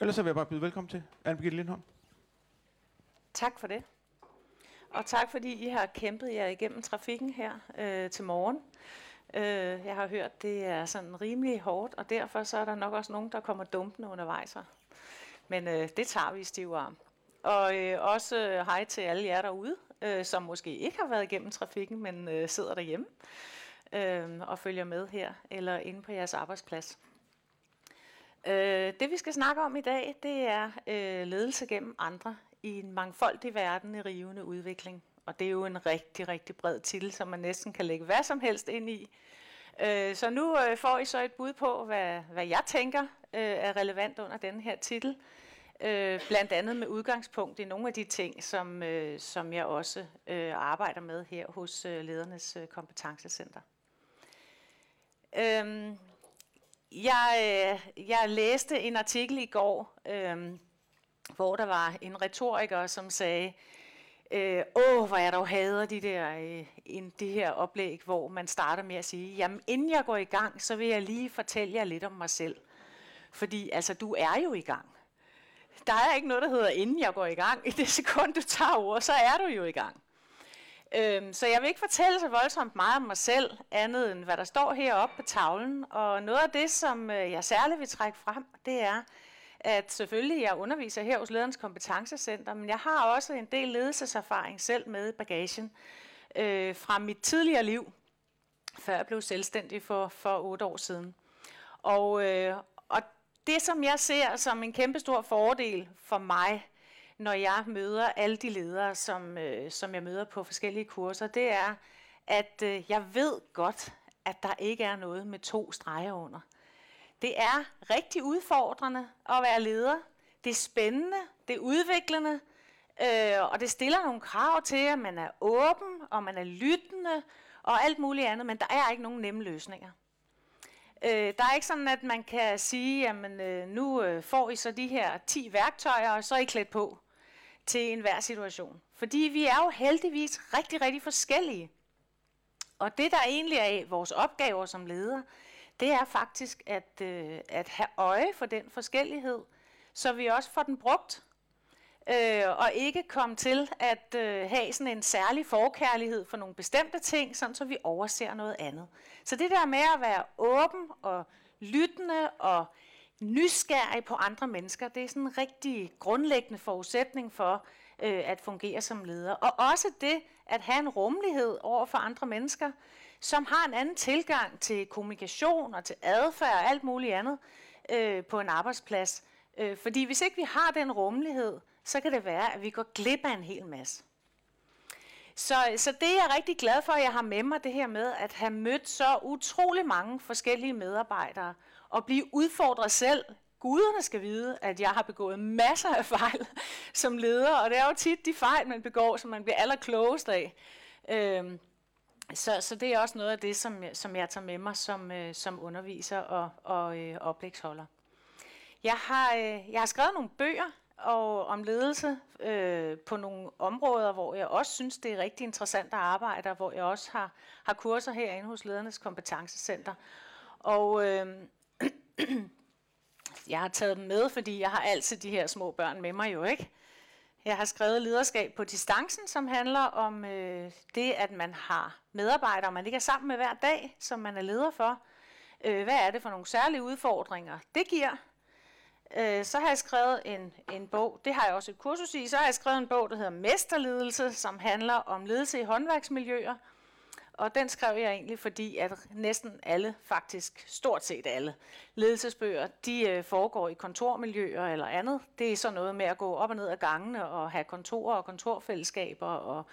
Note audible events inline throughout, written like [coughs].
Ellers så vil jeg bare byde velkommen til Anne-Birgitte Lindholm. Tak for det. Og tak fordi I har kæmpet jer igennem trafikken her øh, til morgen. Øh, jeg har hørt, det er sådan rimelig hårdt, og derfor så er der nok også nogen, der kommer dumpende undervejs. her. Men øh, det tager vi i stiv arm. Og øh, også øh, hej til alle jer derude, øh, som måske ikke har været igennem trafikken, men øh, sidder derhjemme øh, og følger med her, eller inde på jeres arbejdsplads. Øh, det vi skal snakke om i dag, det er øh, ledelse gennem andre i en mangfoldig verden i rivende udvikling. Og det er jo en rigtig, rigtig bred titel, som man næsten kan lægge hvad som helst ind i. Øh, så nu øh, får I så et bud på, hvad, hvad jeg tænker øh, er relevant under denne her titel. Øh, blandt andet med udgangspunkt i nogle af de ting, som, øh, som jeg også øh, arbejder med her hos øh, Ledernes øh, Kompetencecenter. Øh, jeg, øh, jeg læste en artikel i går, øh, hvor der var en retoriker, som sagde, øh, åh, hvor jeg dog hader de der, øh, en, det her oplæg, hvor man starter med at sige, jamen inden jeg går i gang, så vil jeg lige fortælle jer lidt om mig selv. Fordi altså, du er jo i gang. Der er ikke noget, der hedder, inden jeg går i gang. I det sekund, du tager ord, så er du jo i gang. Øhm, så jeg vil ikke fortælle så voldsomt meget om mig selv, andet end hvad der står heroppe på tavlen. Og noget af det, som øh, jeg særligt vil trække frem, det er, at selvfølgelig jeg underviser her hos Lederens Kompetencecenter, men jeg har også en del ledelseserfaring selv med bagagen øh, fra mit tidligere liv, før jeg blev selvstændig for, for otte år siden. Og, øh, og det, som jeg ser som en kæmpe stor fordel for mig, når jeg møder alle de ledere, som, øh, som jeg møder på forskellige kurser, det er, at øh, jeg ved godt, at der ikke er noget med to streger under. Det er rigtig udfordrende at være leder. Det er spændende, det er udviklende, øh, og det stiller nogle krav til, at man er åben, og man er lyttende, og alt muligt andet, men der er ikke nogen nemme løsninger. Øh, der er ikke sådan, at man kan sige, jamen øh, nu øh, får I så de her 10 værktøjer, og så er I klædt på til enhver situation. Fordi vi er jo heldigvis rigtig, rigtig forskellige. Og det, der egentlig er vores opgaver som leder, det er faktisk at, øh, at have øje for den forskellighed, så vi også får den brugt. Øh, og ikke komme til at øh, have sådan en særlig forkærlighed for nogle bestemte ting, sådan så vi overser noget andet. Så det der med at være åben og lyttende og nysgerrig på andre mennesker, det er sådan en rigtig grundlæggende forudsætning for øh, at fungere som leder. Og også det at have en rummelighed over for andre mennesker, som har en anden tilgang til kommunikation og til adfærd og alt muligt andet øh, på en arbejdsplads. Øh, fordi hvis ikke vi har den rummelighed, så kan det være, at vi går glip af en hel masse. Så, så det er jeg rigtig glad for, at jeg har med mig det her med at have mødt så utrolig mange forskellige medarbejdere og blive udfordret selv. Guderne skal vide, at jeg har begået masser af fejl [laughs] som leder, og det er jo tit de fejl, man begår, som man bliver allerklogest af. Øhm, så, så det er også noget af det, som, som jeg tager med mig som, øh, som underviser og, og øh, oplægsholder. Jeg har, øh, jeg har skrevet nogle bøger og om ledelse øh, på nogle områder, hvor jeg også synes, det er rigtig interessant at arbejde, og hvor jeg også har, har kurser herinde hos Ledernes Kompetencecenter. Og øh, [clears throat] jeg har taget dem med, fordi jeg har altid de her små børn med mig jo, ikke? Jeg har skrevet lederskab på distancen, som handler om øh, det, at man har medarbejdere, man ikke er sammen med hver dag, som man er leder for. Øh, hvad er det for nogle særlige udfordringer, det giver? Øh, så har jeg skrevet en, en bog, det har jeg også et kursus i, så har jeg skrevet en bog, der hedder Mesterledelse, som handler om ledelse i håndværksmiljøer. Og den skrev jeg egentlig, fordi at næsten alle, faktisk stort set alle ledelsesbøger, de øh, foregår i kontormiljøer eller andet. Det er så noget med at gå op og ned ad gangene og have kontorer og kontorfællesskaber og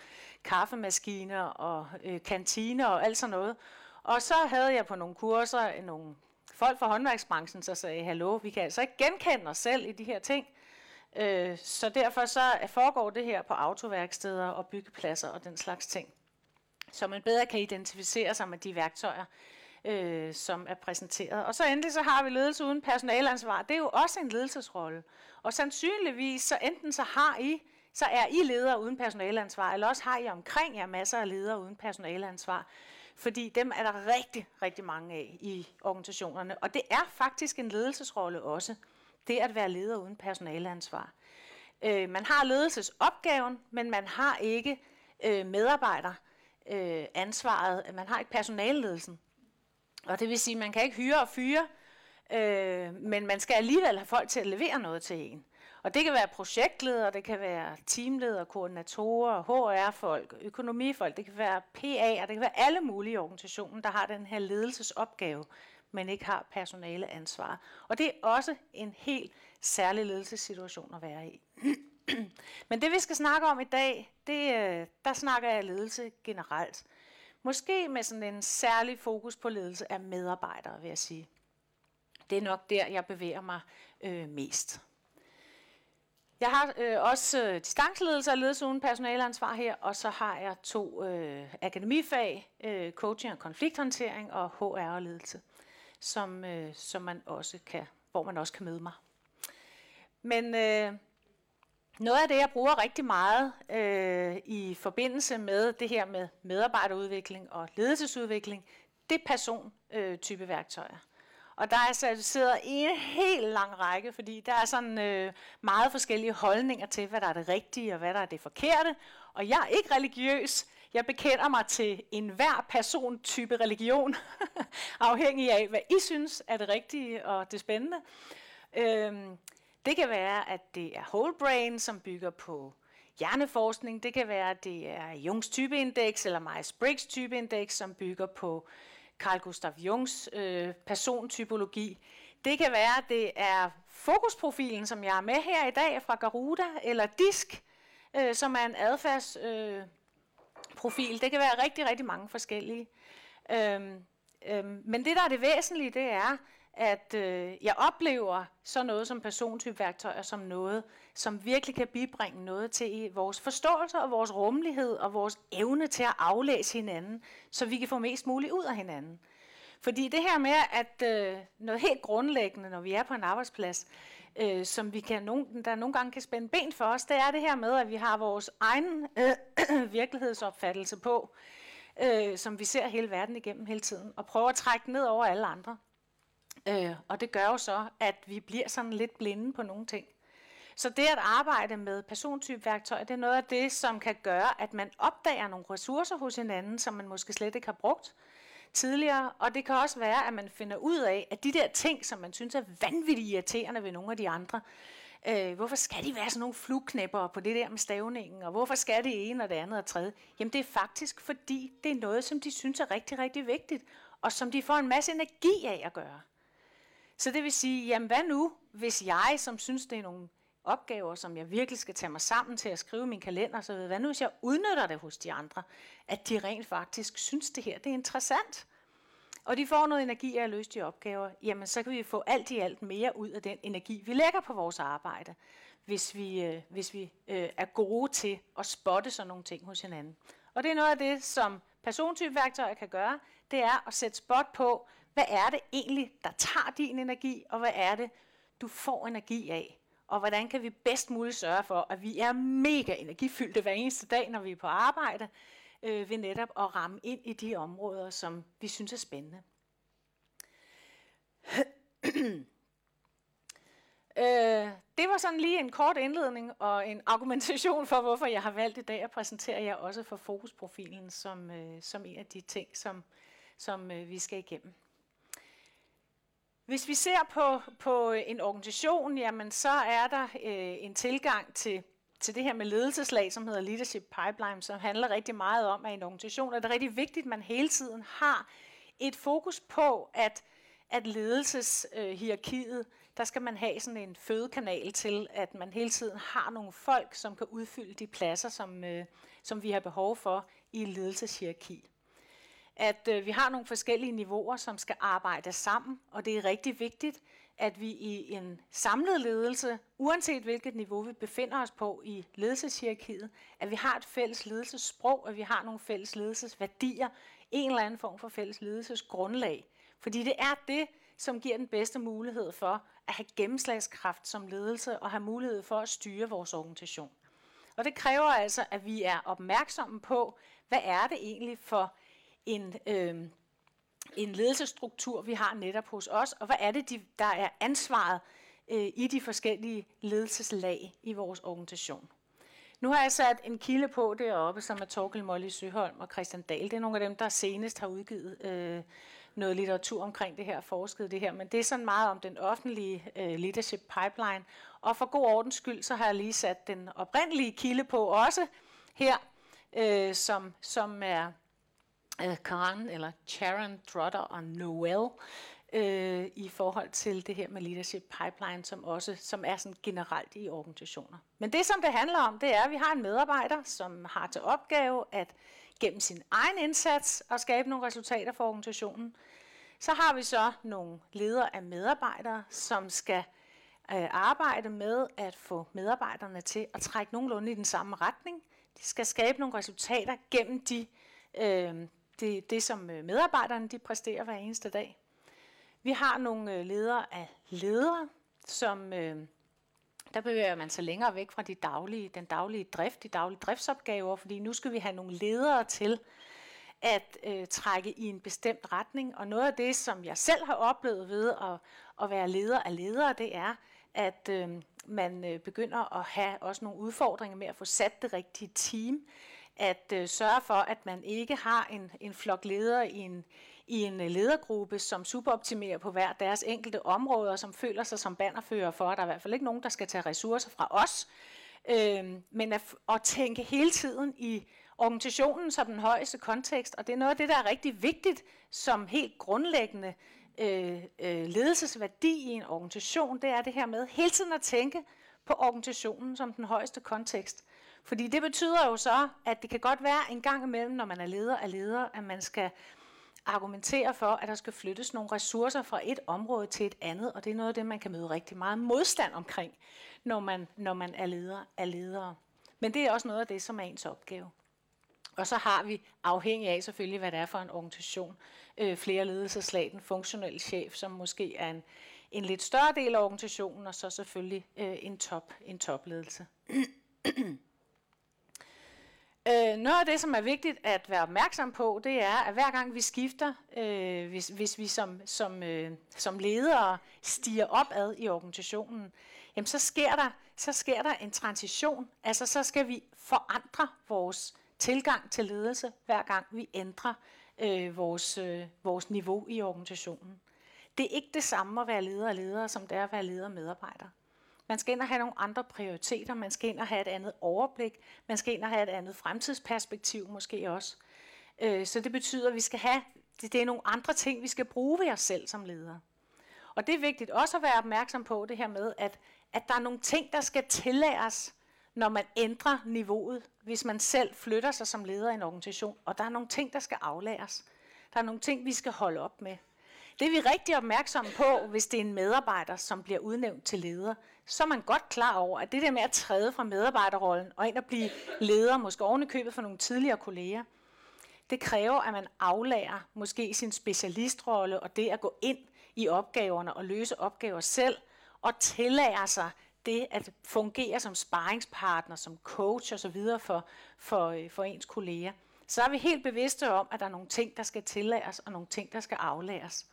kaffemaskiner og øh, kantiner og alt sådan noget. Og så havde jeg på nogle kurser øh, nogle folk fra håndværksbranchen, så sagde, hallo, vi kan altså ikke genkende os selv i de her ting. Øh, så derfor så foregår det her på autoværksteder og byggepladser og den slags ting så man bedre kan identificere sig med de værktøjer, øh, som er præsenteret. Og så endelig så har vi ledelse uden personalansvar. Det er jo også en ledelsesrolle. Og sandsynligvis så enten så har I, så er I ledere uden personalansvar, eller også har I omkring jer masser af ledere uden personalansvar. Fordi dem er der rigtig, rigtig mange af i organisationerne. Og det er faktisk en ledelsesrolle også. Det at være leder uden personaleansvar. Øh, man har ledelsesopgaven, men man har ikke øh, medarbejder øh, ansvaret. Man har ikke personalledelsen. Og det vil sige, at man kan ikke hyre og fyre, øh, men man skal alligevel have folk til at levere noget til en. Og det kan være projektledere, det kan være teamledere, koordinatorer, HR-folk, økonomifolk, det kan være PA'er, det kan være alle mulige i organisationen, der har den her ledelsesopgave, men ikke har personale ansvar. Og det er også en helt særlig ledelsessituation at være i. [clears throat] [clears throat] men det vi skal snakke om i dag, det, øh, der snakker jeg ledelse generelt. Måske med sådan en særlig fokus på ledelse af medarbejdere, vil jeg sige. Det er nok der, jeg bevæger mig øh, mest. Jeg har øh, også øh, distanceledelse og ledelse uden personaleansvar her, og så har jeg to øh, akademifag, øh, coaching og konflikthåndtering og HR og ledelse, som, øh, som man også kan, hvor man også kan møde mig. Men øh, noget af det, jeg bruger rigtig meget øh, i forbindelse med det her med medarbejderudvikling og ledelsesudvikling, det er persontype øh, værktøjer. Og der er altså certificeret en helt lang række, fordi der er sådan øh, meget forskellige holdninger til, hvad der er det rigtige og hvad der er det forkerte. Og jeg er ikke religiøs. Jeg bekender mig til enhver persontype religion, [laughs] afhængig af, hvad I synes er det rigtige og det spændende. Øhm, det kan være, at det er whole brain, som bygger på hjerneforskning. Det kan være, at det er Jungs typeindeks eller Myers-Briggs typeindeks, som bygger på Carl Gustav Jungs øh, persontypologi. Det kan være, at det er fokusprofilen, som jeg er med her i dag fra Garuda, eller DISK, øh, som er en adfærdsprofil. Øh, profil. det kan være rigtig, rigtig mange forskellige. Øhm, øhm, men det, der er det væsentlige, det er, at øh, jeg oplever så noget som persontypeværktøjer som noget, som virkelig kan bibringe noget til vores forståelse og vores rummelighed og vores evne til at aflæse hinanden, så vi kan få mest muligt ud af hinanden. Fordi det her med, at øh, noget helt grundlæggende, når vi er på en arbejdsplads, øh, som vi kan nogen, der nogle gange kan spænde ben for os, det er det her med, at vi har vores egen øh, [clears throat] virkelighedsopfattelse på, øh, som vi ser hele verden igennem hele tiden, og prøver at trække ned over alle andre. Øh, og det gør jo så, at vi bliver sådan lidt blinde på nogle ting. Så det at arbejde med persontypeværktøjer, det er noget af det, som kan gøre, at man opdager nogle ressourcer hos hinanden, som man måske slet ikke har brugt tidligere. Og det kan også være, at man finder ud af, at de der ting, som man synes er vanvittigt irriterende ved nogle af de andre, øh, hvorfor skal de være sådan nogle flugknæpper på det der med stavningen, og hvorfor skal det ene og det andet og tredje? Jamen det er faktisk, fordi det er noget, som de synes er rigtig, rigtig vigtigt, og som de får en masse energi af at gøre. Så det vil sige, jamen hvad nu, hvis jeg, som synes, det er nogle opgaver, som jeg virkelig skal tage mig sammen til at skrive min kalender, så hvad nu hvis jeg udnytter det hos de andre, at de rent faktisk synes, det her det er interessant, og de får noget energi af at løse de opgaver, jamen så kan vi få alt i alt mere ud af den energi, vi lægger på vores arbejde, hvis vi, øh, hvis vi øh, er gode til at spotte sådan nogle ting hos hinanden. Og det er noget af det, som persontypeværktøjer kan gøre, det er at sætte spot på, hvad er det egentlig, der tager din energi, og hvad er det, du får energi af? Og hvordan kan vi bedst muligt sørge for, at vi er mega energifyldte hver eneste dag, når vi er på arbejde, øh, ved netop at ramme ind i de områder, som vi synes er spændende. [clears throat] øh, det var sådan lige en kort indledning og en argumentation for, hvorfor jeg har valgt i dag at præsentere jer også for fokusprofilen som, øh, som en af de ting, som, som øh, vi skal igennem. Hvis vi ser på, på en organisation, jamen så er der øh, en tilgang til, til det her med ledelseslag, som hedder Leadership Pipeline, som handler rigtig meget om, at i en organisation er det rigtig vigtigt, at man hele tiden har et fokus på, at, at ledelseshierarkiet, øh, der skal man have sådan en fødekanal til, at man hele tiden har nogle folk, som kan udfylde de pladser, som, øh, som vi har behov for i ledelseshierarki at øh, vi har nogle forskellige niveauer, som skal arbejde sammen, og det er rigtig vigtigt, at vi i en samlet ledelse, uanset hvilket niveau vi befinder os på i ledelseshierarkiet, at vi har et fælles ledelsessprog, at vi har nogle fælles ledelsesværdier, en eller anden form for fælles ledelsesgrundlag. Fordi det er det, som giver den bedste mulighed for at have gennemslagskraft som ledelse og have mulighed for at styre vores organisation. Og det kræver altså, at vi er opmærksomme på, hvad er det egentlig for en, øh, en ledelsesstruktur, vi har netop hos os, og hvad er det, de, der er ansvaret øh, i de forskellige ledelseslag i vores organisation. Nu har jeg sat en kilde på deroppe, som er Torkel Molly Søholm og Christian Dahl. Det er nogle af dem, der senest har udgivet øh, noget litteratur omkring det her, forsket det her. Men det er sådan meget om den offentlige øh, leadership pipeline. Og for god ordens skyld, så har jeg lige sat den oprindelige kilde på også her, øh, som, som er øh, Karen eller Sharon Trotter og Noel øh, i forhold til det her med leadership pipeline, som også som er sådan generelt i organisationer. Men det, som det handler om, det er, at vi har en medarbejder, som har til opgave at gennem sin egen indsats at skabe nogle resultater for organisationen. Så har vi så nogle ledere af medarbejdere, som skal øh, arbejde med at få medarbejderne til at trække nogenlunde i den samme retning. De skal skabe nogle resultater gennem de, øh, det, det, som øh, medarbejderne de præsterer hver eneste dag. Vi har nogle øh, ledere af ledere, som øh, der bevæger man sig længere væk fra de daglige, den daglige drift, de daglige driftsopgaver, fordi nu skal vi have nogle ledere til at øh, trække i en bestemt retning. Og noget af det, som jeg selv har oplevet ved at, at være leder af ledere, det er, at øh, man øh, begynder at have også nogle udfordringer med at få sat det rigtige team. At øh, sørge for, at man ikke har en, en flok ledere i en, i en øh, ledergruppe, som superoptimerer på hver deres enkelte områder, som føler sig som bannerfører for, at der er i hvert fald ikke nogen, der skal tage ressourcer fra os, øh, men at, at tænke hele tiden i organisationen som den højeste kontekst, og det er noget af det, der er rigtig vigtigt som helt grundlæggende øh, øh, ledelsesværdi i en organisation, det er det her med hele tiden at tænke på organisationen som den højeste kontekst. Fordi det betyder jo så, at det kan godt være en gang imellem, når man er leder af leder, at man skal argumentere for, at der skal flyttes nogle ressourcer fra et område til et andet, og det er noget af det, man kan møde rigtig meget modstand omkring, når man, når man er leder af ledere. Men det er også noget af det, som er ens opgave. Og så har vi, afhængig af selvfølgelig, hvad det er for en organisation, øh, flere ledelseslag, den funktionelle chef, som måske er en, en lidt større del af organisationen, og så selvfølgelig øh, en, top, en topledelse. Øh, noget af det, som er vigtigt at være opmærksom på, det er, at hver gang vi skifter, øh, hvis, hvis vi som, som, øh, som ledere stiger opad i organisationen, jamen så sker, der, så sker der en transition. Altså så skal vi forandre vores tilgang til ledelse, hver gang vi ændrer øh, vores, øh, vores niveau i organisationen. Det er ikke det samme at være leder og leder, som det er at være leder og medarbejder. Man skal ind og have nogle andre prioriteter, man skal ind og have et andet overblik, man skal ind og have et andet fremtidsperspektiv måske også. Øh, så det betyder, at vi skal have, det er nogle andre ting, vi skal bruge ved os selv som ledere. Og det er vigtigt også at være opmærksom på det her med, at, at der er nogle ting, der skal tillæres, når man ændrer niveauet, hvis man selv flytter sig som leder i en organisation. Og der er nogle ting, der skal aflæres. Der er nogle ting, vi skal holde op med. Det er vi rigtig opmærksomme på, hvis det er en medarbejder, som bliver udnævnt til leder. Så er man godt klar over, at det der med at træde fra medarbejderrollen og ind og blive leder, måske ovenikøbet for nogle tidligere kolleger, det kræver, at man aflærer måske sin specialistrolle og det at gå ind i opgaverne og løse opgaver selv, og tillære sig det at fungere som sparringspartner, som coach osv. For, for, øh, for ens kolleger. Så er vi helt bevidste om, at der er nogle ting, der skal tillæres, og nogle ting, der skal aflæres.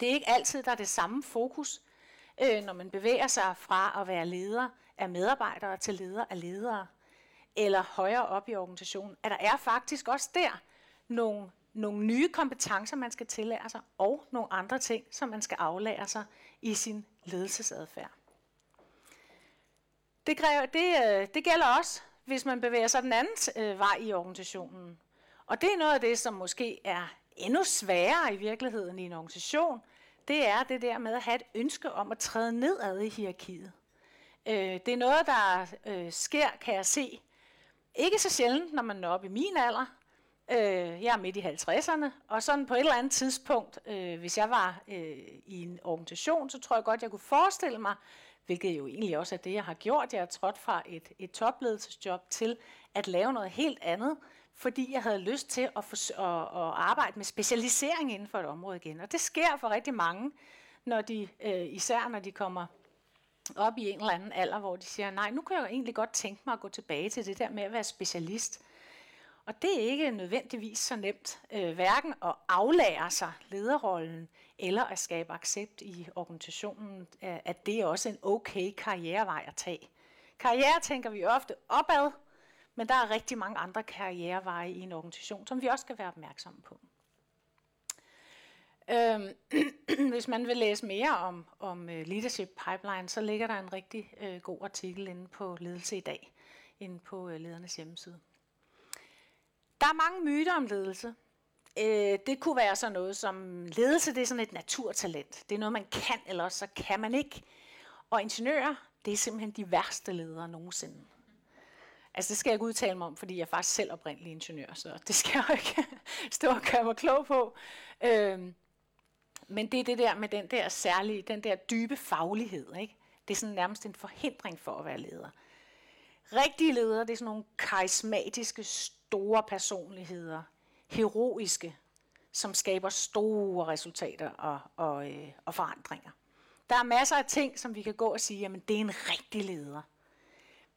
Det er ikke altid, der er det samme fokus, øh, når man bevæger sig fra at være leder af medarbejdere til leder af ledere, eller højere op i organisationen, at der er faktisk også der nogle, nogle nye kompetencer, man skal tillære sig, og nogle andre ting, som man skal aflære sig i sin ledelsesadfærd. Det, kræver, det, øh, det gælder også, hvis man bevæger sig den anden øh, vej i organisationen. Og det er noget af det, som måske er endnu sværere i virkeligheden i en organisation, det er det der med at have et ønske om at træde nedad i hierarkiet. Øh, det er noget, der øh, sker, kan jeg se, ikke så sjældent, når man er oppe i min alder. Øh, jeg er midt i 50'erne, og sådan på et eller andet tidspunkt, øh, hvis jeg var øh, i en organisation, så tror jeg godt, jeg kunne forestille mig, hvilket jo egentlig også er det, jeg har gjort. Jeg er trådt fra et, et topledelsesjob til at lave noget helt andet, fordi jeg havde lyst til at, for, at, at arbejde med specialisering inden for et område igen. Og det sker for rigtig mange, når de, øh, især når de kommer op i en eller anden alder, hvor de siger, nej, nu kan jeg jo egentlig godt tænke mig at gå tilbage til det der med at være specialist. Og det er ikke nødvendigvis så nemt, øh, hverken at aflære sig lederrollen, eller at skabe accept i organisationen, at det er også en okay karrierevej at tage. Karriere tænker vi ofte opad, men der er rigtig mange andre karriereveje i en organisation, som vi også skal være opmærksomme på. Øhm, [clears throat] hvis man vil læse mere om, om øh, Leadership Pipeline, så ligger der en rigtig øh, god artikel inde på Ledelse i dag, inde på øh, ledernes hjemmeside. Der er mange myter om ledelse. Øh, det kunne være sådan noget som, ledelse det er sådan et naturtalent. Det er noget, man kan, eller så kan man ikke. Og ingeniører, det er simpelthen de værste ledere nogensinde. Altså det skal jeg ikke udtale mig om, fordi jeg er faktisk selv oprindelig ingeniør, så det skal jeg ikke [laughs] stå og gøre mig klog på. Øhm, men det er det der med den der særlige, den der dybe faglighed. Ikke? Det er sådan nærmest en forhindring for at være leder. Rigtige ledere, det er sådan nogle karismatiske, store personligheder, heroiske, som skaber store resultater og, og, øh, og forandringer. Der er masser af ting, som vi kan gå og sige, jamen det er en rigtig leder.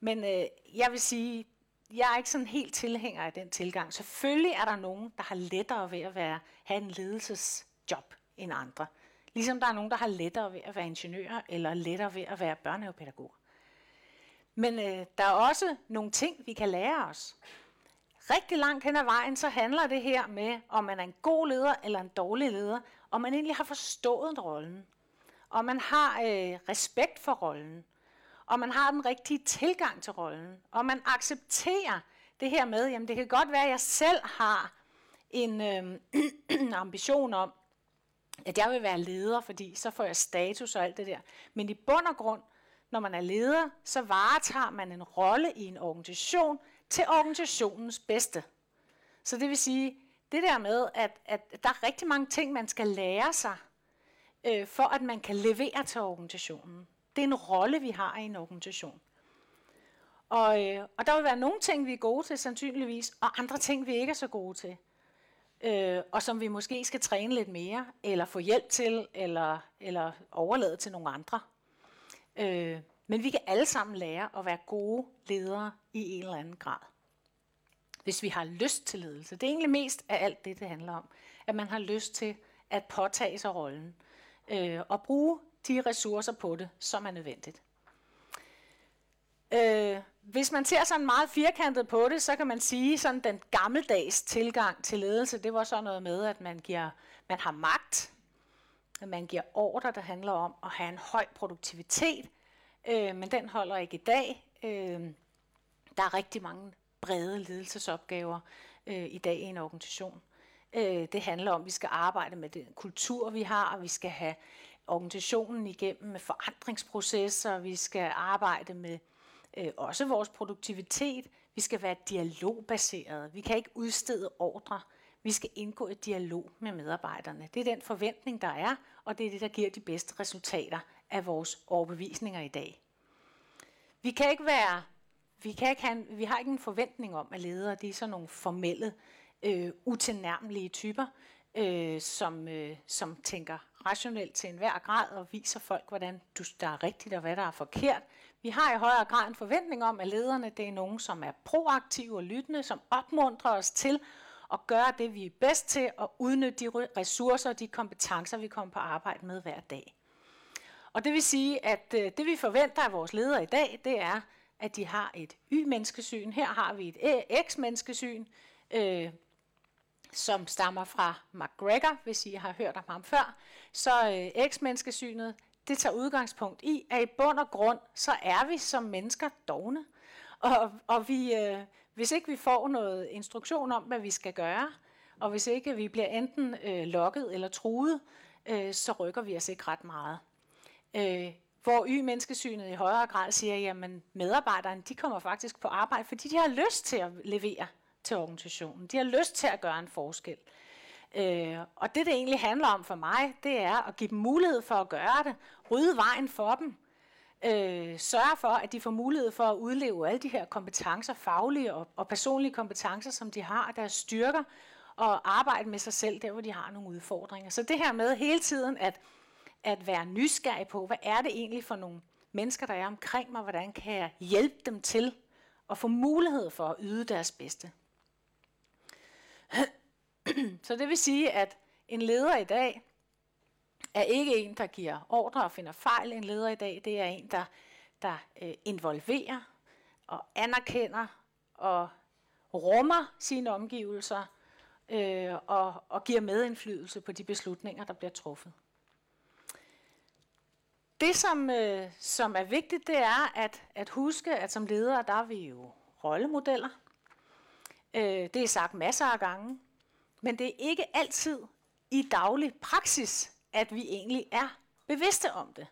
Men øh, jeg vil sige, jeg er ikke sådan helt tilhænger af den tilgang. Selvfølgelig er der nogen, der har lettere ved at være, have en ledelsesjob end andre. Ligesom der er nogen, der har lettere ved at være ingeniører, eller lettere ved at være børnehavepædagog. Men øh, der er også nogle ting, vi kan lære os. Rigtig langt hen ad vejen, så handler det her med, om man er en god leder eller en dårlig leder, om man egentlig har forstået rollen, om man har øh, respekt for rollen, og man har den rigtige tilgang til rollen, og man accepterer det her med, jamen det kan godt være, at jeg selv har en øh, [clears throat] ambition om, at jeg vil være leder, fordi så får jeg status og alt det der. Men i bund og grund, når man er leder, så varetager man en rolle i en organisation til organisationens bedste. Så det vil sige, det der med, at, at der er rigtig mange ting, man skal lære sig, øh, for at man kan levere til organisationen. Det er en rolle, vi har i en organisation. Og, øh, og der vil være nogle ting, vi er gode til sandsynligvis, og andre ting, vi ikke er så gode til øh, og som vi måske skal træne lidt mere, eller få hjælp til, eller, eller overlade til nogle andre. Øh, men vi kan alle sammen lære at være gode ledere i en eller anden grad. Hvis vi har lyst til ledelse. Det er egentlig mest af alt det, det handler om. At man har lyst til at påtage sig rollen. Øh, og bruge de ressourcer på det, som er nødvendigt. Øh, hvis man ser sådan meget firkantet på det, så kan man sige, sådan den gammeldags tilgang til ledelse, det var sådan noget med, at man, giver, man har magt, at man giver ordre, der handler om at have en høj produktivitet, øh, men den holder ikke i dag. Øh, der er rigtig mange brede ledelsesopgaver øh, i dag i en organisation. Øh, det handler om, at vi skal arbejde med den kultur, vi har, og vi skal have organisationen igennem med forandringsprocesser, vi skal arbejde med øh, også vores produktivitet. Vi skal være dialogbaseret. Vi kan ikke udstede ordre. Vi skal indgå i dialog med medarbejderne. Det er den forventning, der er, og det er det, der giver de bedste resultater af vores overbevisninger i dag. Vi kan ikke være, vi, kan ikke have vi har ikke en forventning om, at ledere de er sådan nogle formelle, øh, utilnærmelige typer, øh, som, øh, som tænker rationelt til enhver grad og viser folk, hvordan du, der er rigtigt og hvad der er forkert. Vi har i højere grad en forventning om, at lederne det er nogen, som er proaktive og lyttende, som opmuntrer os til at gøre det, vi er bedst til, og udnytte de ressourcer og de kompetencer, vi kommer på arbejde med hver dag. Og det vil sige, at øh, det vi forventer af vores ledere i dag, det er, at de har et Y-menneskesyn. Her har vi et X-menneskesyn, øh, som stammer fra McGregor, hvis I har hørt om ham før. Så øh, X-menneskesynet, det tager udgangspunkt i, at i bund og grund, så er vi som mennesker dogne. Og, og vi, øh, hvis ikke vi får noget instruktion om, hvad vi skal gøre, og hvis ikke vi bliver enten øh, lokket eller truet, øh, så rykker vi os ikke ret meget. Øh, hvor Y-menneskesynet i højere grad siger, at medarbejderne de kommer faktisk på arbejde, fordi de har lyst til at levere til organisationen. De har lyst til at gøre en forskel. Øh, og det, det egentlig handler om for mig, det er at give dem mulighed for at gøre det, rydde vejen for dem, øh, sørge for, at de får mulighed for at udleve alle de her kompetencer, faglige og, og personlige kompetencer, som de har, deres styrker, og arbejde med sig selv der, hvor de har nogle udfordringer. Så det her med hele tiden at, at være nysgerrig på, hvad er det egentlig for nogle mennesker, der er omkring mig, hvordan kan jeg hjælpe dem til at få mulighed for at yde deres bedste. [clears throat] Så det vil sige, at en leder i dag er ikke en, der giver ordre og finder fejl. En leder i dag, det er en, der, der øh, involverer og anerkender og rummer sine omgivelser øh, og, og giver medindflydelse på de beslutninger, der bliver truffet. Det, som, øh, som er vigtigt, det er at, at huske, at som ledere, der er vi jo rollemodeller. Øh, det er sagt masser af gange. Men det er ikke altid i daglig praksis, at vi egentlig er bevidste om det.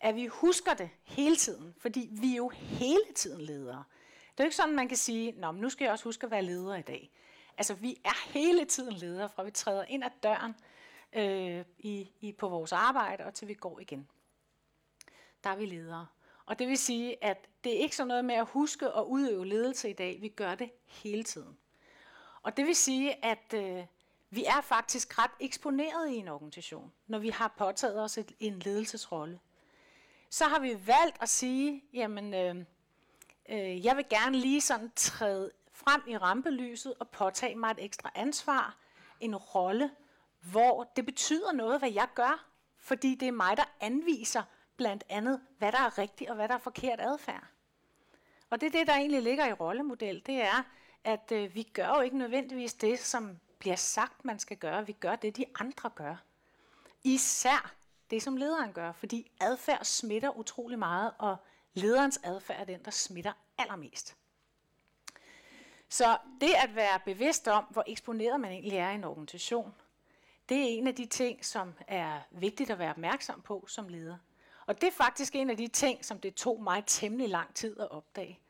At vi husker det hele tiden, fordi vi er jo hele tiden ledere. Det er jo ikke sådan, man kan sige, Nå, men nu skal jeg også huske at være leder i dag. Altså, vi er hele tiden ledere, fra vi træder ind ad døren øh, i, i, på vores arbejde, og til vi går igen. Der er vi ledere. Og det vil sige, at det er ikke sådan noget med at huske og udøve ledelse i dag. Vi gør det hele tiden. Og det vil sige, at øh, vi er faktisk ret eksponeret i en organisation, når vi har påtaget os et, en ledelsesrolle. Så har vi valgt at sige, jamen, øh, øh, jeg vil gerne lige sådan træde frem i rampelyset og påtage mig et ekstra ansvar, en rolle, hvor det betyder noget, hvad jeg gør, fordi det er mig, der anviser blandt andet, hvad der er rigtigt og hvad der er forkert adfærd. Og det er det, der egentlig ligger i rollemodel, det er, at øh, vi gør jo ikke nødvendigvis det, som bliver sagt, man skal gøre. Vi gør det, de andre gør. Især det, som lederen gør, fordi adfærd smitter utrolig meget, og lederens adfærd er den, der smitter allermest. Så det at være bevidst om, hvor eksponeret man egentlig er i en organisation, det er en af de ting, som er vigtigt at være opmærksom på som leder. Og det er faktisk en af de ting, som det tog mig temmelig lang tid at opdage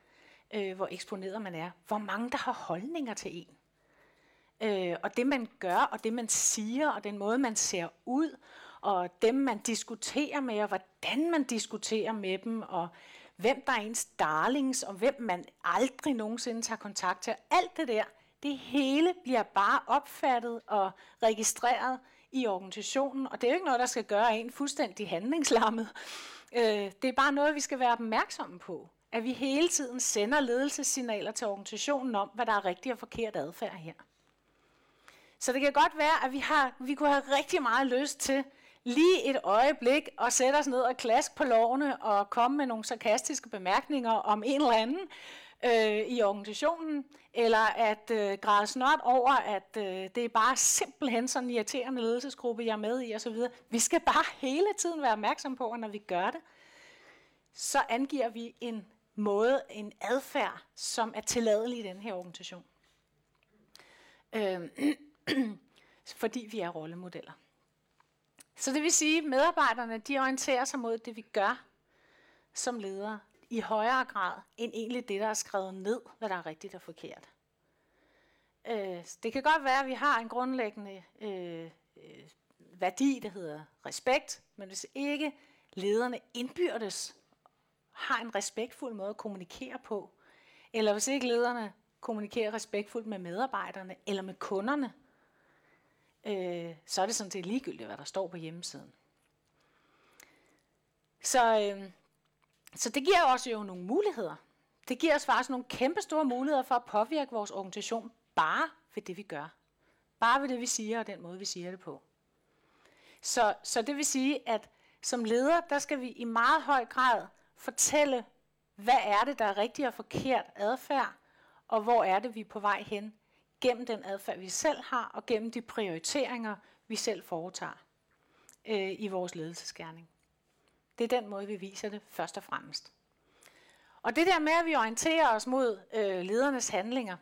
øh, hvor eksponeret man er. Hvor mange, der har holdninger til en. Øh, og det, man gør, og det, man siger, og den måde, man ser ud, og dem, man diskuterer med, og hvordan man diskuterer med dem, og hvem der er ens darlings, og hvem man aldrig nogensinde tager kontakt til. Alt det der, det hele bliver bare opfattet og registreret i organisationen, og det er jo ikke noget, der skal gøre en fuldstændig handlingslammet. Øh, det er bare noget, vi skal være opmærksomme på at vi hele tiden sender ledelsessignaler til organisationen om, hvad der er rigtig og forkert adfærd her. Så det kan godt være, at vi, har, vi kunne have rigtig meget lyst til lige et øjeblik at sætte os ned og klaske på lovene og komme med nogle sarkastiske bemærkninger om en eller anden øh, i organisationen, eller at øh, græde snot over, at øh, det er bare simpelthen sådan en irriterende ledelsesgruppe, jeg er med i osv. Vi skal bare hele tiden være opmærksom på, at når vi gør det, så angiver vi en måde, en adfærd, som er tilladelig i den her organisation. Øh, [clears throat] fordi vi er rollemodeller. Så det vil sige, at medarbejderne de orienterer sig mod det, vi gør som ledere, i højere grad end egentlig det, der er skrevet ned, hvad der er rigtigt og forkert. Øh, det kan godt være, at vi har en grundlæggende øh, øh, værdi, der hedder respekt, men hvis ikke lederne indbyrdes har en respektfuld måde at kommunikere på, eller hvis ikke lederne kommunikerer respektfuldt med medarbejderne eller med kunderne, øh, så er det sådan set ligegyldigt, hvad der står på hjemmesiden. Så, øh, så det giver os jo nogle muligheder. Det giver os faktisk nogle kæmpe store muligheder for at påvirke vores organisation bare ved det, vi gør. Bare ved det, vi siger, og den måde, vi siger det på. Så, så det vil sige, at som leder, der skal vi i meget høj grad fortælle, hvad er det, der er rigtig og forkert adfærd, og hvor er det, vi er på vej hen, gennem den adfærd, vi selv har, og gennem de prioriteringer, vi selv foretager øh, i vores ledelsesgærning. Det er den måde, vi viser det først og fremmest. Og det der med, at vi orienterer os mod øh, ledernes handlinger,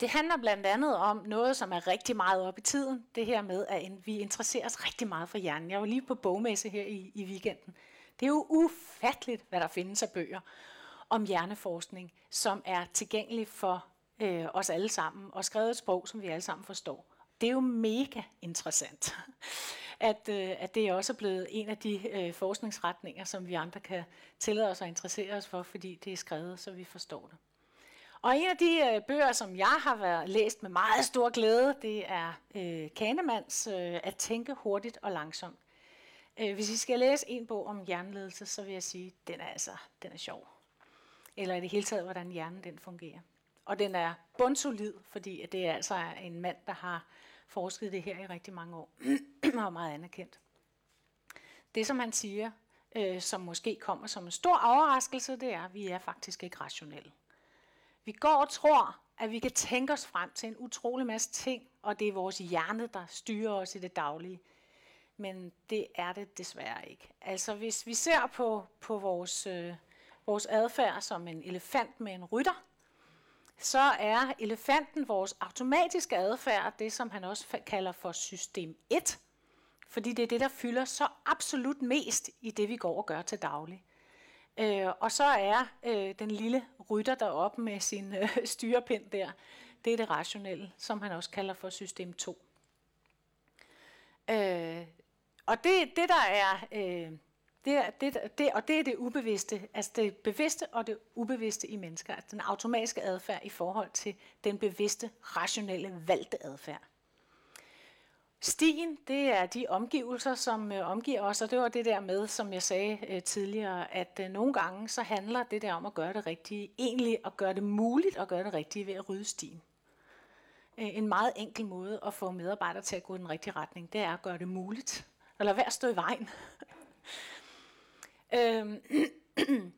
det handler blandt andet om noget, som er rigtig meget op i tiden. Det her med, at vi interesserer os rigtig meget for hjernen. Jeg var lige på bogmesse her i, i weekenden. Det er jo ufatteligt, hvad der findes af bøger om hjerneforskning, som er tilgængelig for øh, os alle sammen, og skrevet et sprog, som vi alle sammen forstår. Det er jo mega interessant, at, øh, at det også er blevet en af de øh, forskningsretninger, som vi andre kan tillade os at interessere os for, fordi det er skrevet, så vi forstår det. Og en af de øh, bøger, som jeg har været læst med meget stor glæde, det er øh, Kahnemans øh, At tænke hurtigt og langsomt. Øh, hvis I skal læse en bog om hjerneledelse, så vil jeg sige, at den er altså den er sjov. Eller i det hele taget, hvordan hjernen den fungerer. Og den er bundsolid, fordi det altså er altså en mand, der har forsket det her i rigtig mange år, [clears throat] og meget anerkendt. Det, som han siger, øh, som måske kommer som en stor overraskelse, det er, at vi er faktisk ikke rationelle. Vi går og tror, at vi kan tænke os frem til en utrolig masse ting, og det er vores hjerne, der styrer os i det daglige. Men det er det desværre ikke. Altså hvis vi ser på, på vores, øh, vores adfærd som en elefant med en rytter, så er elefanten vores automatiske adfærd, det som han også kalder for system 1, fordi det er det, der fylder så absolut mest i det, vi går og gør til daglig. Øh, og så er øh, den lille rytter deroppe med sin øh, [laughs] styrepind der, det er det rationelle, som han også kalder for system 2. Øh, og det, det der er, øh, det, er det, det, og det er det ubevidste, altså det bevidste og det ubevidste i mennesker, altså den automatiske adfærd i forhold til den bevidste, rationelle, valgte adfærd. Stien, det er de omgivelser, som øh, omgiver os, og det var det der med, som jeg sagde øh, tidligere, at øh, nogle gange så handler det der om at gøre det rigtige, egentlig at gøre det muligt at gøre det rigtige ved at rydde stien. Øh, en meget enkel måde at få medarbejdere til at gå i den rigtige retning, det er at gøre det muligt, eller være at stå i vejen øhm, [clears throat]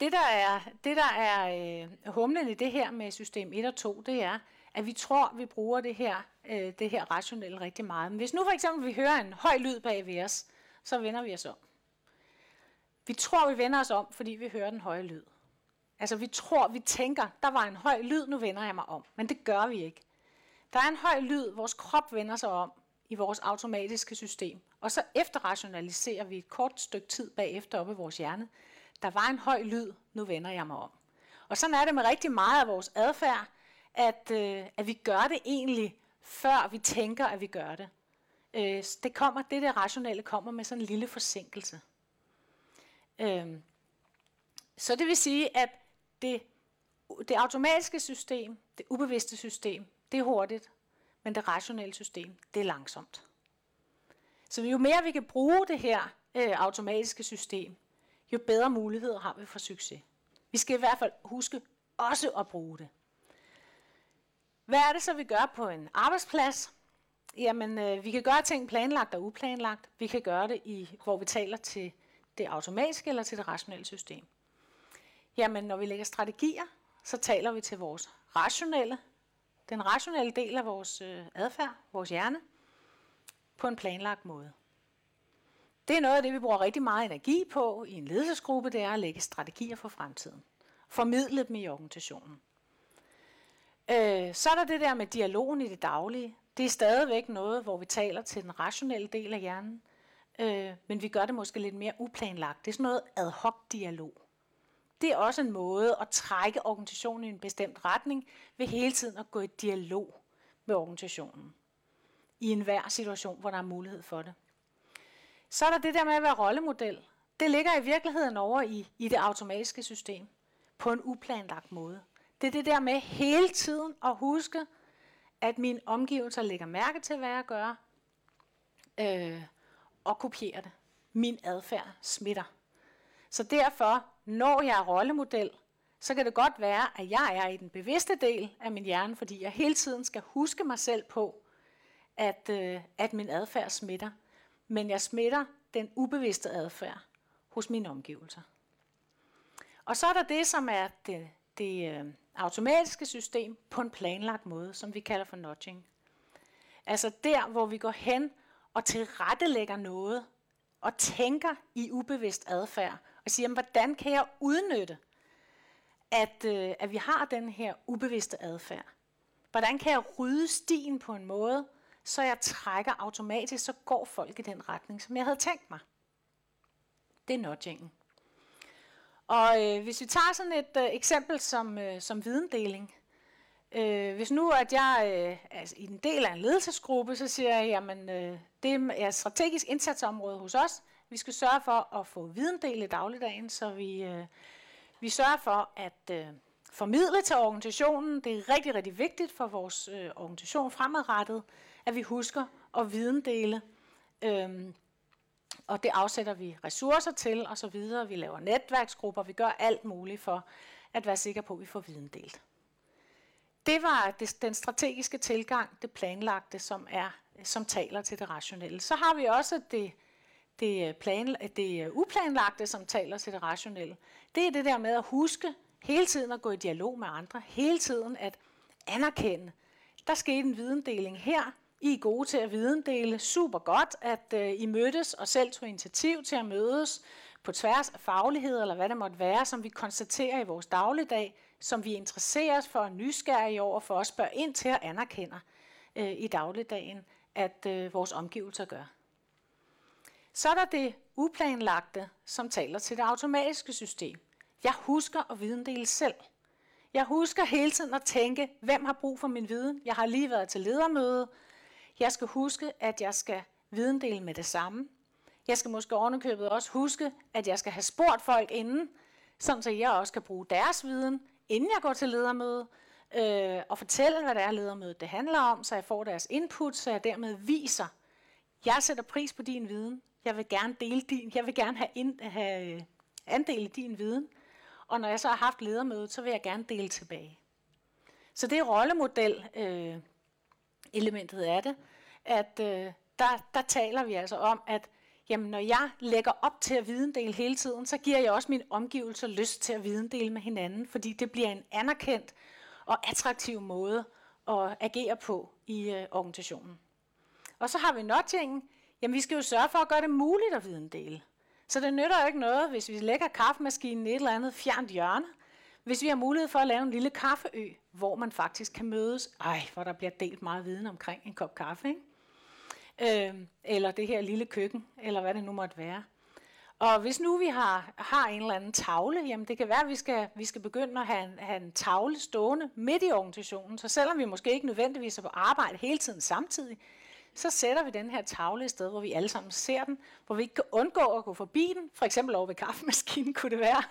det der er, det der er øh, humlen i det her med system 1 og 2, det er, at vi tror, vi bruger det her, øh, det her rationelle rigtig meget. Men hvis nu for eksempel vi hører en høj lyd bag ved os, så vender vi os om. Vi tror, vi vender os om, fordi vi hører den høje lyd. Altså vi tror, vi tænker, der var en høj lyd, nu vender jeg mig om. Men det gør vi ikke. Der er en høj lyd, vores krop vender sig om i vores automatiske system. Og så efterrationaliserer vi et kort stykke tid bagefter op i vores hjerne. Der var en høj lyd, nu vender jeg mig om. Og sådan er det med rigtig meget af vores adfærd at, øh, at vi gør det egentlig, før vi tænker, at vi gør det. Øh, det kommer, det der rationelle kommer med sådan en lille forsinkelse. Øh, så det vil sige, at det, det automatiske system, det ubevidste system, det er hurtigt, men det rationelle system, det er langsomt. Så jo mere vi kan bruge det her øh, automatiske system, jo bedre muligheder har vi for succes. Vi skal i hvert fald huske også at bruge det. Hvad er det så, vi gør på en arbejdsplads? Jamen, øh, vi kan gøre ting planlagt og uplanlagt. Vi kan gøre det, i, hvor vi taler til det automatiske eller til det rationelle system. Jamen, når vi lægger strategier, så taler vi til vores rationelle, den rationelle del af vores øh, adfærd, vores hjerne, på en planlagt måde. Det er noget af det, vi bruger rigtig meget energi på i en ledelsesgruppe, det er at lægge strategier for fremtiden. Formidle dem i organisationen. Øh, så er der det der med dialogen i det daglige. Det er stadigvæk noget, hvor vi taler til den rationelle del af hjernen, øh, men vi gør det måske lidt mere uplanlagt. Det er sådan noget ad hoc dialog. Det er også en måde at trække organisationen i en bestemt retning ved hele tiden at gå i dialog med organisationen i enhver situation, hvor der er mulighed for det. Så er der det der med at være rollemodel. Det ligger i virkeligheden over i, i det automatiske system på en uplanlagt måde. Det er det der med hele tiden at huske, at mine omgivelser lægger mærke til, hvad jeg gør, øh, og kopierer det. Min adfærd smitter. Så derfor, når jeg er rollemodel, så kan det godt være, at jeg er i den bevidste del af min hjerne, fordi jeg hele tiden skal huske mig selv på, at, øh, at min adfærd smitter. Men jeg smitter den ubevidste adfærd hos mine omgivelser. Og så er der det, som er det, det øh, automatiske system på en planlagt måde, som vi kalder for nudging. Altså der, hvor vi går hen og tilrettelægger noget, og tænker i ubevidst adfærd, og siger, hvordan kan jeg udnytte, at, øh, at vi har den her ubevidste adfærd? Hvordan kan jeg rydde stien på en måde, så jeg trækker automatisk, så går folk i den retning, som jeg havde tænkt mig? Det er nudgingen. Og øh, hvis vi tager sådan et øh, eksempel som, øh, som videndeling. Øh, hvis nu at jeg øh, er i en del af en ledelsesgruppe, så siger jeg, jamen øh, det er et strategisk indsatsområde hos os. Vi skal sørge for at få videndel i dagligdagen, så vi, øh, vi sørger for at øh, formidle til organisationen. Det er rigtig, rigtig vigtigt for vores øh, organisation fremadrettet, at vi husker at videndele. Øhm, og det afsætter vi ressourcer til og så videre. Vi laver netværksgrupper, vi gør alt muligt for, at være sikker på, at vi får viden delt. Det var det, den strategiske tilgang, det planlagte, som, er, som taler til det rationelle. Så har vi også det, det, øh, plan, det øh, uplanlagte, som taler til det rationelle. Det er det der med at huske hele tiden at gå i dialog med andre, hele tiden at anerkende. Der skete en videndeling her, i er gode til at videndele. Super godt, at øh, I mødtes og selv tog initiativ til at mødes på tværs af faglighed, eller hvad det måtte være, som vi konstaterer i vores dagligdag, som vi interesserer os for, nysgerrige over, for at spørge ind til at anerkender øh, i dagligdagen, at øh, vores omgivelser gør. Så er der det uplanlagte, som taler til det automatiske system. Jeg husker at videndele selv. Jeg husker hele tiden at tænke, hvem har brug for min viden? Jeg har lige været til ledermøde. Jeg skal huske, at jeg skal videndele med det samme. Jeg skal måske ovenikøbet også huske, at jeg skal have spurgt folk inden, sådan så jeg også kan bruge deres viden, inden jeg går til ledermøde, øh, og fortælle, hvad det er ledermødet det handler om, så jeg får deres input, så jeg dermed viser, jeg sætter pris på din viden, jeg vil gerne dele din, jeg vil gerne have, ind, have øh, andel i din viden, og når jeg så har haft ledermødet, så vil jeg gerne dele tilbage. Så det er rollemodel øh, elementet af det, at øh, der, der taler vi altså om, at jamen, når jeg lægger op til at videndele hele tiden, så giver jeg også min omgivelser lyst til at videndele med hinanden, fordi det bliver en anerkendt og attraktiv måde at agere på i øh, organisationen. Og så har vi nudgingen. Jamen, vi skal jo sørge for at gøre det muligt at videndele. Så det nytter jo ikke noget, hvis vi lægger kaffemaskinen i et eller andet fjernt hjørne, hvis vi har mulighed for at lave en lille kaffeø, hvor man faktisk kan mødes. Ej, hvor der bliver delt meget viden omkring en kop kaffe, ikke? Øh, eller det her lille køkken, eller hvad det nu måtte være. Og hvis nu vi har, har en eller anden tavle, jamen det kan være, at vi skal, vi skal begynde at have en, have en tavle stående midt i organisationen. Så selvom vi måske ikke nødvendigvis er på arbejde hele tiden samtidig, så sætter vi den her tavle et sted, hvor vi alle sammen ser den, hvor vi ikke kan undgå at gå forbi den, for eksempel over ved kaffemaskinen [laughs] kunne det være,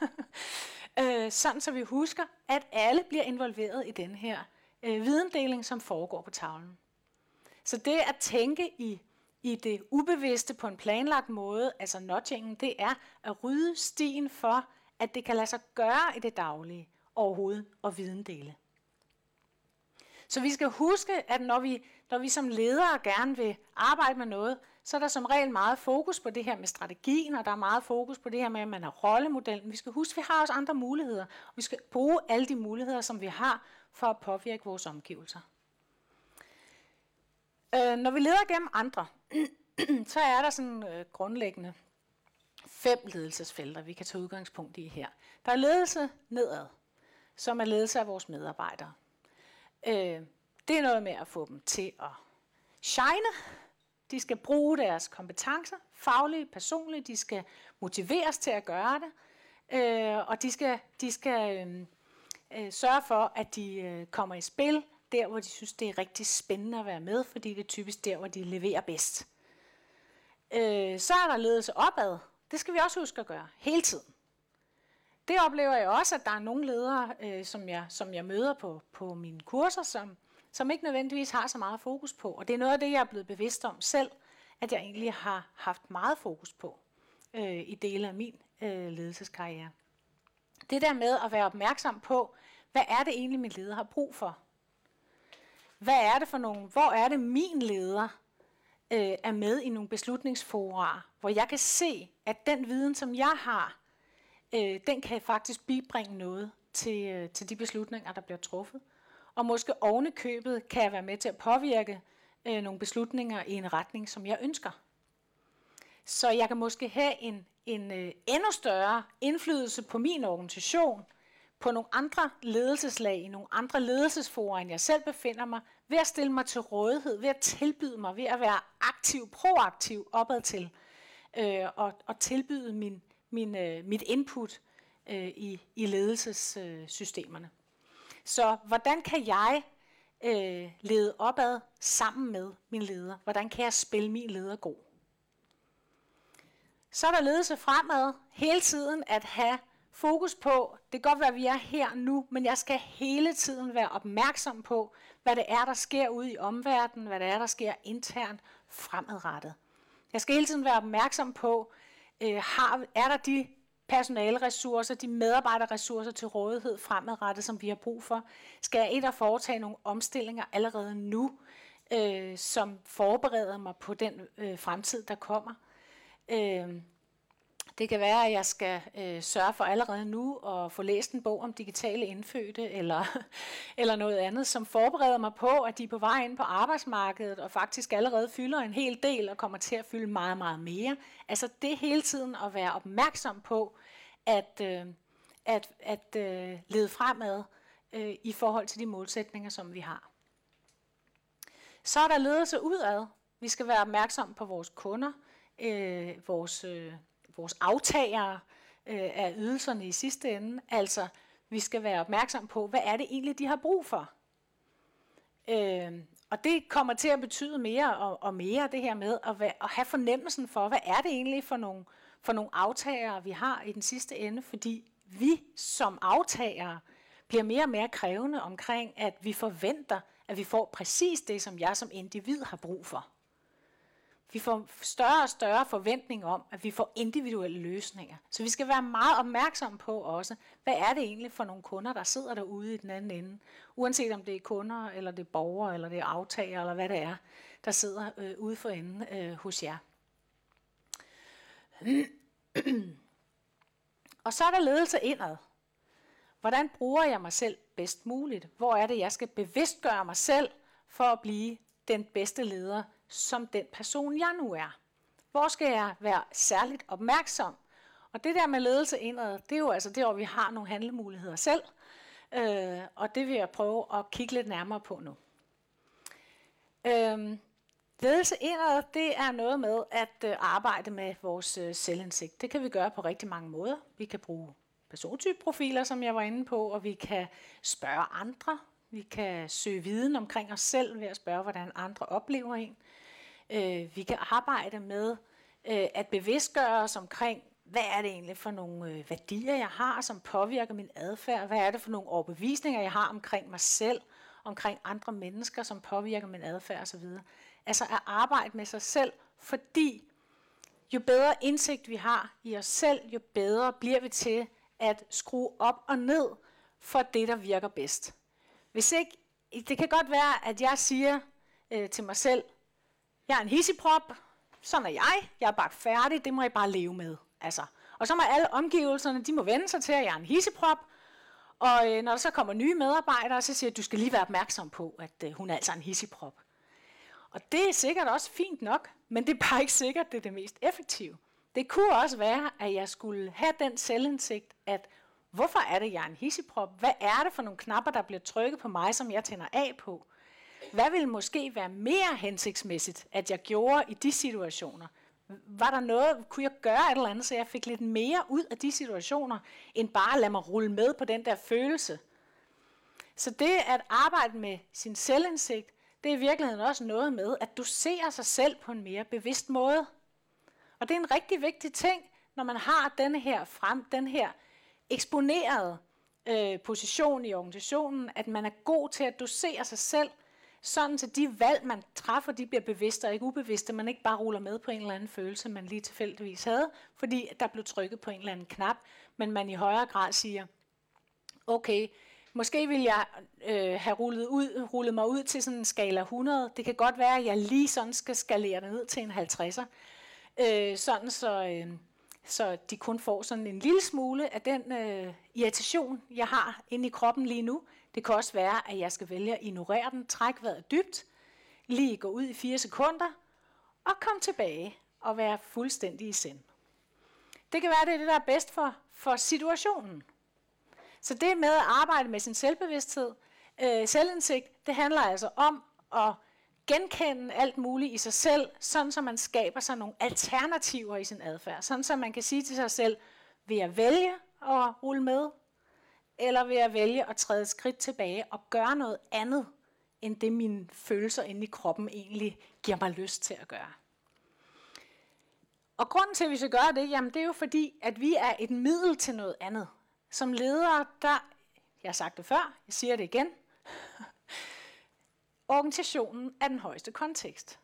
øh, sådan så vi husker, at alle bliver involveret i den her øh, videndeling, som foregår på tavlen. Så det at tænke i, i det ubevidste på en planlagt måde, altså notchingen, det er at rydde stien for, at det kan lade sig gøre i det daglige overhovedet og videndele. Så vi skal huske, at når vi, når vi som ledere gerne vil arbejde med noget, så er der som regel meget fokus på det her med strategien, og der er meget fokus på det her med, at man har rollemodellen. Vi skal huske, at vi har også andre muligheder. Og vi skal bruge alle de muligheder, som vi har for at påvirke vores omgivelser. Øh, når vi leder gennem andre, [clears throat] så er der sådan øh, grundlæggende fem ledelsesfelter, vi kan tage udgangspunkt i her. Der er ledelse nedad, som er ledelse af vores medarbejdere. Øh, det er noget med at få dem til at shine. De skal bruge deres kompetencer, faglige, personlige. De skal motiveres til at gøre det. Øh, og de skal, de skal øh, øh, sørge for, at de øh, kommer i spil der, hvor de synes, det er rigtig spændende at være med, fordi det er typisk der, hvor de leverer bedst. Øh, så er der ledelse opad. Det skal vi også huske at gøre hele tiden. Det oplever jeg også, at der er nogle ledere, øh, som, jeg, som jeg møder på, på mine kurser, som, som ikke nødvendigvis har så meget fokus på. Og det er noget af det, jeg er blevet bevidst om selv, at jeg egentlig har haft meget fokus på øh, i dele af min øh, ledelseskarriere. Det der med at være opmærksom på, hvad er det egentlig, min leder har brug for? Hvad er det for nogle, hvor er det min leder øh, er med i nogle beslutningsfora, hvor jeg kan se, at den viden, som jeg har, øh, den kan faktisk bibringe noget til, øh, til de beslutninger, der bliver truffet. Og måske oven købet kan jeg være med til at påvirke øh, nogle beslutninger i en retning, som jeg ønsker. Så jeg kan måske have en, en øh, endnu større indflydelse på min organisation, på nogle andre ledelseslag, i nogle andre ledelsesforer, end jeg selv befinder mig, ved at stille mig til rådighed, ved at tilbyde mig, ved at være aktiv, proaktiv opad til, øh, og, og tilbyde min, min, øh, mit input øh, i, i ledelsessystemerne. Øh, Så hvordan kan jeg øh, lede opad sammen med min leder? Hvordan kan jeg spille min leder god? Så er der ledelse fremad hele tiden at have fokus på, det kan godt være, at vi er her nu, men jeg skal hele tiden være opmærksom på, hvad det er, der sker ude i omverdenen, hvad det er, der sker internt fremadrettet. Jeg skal hele tiden være opmærksom på, øh, har, er der de personaleressourcer, de medarbejderressourcer til rådighed fremadrettet, som vi har brug for? Skal jeg ind og foretage nogle omstillinger allerede nu, øh, som forbereder mig på den øh, fremtid, der kommer? Øh, det kan være, at jeg skal øh, sørge for allerede nu at få læst en bog om digitale indfødte, eller, [laughs] eller noget andet, som forbereder mig på, at de er på vej ind på arbejdsmarkedet, og faktisk allerede fylder en hel del, og kommer til at fylde meget, meget mere. Altså det hele tiden at være opmærksom på, at, øh, at, at øh, lede fremad øh, i forhold til de målsætninger, som vi har. Så er der ledelse udad. Vi skal være opmærksom på vores kunder, øh, vores... Øh, vores aftagere øh, af ydelserne i sidste ende. Altså, vi skal være opmærksom på, hvad er det egentlig, de har brug for. Øh, og det kommer til at betyde mere og, og mere, det her med at, være, at have fornemmelsen for, hvad er det egentlig for nogle, for nogle aftagere, vi har i den sidste ende, fordi vi som aftagere bliver mere og mere krævende omkring, at vi forventer, at vi får præcis det, som jeg som individ har brug for. Vi får større og større forventning om, at vi får individuelle løsninger. Så vi skal være meget opmærksomme på også, hvad er det egentlig for nogle kunder, der sidder derude i den anden ende. Uanset om det er kunder, eller det er borgere, eller det er aftager, eller hvad det er, der sidder øh, ude for enden øh, hos jer. [clears throat] og så er der ledelse indad. Hvordan bruger jeg mig selv bedst muligt? Hvor er det, jeg skal bevidstgøre mig selv for at blive den bedste leder, som den person, jeg nu er. Hvor skal jeg være særligt opmærksom? Og det der med ledelse indad, det er jo altså det, hvor vi har nogle handlemuligheder selv. Øh, og det vil jeg prøve at kigge lidt nærmere på nu. Øh, ledelse indad, det er noget med at øh, arbejde med vores øh, selvindsigt. Det kan vi gøre på rigtig mange måder. Vi kan bruge persontypeprofiler, som jeg var inde på, og vi kan spørge andre. Vi kan søge viden omkring os selv ved at spørge, hvordan andre oplever en. Øh, vi kan arbejde med øh, at bevidstgøre os omkring, hvad er det egentlig for nogle øh, værdier, jeg har, som påvirker min adfærd? Hvad er det for nogle overbevisninger, jeg har omkring mig selv, omkring andre mennesker, som påvirker min adfærd osv.? Altså at arbejde med sig selv, fordi jo bedre indsigt vi har i os selv, jo bedre bliver vi til at skrue op og ned for det, der virker bedst. Hvis ikke, det kan godt være, at jeg siger øh, til mig selv, jeg er en hisseprop, sådan er jeg, jeg er bare færdig, det må jeg bare leve med. Altså. Og så må alle omgivelserne, de må vende sig til, at jeg er en hisseprop, og øh, når der så kommer nye medarbejdere, så siger jeg, at du skal lige være opmærksom på, at øh, hun er altså en hisseprop. Og det er sikkert også fint nok, men det er bare ikke sikkert, det er det mest effektive. Det kunne også være, at jeg skulle have den selvindsigt, at hvorfor er det, jeg er en hisseprop? Hvad er det for nogle knapper, der bliver trykket på mig, som jeg tænder af på? Hvad ville måske være mere hensigtsmæssigt, at jeg gjorde i de situationer? Var der noget, kunne jeg gøre et eller andet, så jeg fik lidt mere ud af de situationer, end bare at lade mig rulle med på den der følelse? Så det at arbejde med sin selvindsigt, det er i virkeligheden også noget med, at du ser sig selv på en mere bevidst måde. Og det er en rigtig vigtig ting, når man har den her frem, den her eksponerede øh, position i organisationen, at man er god til at dosere sig selv sådan så de valg, man træffer, de bliver bevidste og ikke ubevidste, man ikke bare ruller med på en eller anden følelse, man lige tilfældigvis havde, fordi der blev trykket på en eller anden knap, men man i højere grad siger, okay, måske vil jeg øh, have rullet, ud, rullet mig ud til sådan en skala 100. Det kan godt være, at jeg lige sådan skal skalere det ned til en 50'er, øh, sådan så, øh, så de kun får sådan en lille smule af den øh, irritation, jeg har inde i kroppen lige nu, det kan også være, at jeg skal vælge at ignorere den, trække vejret dybt, lige gå ud i fire sekunder, og komme tilbage og være fuldstændig i sind. Det kan være, det er det, der er bedst for, for situationen. Så det med at arbejde med sin selvbevidsthed, øh, selvindsigt, det handler altså om at genkende alt muligt i sig selv, sådan så man skaber sig nogle alternativer i sin adfærd. Sådan så man kan sige til sig selv, vil jeg vælge at rulle med, eller vil jeg vælge at træde et skridt tilbage og gøre noget andet, end det mine følelser inde i kroppen egentlig giver mig lyst til at gøre. Og grunden til, at vi skal gøre det, jamen det er jo fordi, at vi er et middel til noget andet. Som ledere, der, jeg har sagt det før, jeg siger det igen, [laughs] organisationen er den højeste kontekst.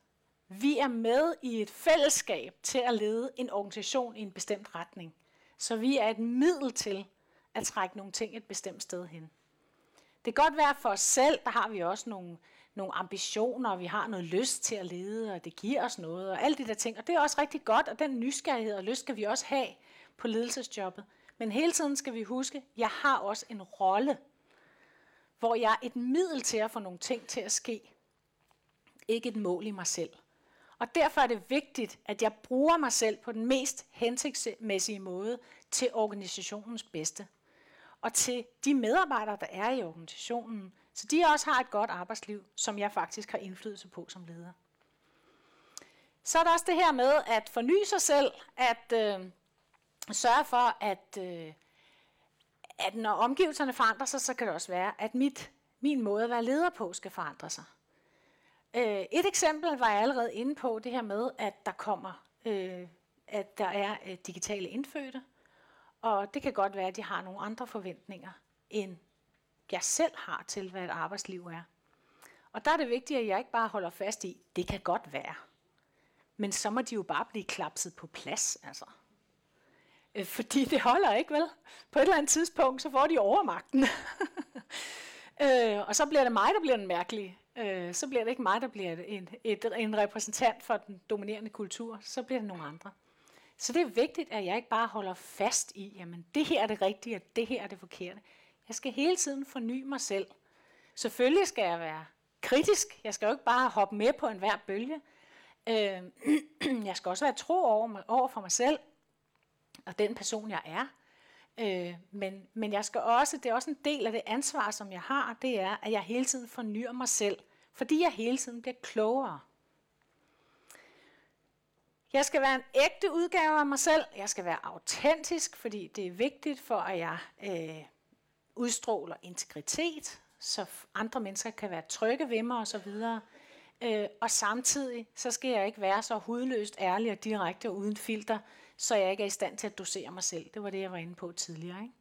Vi er med i et fællesskab til at lede en organisation i en bestemt retning. Så vi er et middel til at trække nogle ting et bestemt sted hen. Det kan godt være for os selv, der har vi også nogle, nogle ambitioner, og vi har noget lyst til at lede, og det giver os noget, og alle de der ting. Og det er også rigtig godt, og den nysgerrighed og lyst skal vi også have på ledelsesjobbet. Men hele tiden skal vi huske, at jeg har også en rolle, hvor jeg er et middel til at få nogle ting til at ske. Ikke et mål i mig selv. Og derfor er det vigtigt, at jeg bruger mig selv på den mest hensigtsmæssige måde til organisationens bedste. Og til de medarbejdere, der er i organisationen, så de også har et godt arbejdsliv, som jeg faktisk har indflydelse på som leder. Så er der også det her med at forny sig selv, at øh, sørge for, at, øh, at når omgivelserne forandrer sig, så kan det også være, at mit, min måde at være leder på skal forandre sig. Øh, et eksempel var jeg allerede inde på, det her med, at der kommer, øh, at der er øh, digitale indfødte, og det kan godt være, at de har nogle andre forventninger, end jeg selv har til, hvad et arbejdsliv er. Og der er det vigtigt, at jeg ikke bare holder fast i, det kan godt være. Men så må de jo bare blive klapset på plads, altså. Øh, fordi det holder ikke, vel? På et eller andet tidspunkt, så får de overmagten. [laughs] øh, og så bliver det mig, der bliver den mærkelige. Øh, så bliver det ikke mig, der bliver en, et, en repræsentant for den dominerende kultur. Så bliver det nogle andre. Så det er vigtigt, at jeg ikke bare holder fast i, jamen det her er det rigtige, og det her er det forkerte. Jeg skal hele tiden forny mig selv. Selvfølgelig skal jeg være kritisk. Jeg skal jo ikke bare hoppe med på enhver bølge. Øh, [clears throat] jeg skal også være tro over, over for mig selv og den person, jeg er. Øh, men, men jeg skal også, det er også en del af det ansvar, som jeg har, det er, at jeg hele tiden fornyer mig selv, fordi jeg hele tiden bliver klogere. Jeg skal være en ægte udgave af mig selv. Jeg skal være autentisk, fordi det er vigtigt for, at jeg øh, udstråler integritet, så andre mennesker kan være trygge ved mig osv. Øh, og samtidig så skal jeg ikke være så hudløst ærlig og direkte og uden filter, så jeg ikke er i stand til at dosere mig selv. Det var det, jeg var inde på tidligere. Ikke?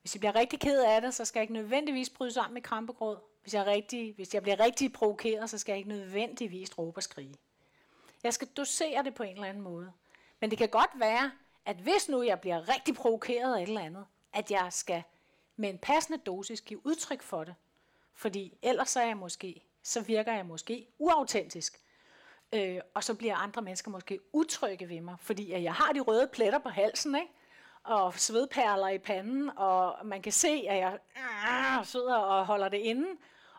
Hvis jeg bliver rigtig ked af det, så skal jeg ikke nødvendigvis bryde sammen med krampegråd. Hvis jeg, er rigtig, hvis jeg bliver rigtig provokeret, så skal jeg ikke nødvendigvis råbe og skrige. Jeg skal dosere det på en eller anden måde. Men det kan godt være, at hvis nu jeg bliver rigtig provokeret af et eller andet, at jeg skal med en passende dosis give udtryk for det. Fordi ellers så, er jeg måske, så virker jeg måske uautentisk. Øh, og så bliver andre mennesker måske utrygge ved mig, fordi at jeg har de røde pletter på halsen, ikke? og svedperler i panden, og man kan se, at jeg øh, sidder og holder det inde,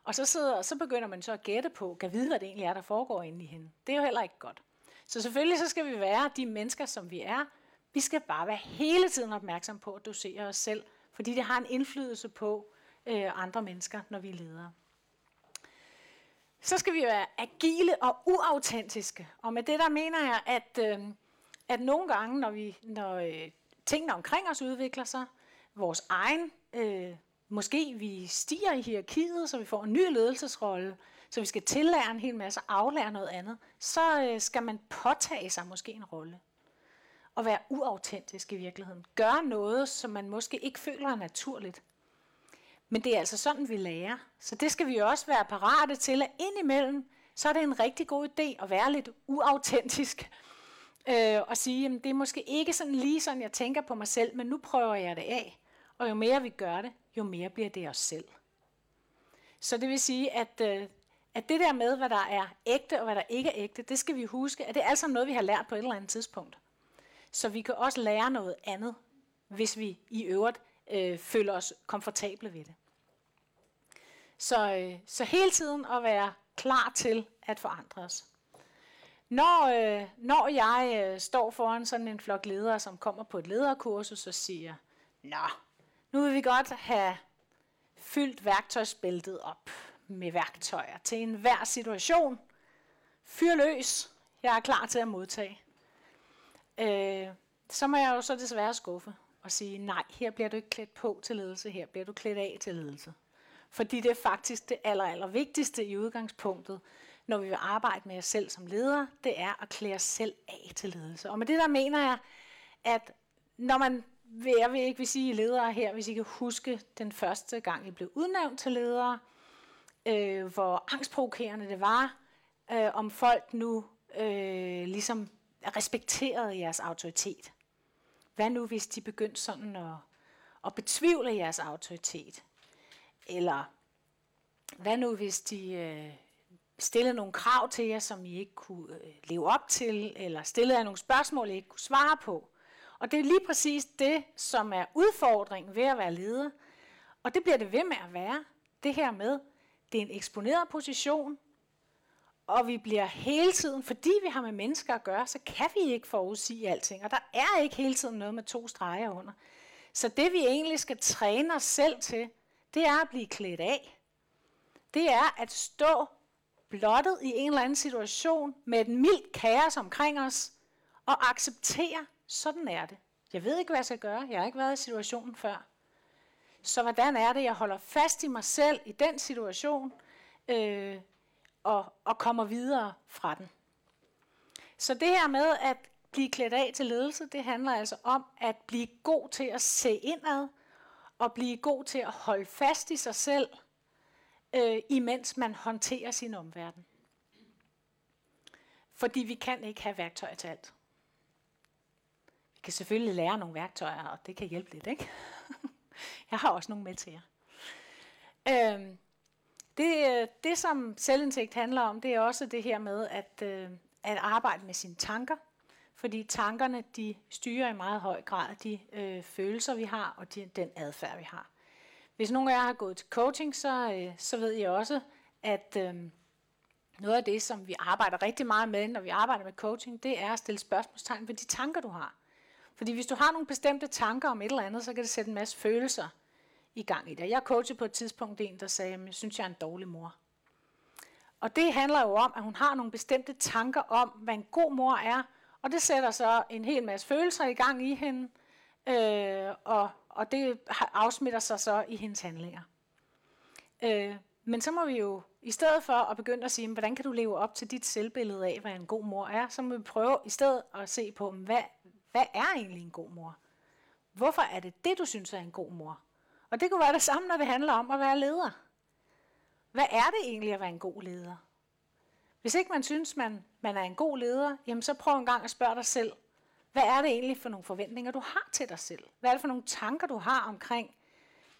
og så, sidder, så begynder man så at gætte på, kan vide, hvad det egentlig er, der foregår inde i hende. Det er jo heller ikke godt. Så selvfølgelig så skal vi være de mennesker, som vi er. Vi skal bare være hele tiden opmærksom på at dosere os selv, fordi det har en indflydelse på øh, andre mennesker, når vi leder. Så skal vi være agile og uautentiske. Og med det der mener jeg, at, øh, at nogle gange, når, vi, når øh, tingene omkring os udvikler sig, vores egen, øh, måske vi stiger i hierarkiet, så vi får en ny ledelsesrolle, så vi skal tillære en hel masse, aflære noget andet, så øh, skal man påtage sig måske en rolle. Og være uautentisk i virkeligheden. Gøre noget, som man måske ikke føler er naturligt. Men det er altså sådan, vi lærer. Så det skal vi også være parate til, at indimellem, så er det en rigtig god idé at være lidt uautentisk. Øh, og sige, at det er måske ikke sådan lige sådan, jeg tænker på mig selv, men nu prøver jeg det af. Og jo mere vi gør det, jo mere bliver det os selv. Så det vil sige, at, øh, at det der med, hvad der er ægte og hvad der ikke er ægte, det skal vi huske, at det er alt sammen noget, vi har lært på et eller andet tidspunkt. Så vi kan også lære noget andet, hvis vi i øvrigt øh, føler os komfortable ved det. Så, øh, så hele tiden at være klar til at forandre os. Når, øh, når jeg øh, står foran sådan en flok ledere, som kommer på et lederkursus, og siger Nå, nu vil vi godt have fyldt værktøjsbæltet op med værktøjer til enhver situation. Fyr løs. Jeg er klar til at modtage. Øh, så må jeg jo så desværre skuffe og sige, nej, her bliver du ikke klædt på til ledelse, her bliver du klædt af til ledelse. Fordi det er faktisk det aller, aller vigtigste i udgangspunktet, når vi vil arbejde med os selv som ledere, det er at klæde os selv af til ledelse. Og med det der mener jeg, at når man, jeg vil ikke vil sige ledere her, hvis I kan huske den første gang, I blev udnævnt til ledere, øh, hvor angstprovokerende det var, øh, om folk nu øh, ligesom respekterede jeres autoritet. hvad nu hvis de begyndte sådan at, at betvivle jeres autoritet? Eller hvad nu hvis de øh, stillede nogle krav til jer, som I ikke kunne øh, leve op til, eller stillede jer nogle spørgsmål, I ikke kunne svare på? Og det er lige præcis det, som er udfordringen ved at være leder. Og det bliver det ved med at være. Det her med, det er en eksponeret position, og vi bliver hele tiden, fordi vi har med mennesker at gøre, så kan vi ikke forudsige alting. Og der er ikke hele tiden noget med to streger under. Så det vi egentlig skal træne os selv til, det er at blive klædt af. Det er at stå blottet i en eller anden situation med et mildt kaos omkring os, og acceptere, sådan er det. Jeg ved ikke, hvad jeg skal gøre. Jeg har ikke været i situationen før. Så hvordan er det, jeg holder fast i mig selv i den situation, øh, og, og kommer videre fra den. Så det her med at blive klædt af til ledelse, det handler altså om at blive god til at se indad, og blive god til at holde fast i sig selv, øh, imens man håndterer sin omverden. Fordi vi kan ikke have værktøjer til alt. Kan selvfølgelig lære nogle værktøjer, og det kan hjælpe lidt, ikke? [laughs] Jeg har også nogle med til jer. Øhm, det, det, som selvindsigt handler om, det er også det her med at, øh, at arbejde med sine tanker. Fordi tankerne, de styrer i meget høj grad de øh, følelser, vi har, og de, den adfærd, vi har. Hvis nogen af jer har gået til coaching, så, øh, så ved I også, at øh, noget af det, som vi arbejder rigtig meget med, når vi arbejder med coaching, det er at stille spørgsmålstegn ved de tanker, du har. Fordi hvis du har nogle bestemte tanker om et eller andet, så kan det sætte en masse følelser i gang i dig. Jeg coachede på et tidspunkt en, der sagde, at jeg synes, jeg er en dårlig mor. Og det handler jo om, at hun har nogle bestemte tanker om, hvad en god mor er, og det sætter så en hel masse følelser i gang i hende, øh, og, og det afsmitter sig så i hendes handlinger. Øh, men så må vi jo, i stedet for at begynde at sige, hvordan kan du leve op til dit selvbillede af, hvad en god mor er, så må vi prøve i stedet at se på, hvad, hvad er egentlig en god mor? Hvorfor er det det, du synes er en god mor? Og det kunne være det samme, når det handler om at være leder. Hvad er det egentlig at være en god leder? Hvis ikke man synes, man, man er en god leder, jamen så prøv en gang at spørge dig selv, hvad er det egentlig for nogle forventninger, du har til dig selv? Hvad er det for nogle tanker, du har omkring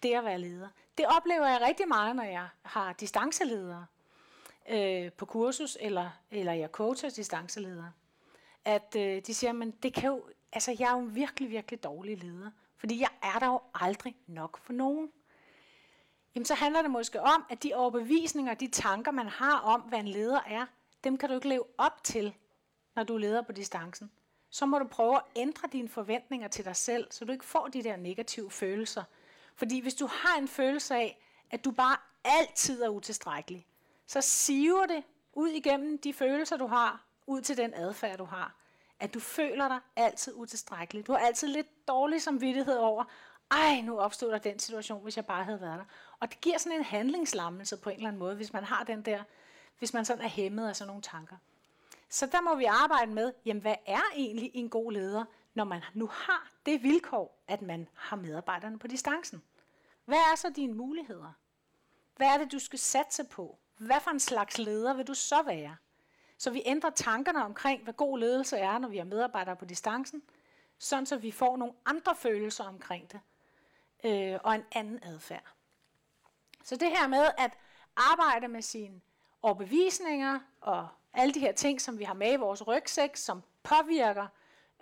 det at være leder? Det oplever jeg rigtig meget, når jeg har distanceledere øh, på kursus, eller, eller jeg coacher distanceledere. At øh, de siger, men det kan jo, altså jeg er jo en virkelig, virkelig dårlig leder. Fordi jeg er der jo aldrig nok for nogen. Jamen så handler det måske om, at de overbevisninger, de tanker, man har om, hvad en leder er, dem kan du ikke leve op til, når du leder på distancen. Så må du prøve at ændre dine forventninger til dig selv, så du ikke får de der negative følelser. Fordi hvis du har en følelse af, at du bare altid er utilstrækkelig, så siver det ud igennem de følelser, du har, ud til den adfærd, du har at du føler dig altid utilstrækkelig. Du har altid lidt dårlig samvittighed over, ej, nu opstod der den situation, hvis jeg bare havde været der. Og det giver sådan en handlingslammelse på en eller anden måde, hvis man har den der, hvis man sådan er hæmmet af sådan nogle tanker. Så der må vi arbejde med, jamen hvad er egentlig en god leder, når man nu har det vilkår, at man har medarbejderne på distancen? Hvad er så dine muligheder? Hvad er det, du skal satse på? Hvad for en slags leder vil du så være? Så vi ændrer tankerne omkring, hvad god ledelse er, når vi har medarbejdere på distancen, sådan så vi får nogle andre følelser omkring det, øh, og en anden adfærd. Så det her med at arbejde med sine overbevisninger og alle de her ting, som vi har med i vores rygsæk, som påvirker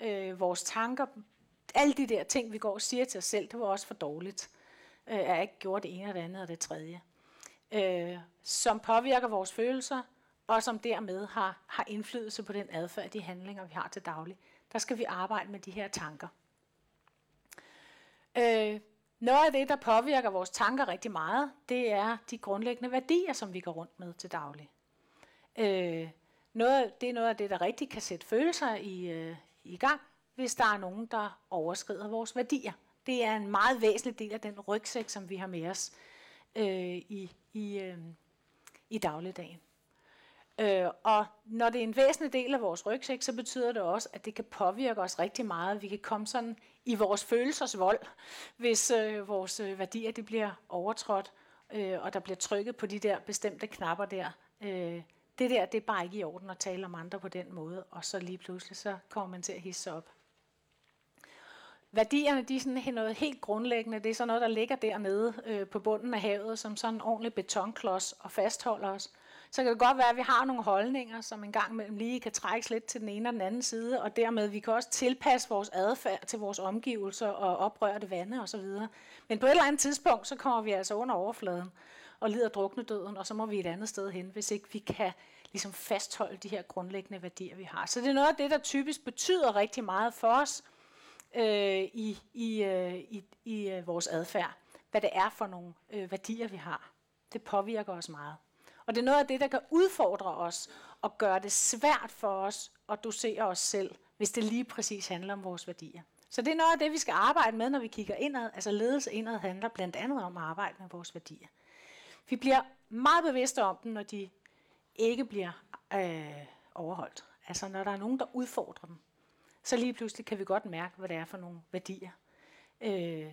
øh, vores tanker, alle de der ting, vi går og siger til os selv, det var også for dårligt. Øh, jeg ikke gjort det ene og det andet og det tredje. Øh, som påvirker vores følelser, og som dermed har, har indflydelse på den adfærd, de handlinger, vi har til daglig. Der skal vi arbejde med de her tanker. Øh, noget af det, der påvirker vores tanker rigtig meget, det er de grundlæggende værdier, som vi går rundt med til daglig. Øh, noget, det er noget af det, der rigtig kan sætte følelser i, øh, i gang, hvis der er nogen, der overskrider vores værdier. Det er en meget væsentlig del af den rygsæk, som vi har med os øh, i, i, øh, i dagligdagen. Øh, og når det er en væsentlig del af vores rygsæk, så betyder det også, at det kan påvirke os rigtig meget. Vi kan komme sådan i vores følelsesvold, hvis øh, vores øh, værdier det bliver overtrådt, øh, og der bliver trykket på de der bestemte knapper der. Øh, det der, det er bare ikke i orden at tale om andre på den måde, og så lige pludselig så kommer man til at hisse op. Værdierne, de er sådan noget helt grundlæggende. Det er sådan noget, der ligger dernede øh, på bunden af havet, som sådan en ordentlig betonklods og fastholder os. Så kan det godt være, at vi har nogle holdninger, som en gang imellem lige kan trækkes lidt til den ene og den anden side, og dermed vi kan også tilpasse vores adfærd til vores omgivelser og oprøre det vande osv. Men på et eller andet tidspunkt, så kommer vi altså under overfladen og lider drukne døden, og så må vi et andet sted hen, hvis ikke vi kan ligesom fastholde de her grundlæggende værdier, vi har. Så det er noget af det, der typisk betyder rigtig meget for os øh, i, i, øh, i, i øh, vores adfærd. Hvad det er for nogle øh, værdier, vi har. Det påvirker os meget. Og det er noget af det, der kan udfordre os og gøre det svært for os at dosere os selv, hvis det lige præcis handler om vores værdier. Så det er noget af det, vi skal arbejde med, når vi kigger indad. Altså ledelse indad handler blandt andet om at arbejde med vores værdier. Vi bliver meget bevidste om dem, når de ikke bliver øh, overholdt. Altså når der er nogen, der udfordrer dem. Så lige pludselig kan vi godt mærke, hvad det er for nogle værdier, øh,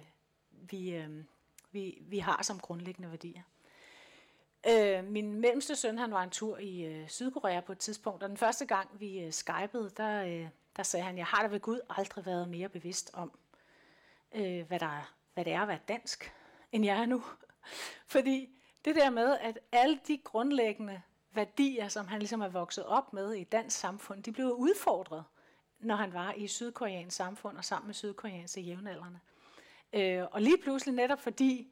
vi, øh, vi, vi har som grundlæggende værdier. Øh, min mellemste søn, han var en tur i øh, Sydkorea på et tidspunkt, og den første gang vi øh, skypede, der, øh, der sagde han, jeg har da ved Gud aldrig været mere bevidst om, øh, hvad, der er, hvad det er at være dansk, end jeg er nu. [laughs] Fordi det der med, at alle de grundlæggende værdier, som han ligesom er vokset op med i dansk samfund, de blev udfordret, når han var i sydkoreansk samfund og sammen med sydkoreanske jævnaldrende. Øh, og lige pludselig netop fordi,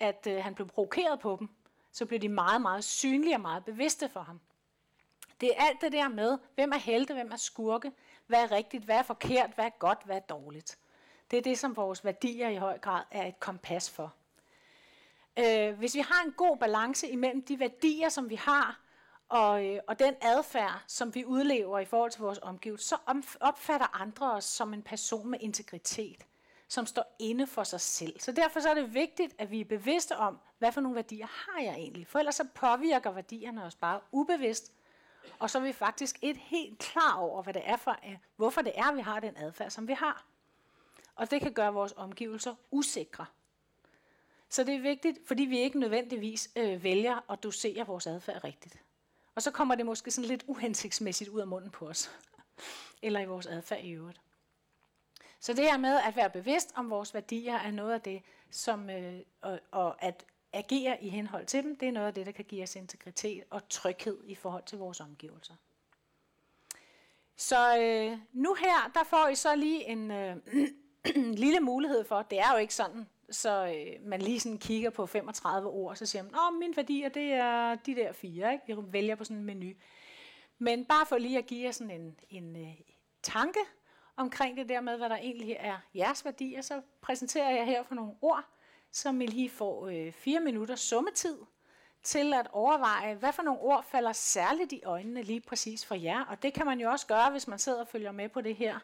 at øh, han blev provokeret på dem, så blev de meget, meget synlige og meget bevidste for ham. Det er alt det der med, hvem er helte, hvem er skurke, hvad er rigtigt, hvad er forkert, hvad er godt, hvad er dårligt. Det er det, som vores værdier i høj grad er et kompas for. Øh, hvis vi har en god balance imellem de værdier, som vi har, og, øh, og den adfærd, som vi udlever i forhold til vores omgivelser, så opfatter andre os som en person med integritet som står inde for sig selv. Så derfor så er det vigtigt, at vi er bevidste om, hvad for nogle værdier har jeg egentlig? For ellers så påvirker værdierne os bare ubevidst, og så er vi faktisk et helt klar over, hvad det er for, øh, hvorfor det er, at vi har den adfærd, som vi har. Og det kan gøre vores omgivelser usikre. Så det er vigtigt, fordi vi ikke nødvendigvis øh, vælger at dosere vores adfærd rigtigt. Og så kommer det måske sådan lidt uhensigtsmæssigt ud af munden på os. Eller i vores adfærd i øvrigt. Så det her med at være bevidst om vores værdier er noget af det, som, øh, og, og at agere i henhold til dem, det er noget af det, der kan give os integritet og tryghed i forhold til vores omgivelser. Så øh, nu her, der får I så lige en øh, [clears throat] lille mulighed for, det er jo ikke sådan, så øh, man lige sådan kigger på 35 ord, og så siger man, at mine værdier, det er de der fire, ikke? vi vælger på sådan en menu. Men bare for lige at give jer sådan en, en øh, tanke, omkring det der med, hvad der egentlig er jeres værdier, så præsenterer jeg her for nogle ord, som I lige får øh, fire minutter summetid til at overveje, hvad for nogle ord falder særligt i øjnene lige præcis for jer. Og det kan man jo også gøre, hvis man sidder og følger med på det her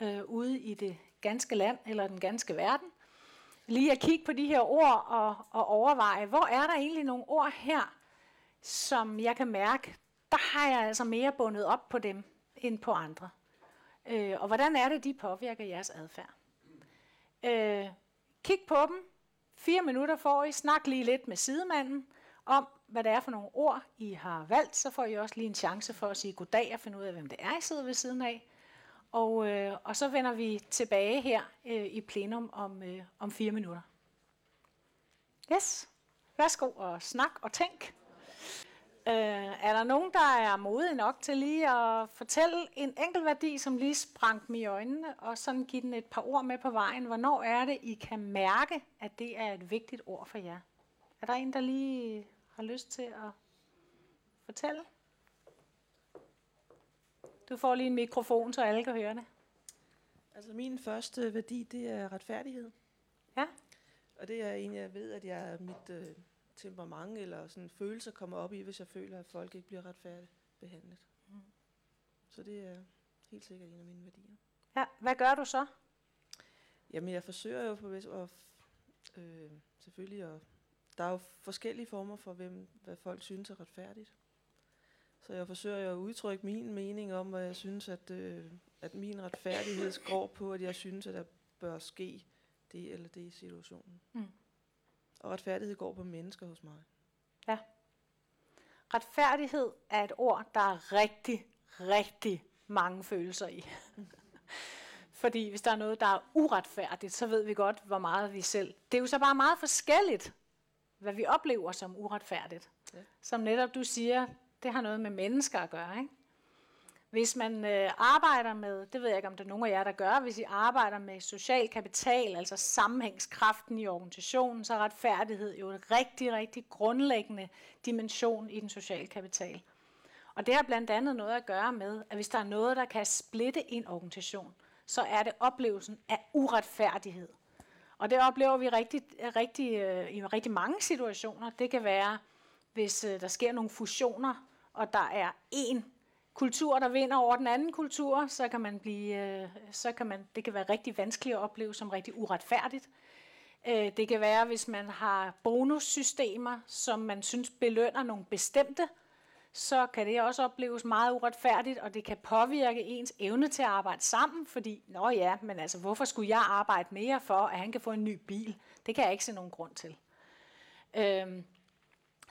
øh, ude i det ganske land eller den ganske verden. Lige at kigge på de her ord og, og overveje, hvor er der egentlig nogle ord her, som jeg kan mærke, der har jeg altså mere bundet op på dem end på andre. Øh, og hvordan er det, de påvirker jeres adfærd? Øh, kig på dem. Fire minutter får I. Snak lige lidt med sidemanden om, hvad det er for nogle ord, I har valgt. Så får I også lige en chance for at sige goddag og finde ud af, hvem det er, I sidder ved siden af. Og, øh, og så vender vi tilbage her øh, i plenum om, øh, om fire minutter. Yes, værsgo og snak og tænk. Øh, er der nogen, der er modige nok til lige at fortælle en enkelt værdi, som lige sprang dem i øjnene, og sådan give den et par ord med på vejen? Hvornår er det, I kan mærke, at det er et vigtigt ord for jer? Er der en, der lige har lyst til at fortælle? Du får lige en mikrofon, så alle kan høre det. Altså min første værdi, det er retfærdighed. Ja. Og det er en, jeg ved, at jeg mit... Øh temperament eller sådan følelser kommer op i, hvis jeg føler, at folk ikke bliver retfærdigt behandlet. Mm. Så det er helt sikkert en af mine værdier. Ja, hvad gør du så? Jamen, jeg forsøger jo på at, øh, selvfølgelig at, der er jo forskellige former for, hvem, hvad folk synes er retfærdigt. Så jeg forsøger jo at udtrykke min mening om, hvad jeg synes, at, øh, at min retfærdighed går på, at jeg synes, at der bør ske det eller det i situationen. Mm. Og retfærdighed går på mennesker hos mig. Ja. Retfærdighed er et ord, der er rigtig, rigtig mange følelser i. [laughs] Fordi hvis der er noget, der er uretfærdigt, så ved vi godt, hvor meget vi selv... Det er jo så bare meget forskelligt, hvad vi oplever som uretfærdigt. Ja. Som netop du siger, det har noget med mennesker at gøre. Ikke? Hvis man øh, arbejder med, det ved jeg ikke om der er nogen af jer, der gør, hvis I arbejder med social kapital, altså sammenhængskraften i organisationen, så er retfærdighed jo en rigtig, rigtig grundlæggende dimension i den sociale kapital. Og det har blandt andet noget at gøre med, at hvis der er noget, der kan splitte en organisation, så er det oplevelsen af uretfærdighed. Og det oplever vi rigtig, rigtig, øh, i rigtig mange situationer. Det kan være, hvis øh, der sker nogle fusioner, og der er en kultur, der vinder over den anden kultur, så kan man blive, øh, så kan man, det kan være rigtig vanskeligt at opleve som rigtig uretfærdigt. Øh, det kan være, hvis man har bonussystemer, som man synes belønner nogle bestemte, så kan det også opleves meget uretfærdigt, og det kan påvirke ens evne til at arbejde sammen, fordi, nå ja, men altså, hvorfor skulle jeg arbejde mere for, at han kan få en ny bil? Det kan jeg ikke se nogen grund til. Øhm,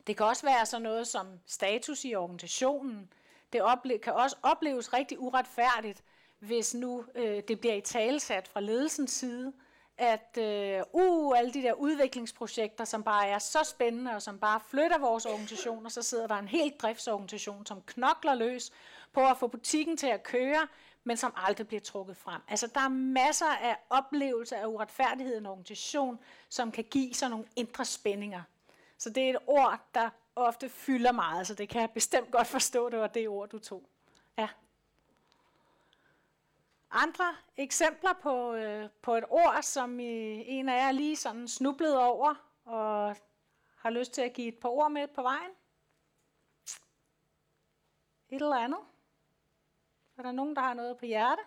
det kan også være sådan noget som status i organisationen. Det ople- kan også opleves rigtig uretfærdigt, hvis nu øh, det bliver i talsat fra ledelsens side, at øh, uh, alle de der udviklingsprojekter, som bare er så spændende, og som bare flytter vores organisation, og så sidder der en helt driftsorganisation, som knokler løs på at få butikken til at køre, men som aldrig bliver trukket frem. Altså der er masser af oplevelser af uretfærdighed i en organisation, som kan give sådan nogle indre spændinger. Så det er et ord, der ofte fylder meget, så det kan jeg bestemt godt forstå, det var det ord, du tog. Ja. Andre eksempler på, øh, på et ord, som I, en af jer lige sådan snublede over, og har lyst til at give et par ord med på vejen? Et eller andet? Er der nogen, der har noget på hjerte?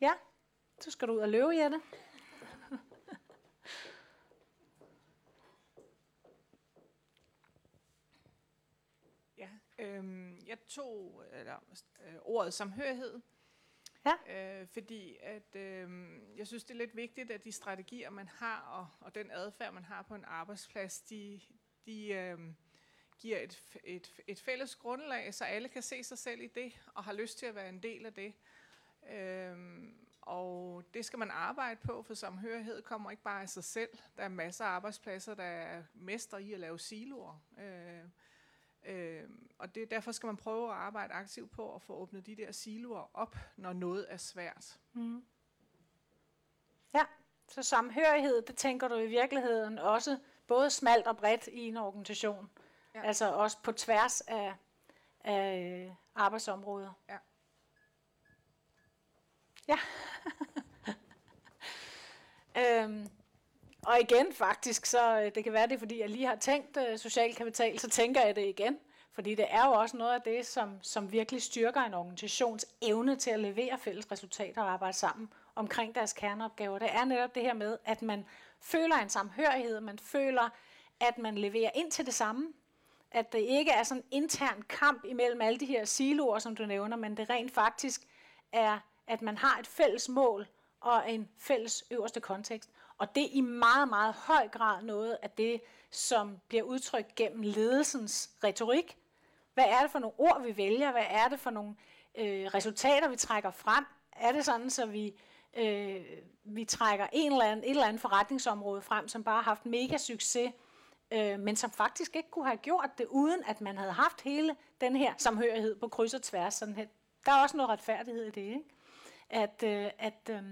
Ja, så skal du ud og løbe, Jette. Ja, øhm, jeg tog eller, øh, ordet samhørighed, Ja. øh, fordi at, øh, jeg synes, det er lidt vigtigt, at de strategier, man har, og, og den adfærd, man har på en arbejdsplads, de, de øh, giver et, et, et fælles grundlag, så alle kan se sig selv i det, og har lyst til at være en del af det. Øhm, og det skal man arbejde på, for samhørighed kommer ikke bare af sig selv. Der er masser af arbejdspladser, der er mester i at lave siloer. Øh, øh, og det, derfor skal man prøve at arbejde aktivt på at få åbnet de der siloer op, når noget er svært. Mm. Ja, så samhørighed, det tænker du i virkeligheden også både smalt og bredt i en organisation. Ja. Altså også på tværs af, af arbejdsområder. Ja. Ja. [laughs] øhm, og igen faktisk, så øh, det kan være det, fordi jeg lige har tænkt øh, social kapital, så tænker jeg det igen. Fordi det er jo også noget af det, som, som virkelig styrker en organisations evne til at levere fælles resultater og arbejde sammen omkring deres kerneopgaver. Det er netop det her med, at man føler en samhørighed, man føler, at man leverer ind til det samme. At det ikke er sådan en intern kamp imellem alle de her siloer, som du nævner, men det rent faktisk er, at man har et fælles mål og en fælles øverste kontekst. Og det er i meget, meget høj grad noget af det, som bliver udtrykt gennem ledelsens retorik. Hvad er det for nogle ord, vi vælger? Hvad er det for nogle øh, resultater, vi trækker frem? Er det sådan, så vi, øh, vi trækker en eller anden, et eller andet forretningsområde frem, som bare har haft mega succes, øh, men som faktisk ikke kunne have gjort det, uden at man havde haft hele den her samhørighed på kryds og tværs. Sådan her. Der er også noget retfærdighed i det, ikke? At, øh, at øh,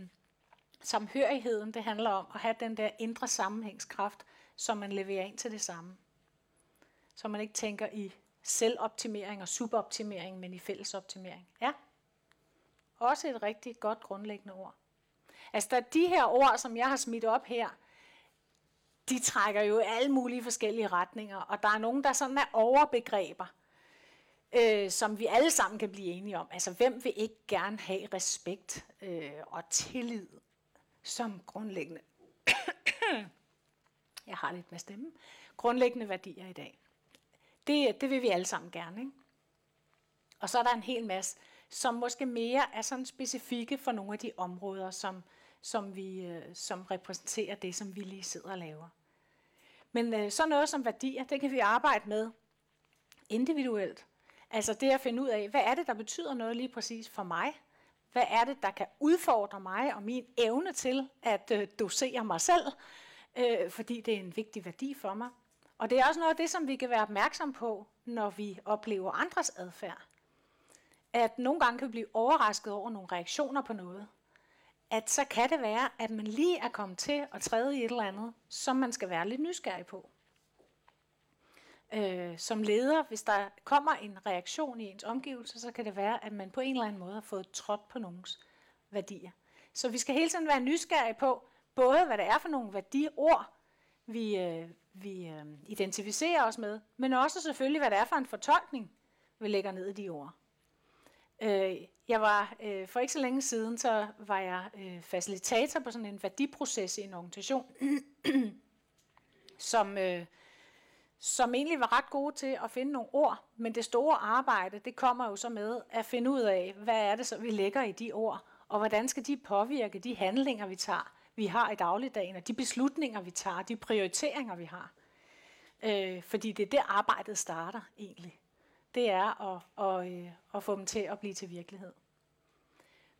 samhørigheden, det handler om at have den der indre sammenhængskraft, som man leverer ind til det samme. Så man ikke tænker i selvoptimering og suboptimering, men i fællesoptimering. Ja. Også et rigtig godt grundlæggende ord. Altså, der er de her ord, som jeg har smidt op her, de trækker jo i alle mulige forskellige retninger, og der er nogen, der sådan er overbegreber, øh, som vi alle sammen kan blive enige om. Altså, hvem vil ikke gerne have respekt øh, og tillid som grundlæggende, [coughs] jeg har lidt med stemme, grundlæggende værdier i dag. Det, det vil vi alle sammen gerne, ikke? Og så er der en hel masse, som måske mere er sådan specifikke for nogle af de områder, som, som, vi, øh, som repræsenterer det, som vi lige sidder og laver. Men øh, så noget som værdier, det kan vi arbejde med individuelt. Altså det at finde ud af, hvad er det, der betyder noget lige præcis for mig? Hvad er det, der kan udfordre mig og min evne til at øh, dosere mig selv, øh, fordi det er en vigtig værdi for mig. Og det er også noget af det, som vi kan være opmærksom på, når vi oplever andres adfærd. At nogle gange kan vi blive overrasket over nogle reaktioner på noget. At så kan det være, at man lige er kommet til at træde i et eller andet, som man skal være lidt nysgerrig på. Øh, som leder, hvis der kommer en reaktion i ens omgivelser, så kan det være, at man på en eller anden måde har fået trådt på nogens værdier. Så vi skal hele tiden være nysgerrige på, både hvad det er for nogle værdiord, vi, øh, vi øh, identificerer os med, men også selvfølgelig, hvad det er for en fortolkning, vi lægger ned i de ord. Øh, jeg var øh, for ikke så længe siden, så var jeg øh, facilitator på sådan en værdiproces i en organisation, [clears throat] som, øh, som egentlig var ret gode til at finde nogle ord, men det store arbejde, det kommer jo så med at finde ud af, hvad er det så, vi lægger i de ord, og hvordan skal de påvirke de handlinger, vi tager, vi har i dagligdagen, og de beslutninger, vi tager, de prioriteringer, vi har. Øh, fordi det er der arbejdet starter egentlig. Det er at, at, øh, at få dem til at blive til virkelighed.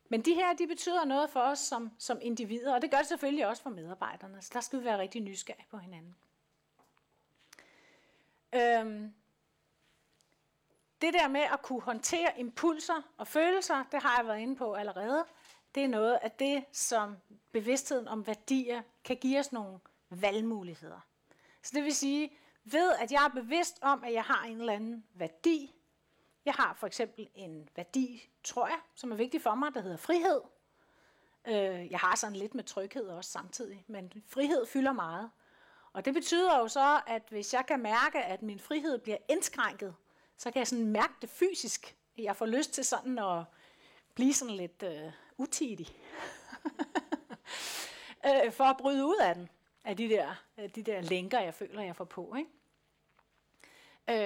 Men de her, de betyder noget for os som, som individer, og det gør det selvfølgelig også for medarbejderne. Så der skal vi være rigtig nysgerrige på hinanden. Øhm, det der med at kunne håndtere impulser og følelser, det har jeg været inde på allerede. Det er noget af det, som bevidstheden om værdier kan give os nogle valgmuligheder. Så det vil sige, ved at jeg er bevidst om, at jeg har en eller anden værdi. Jeg har for eksempel en værdi, tror jeg, som er vigtig for mig, der hedder frihed. Øh, jeg har sådan lidt med tryghed også samtidig, men frihed fylder meget. Og det betyder jo så, at hvis jeg kan mærke, at min frihed bliver indskrænket, så kan jeg sådan mærke det fysisk. Jeg får lyst til sådan at blive sådan lidt øh, utidig. [laughs] øh, for at bryde ud af den, af de der, øh, de der lænker, jeg føler, jeg får på. Ikke?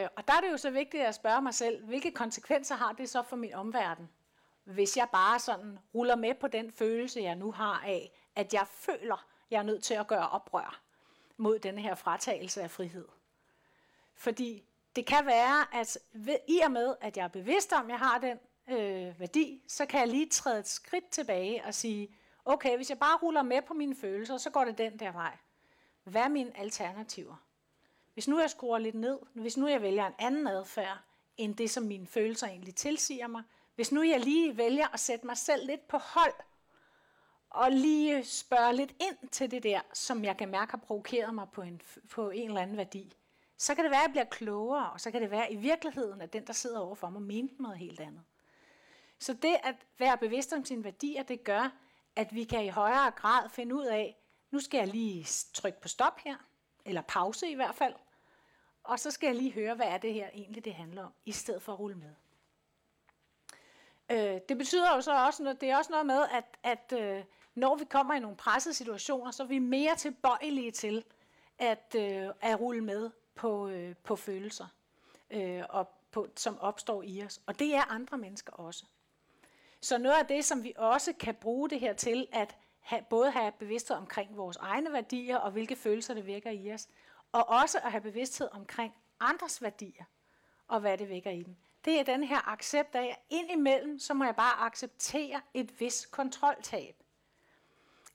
Øh, og der er det jo så vigtigt at spørge mig selv, hvilke konsekvenser har det så for min omverden? Hvis jeg bare sådan ruller med på den følelse, jeg nu har af, at jeg føler, jeg er nødt til at gøre oprør mod denne her fratagelse af frihed. Fordi det kan være, at ved, i og med, at jeg er bevidst om, at jeg har den øh, værdi, så kan jeg lige træde et skridt tilbage og sige, okay, hvis jeg bare ruller med på mine følelser, så går det den der vej. Hvad er mine alternativer? Hvis nu jeg skruer lidt ned, hvis nu jeg vælger en anden adfærd, end det, som mine følelser egentlig tilsiger mig, hvis nu jeg lige vælger at sætte mig selv lidt på hold, og lige spørge lidt ind til det der, som jeg kan mærke har provokeret mig på en, på en eller anden værdi, så kan det være, at jeg bliver klogere, og så kan det være i virkeligheden, at den, der sidder overfor mig, mente noget helt andet. Så det at være bevidst om sine værdier, det gør, at vi kan i højere grad finde ud af, nu skal jeg lige trykke på stop her, eller pause i hvert fald, og så skal jeg lige høre, hvad er det her egentlig, det handler om, i stedet for at rulle med. Øh, det betyder jo så også, det er også noget med, at, at øh, når vi kommer i nogle pressede situationer, så er vi mere tilbøjelige til at, øh, at rulle med på, øh, på følelser, øh, og på, som opstår i os. Og det er andre mennesker også. Så noget af det, som vi også kan bruge det her til, at have, både have bevidsthed omkring vores egne værdier og hvilke følelser det vækker i os, og også at have bevidsthed omkring andres værdier og hvad det vækker i dem. Det er den her accept af, at indimellem, så må jeg bare acceptere et vis kontroltab.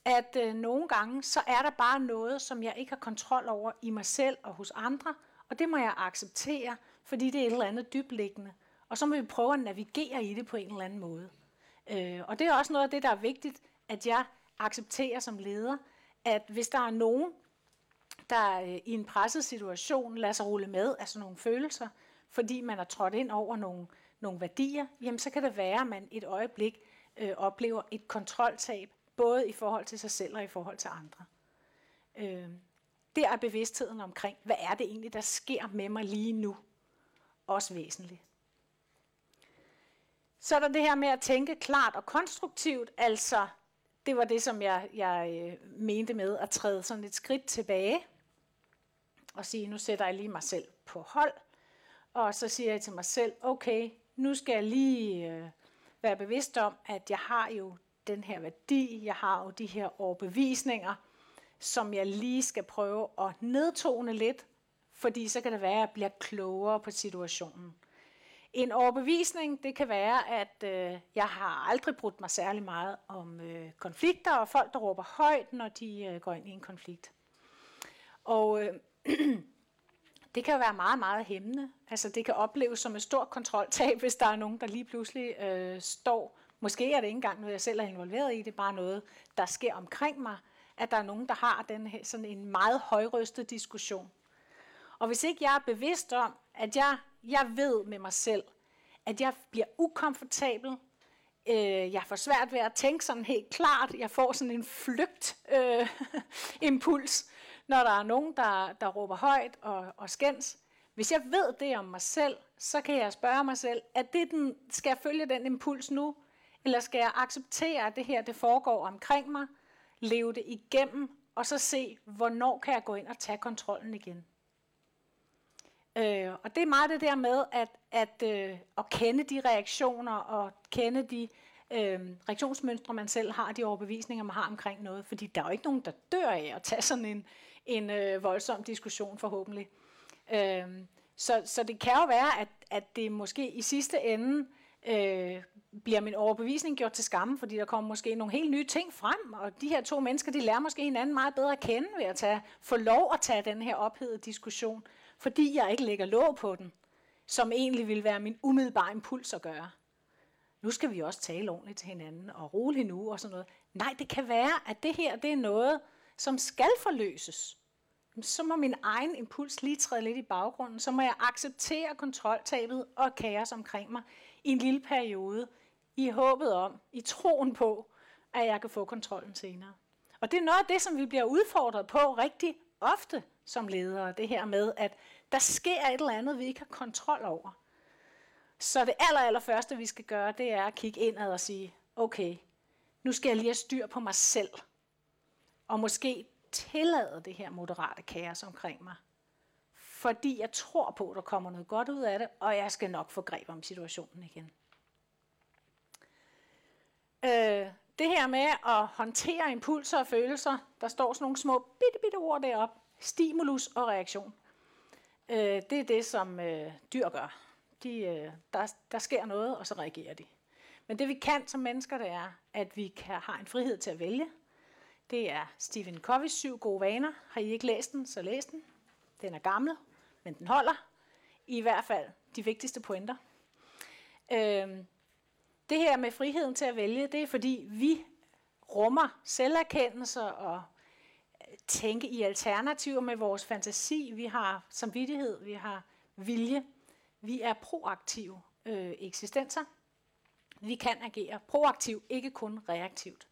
At øh, nogle gange, så er der bare noget, som jeg ikke har kontrol over i mig selv og hos andre, og det må jeg acceptere, fordi det er et eller andet dybliggende. Og så må vi prøve at navigere i det på en eller anden måde. Øh, og det er også noget af det, der er vigtigt, at jeg accepterer som leder, at hvis der er nogen, der øh, i en presset situation lader sig rulle med af sådan nogle følelser, fordi man er trådt ind over nogle, nogle værdier, jamen så kan det være, at man et øjeblik øh, oplever et kontroltab, både i forhold til sig selv og i forhold til andre. Øh, der er bevidstheden omkring, hvad er det egentlig, der sker med mig lige nu, også væsentligt. Så er der det her med at tænke klart og konstruktivt, altså det var det, som jeg, jeg øh, mente med at træde sådan et skridt tilbage og sige, nu sætter jeg lige mig selv på hold, og så siger jeg til mig selv, okay, nu skal jeg lige øh, være bevidst om, at jeg har jo den her værdi, jeg har jo de her overbevisninger, som jeg lige skal prøve at nedtone lidt, fordi så kan det være, at jeg bliver klogere på situationen. En overbevisning, det kan være, at øh, jeg har aldrig brudt mig særlig meget om øh, konflikter og folk, der råber højt, når de øh, går ind i en konflikt. Og øh, [clears throat] det kan jo være meget, meget hæmmende. Altså det kan opleves som et stort kontroltab, hvis der er nogen, der lige pludselig øh, står. Måske er det ikke engang noget, jeg selv er involveret i, det er bare noget, der sker omkring mig, at der er nogen, der har den her, sådan en meget højrystet diskussion. Og hvis ikke jeg er bevidst om, at jeg, jeg ved med mig selv, at jeg bliver ukomfortabel, øh, jeg får svært ved at tænke sådan helt klart, jeg får sådan en flygt øh, [laughs] impuls, når der er nogen, der, der råber højt og, og skændes. Hvis jeg ved det om mig selv, så kan jeg spørge mig selv, at det den, skal jeg følge den impuls nu, eller skal jeg acceptere, at det her det foregår omkring mig, leve det igennem, og så se, hvornår kan jeg gå ind og tage kontrollen igen. Øh, og det er meget det der med at, at, øh, at kende de reaktioner og kende de øh, reaktionsmønstre, man selv har, de overbevisninger, man har omkring noget. Fordi der er jo ikke nogen, der dør af at tage sådan en, en øh, voldsom diskussion forhåbentlig. Øh, så, så det kan jo være, at, at det måske i sidste ende øh, bliver min overbevisning gjort til skamme, fordi der kommer måske nogle helt nye ting frem, og de her to mennesker, de lærer måske hinanden meget bedre at kende ved at tage, få lov at tage den her ophedede diskussion, fordi jeg ikke lægger låg på den, som egentlig vil være min umiddelbare impuls at gøre. Nu skal vi også tale ordentligt til hinanden, og roligt nu og sådan noget. Nej, det kan være, at det her det er noget, som skal forløses. Så må min egen impuls lige træde lidt i baggrunden. Så må jeg acceptere kontroltabet og kaos omkring mig i en lille periode, i håbet om, i troen på, at jeg kan få kontrollen senere. Og det er noget af det, som vi bliver udfordret på rigtig ofte som ledere. Det her med, at der sker et eller andet, vi ikke har kontrol over. Så det aller, aller første, vi skal gøre, det er at kigge indad og sige, okay, nu skal jeg lige have styr på mig selv. Og måske tillade det her moderate kaos omkring mig. Fordi jeg tror på, at der kommer noget godt ud af det, og jeg skal nok få greb om situationen igen. Øh, det her med at håndtere impulser og følelser, der står sådan nogle små bitte, bitte ord derop. Stimulus og reaktion. Øh, det er det, som øh, dyr gør. De, øh, der, der sker noget, og så reagerer de. Men det vi kan som mennesker, det er, at vi kan har en frihed til at vælge. Det er Stephen Covey's syv gode vaner. Har I ikke læst den, så læs den. Den er gammel, men den holder. I hvert fald de vigtigste pointer. Øh, det her med friheden til at vælge, det er fordi vi rummer selverkendelse og øh, tænke i alternativer med vores fantasi. Vi har samvittighed, vi har vilje. Vi er proaktive øh, eksistenser. Vi kan agere proaktivt, ikke kun reaktivt.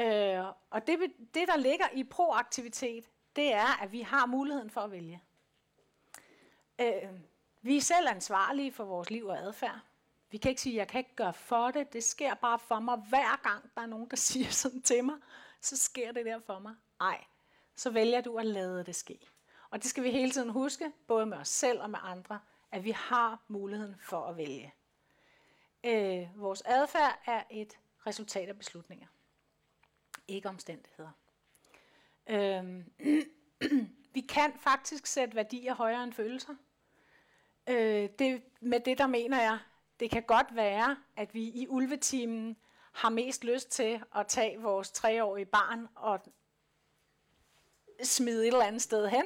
Øh, og det, det, der ligger i proaktivitet, det er, at vi har muligheden for at vælge. Øh, vi er selv ansvarlige for vores liv og adfærd. Vi kan ikke sige, at jeg kan ikke gøre for det. Det sker bare for mig hver gang, der er nogen, der [laughs] siger sådan til mig. Så sker det der for mig. Nej, så vælger du at lade det ske. Og det skal vi hele tiden huske, både med os selv og med andre, at vi har muligheden for at vælge. Øh, vores adfærd er et resultat af beslutninger, ikke omstændigheder. Øh, [clears throat] vi kan faktisk sætte værdier højere end følelser. Øh, det, med det der mener jeg, det kan godt være, at vi i ulvetimen har mest lyst til at tage vores treårige barn og smide et eller andet sted hen.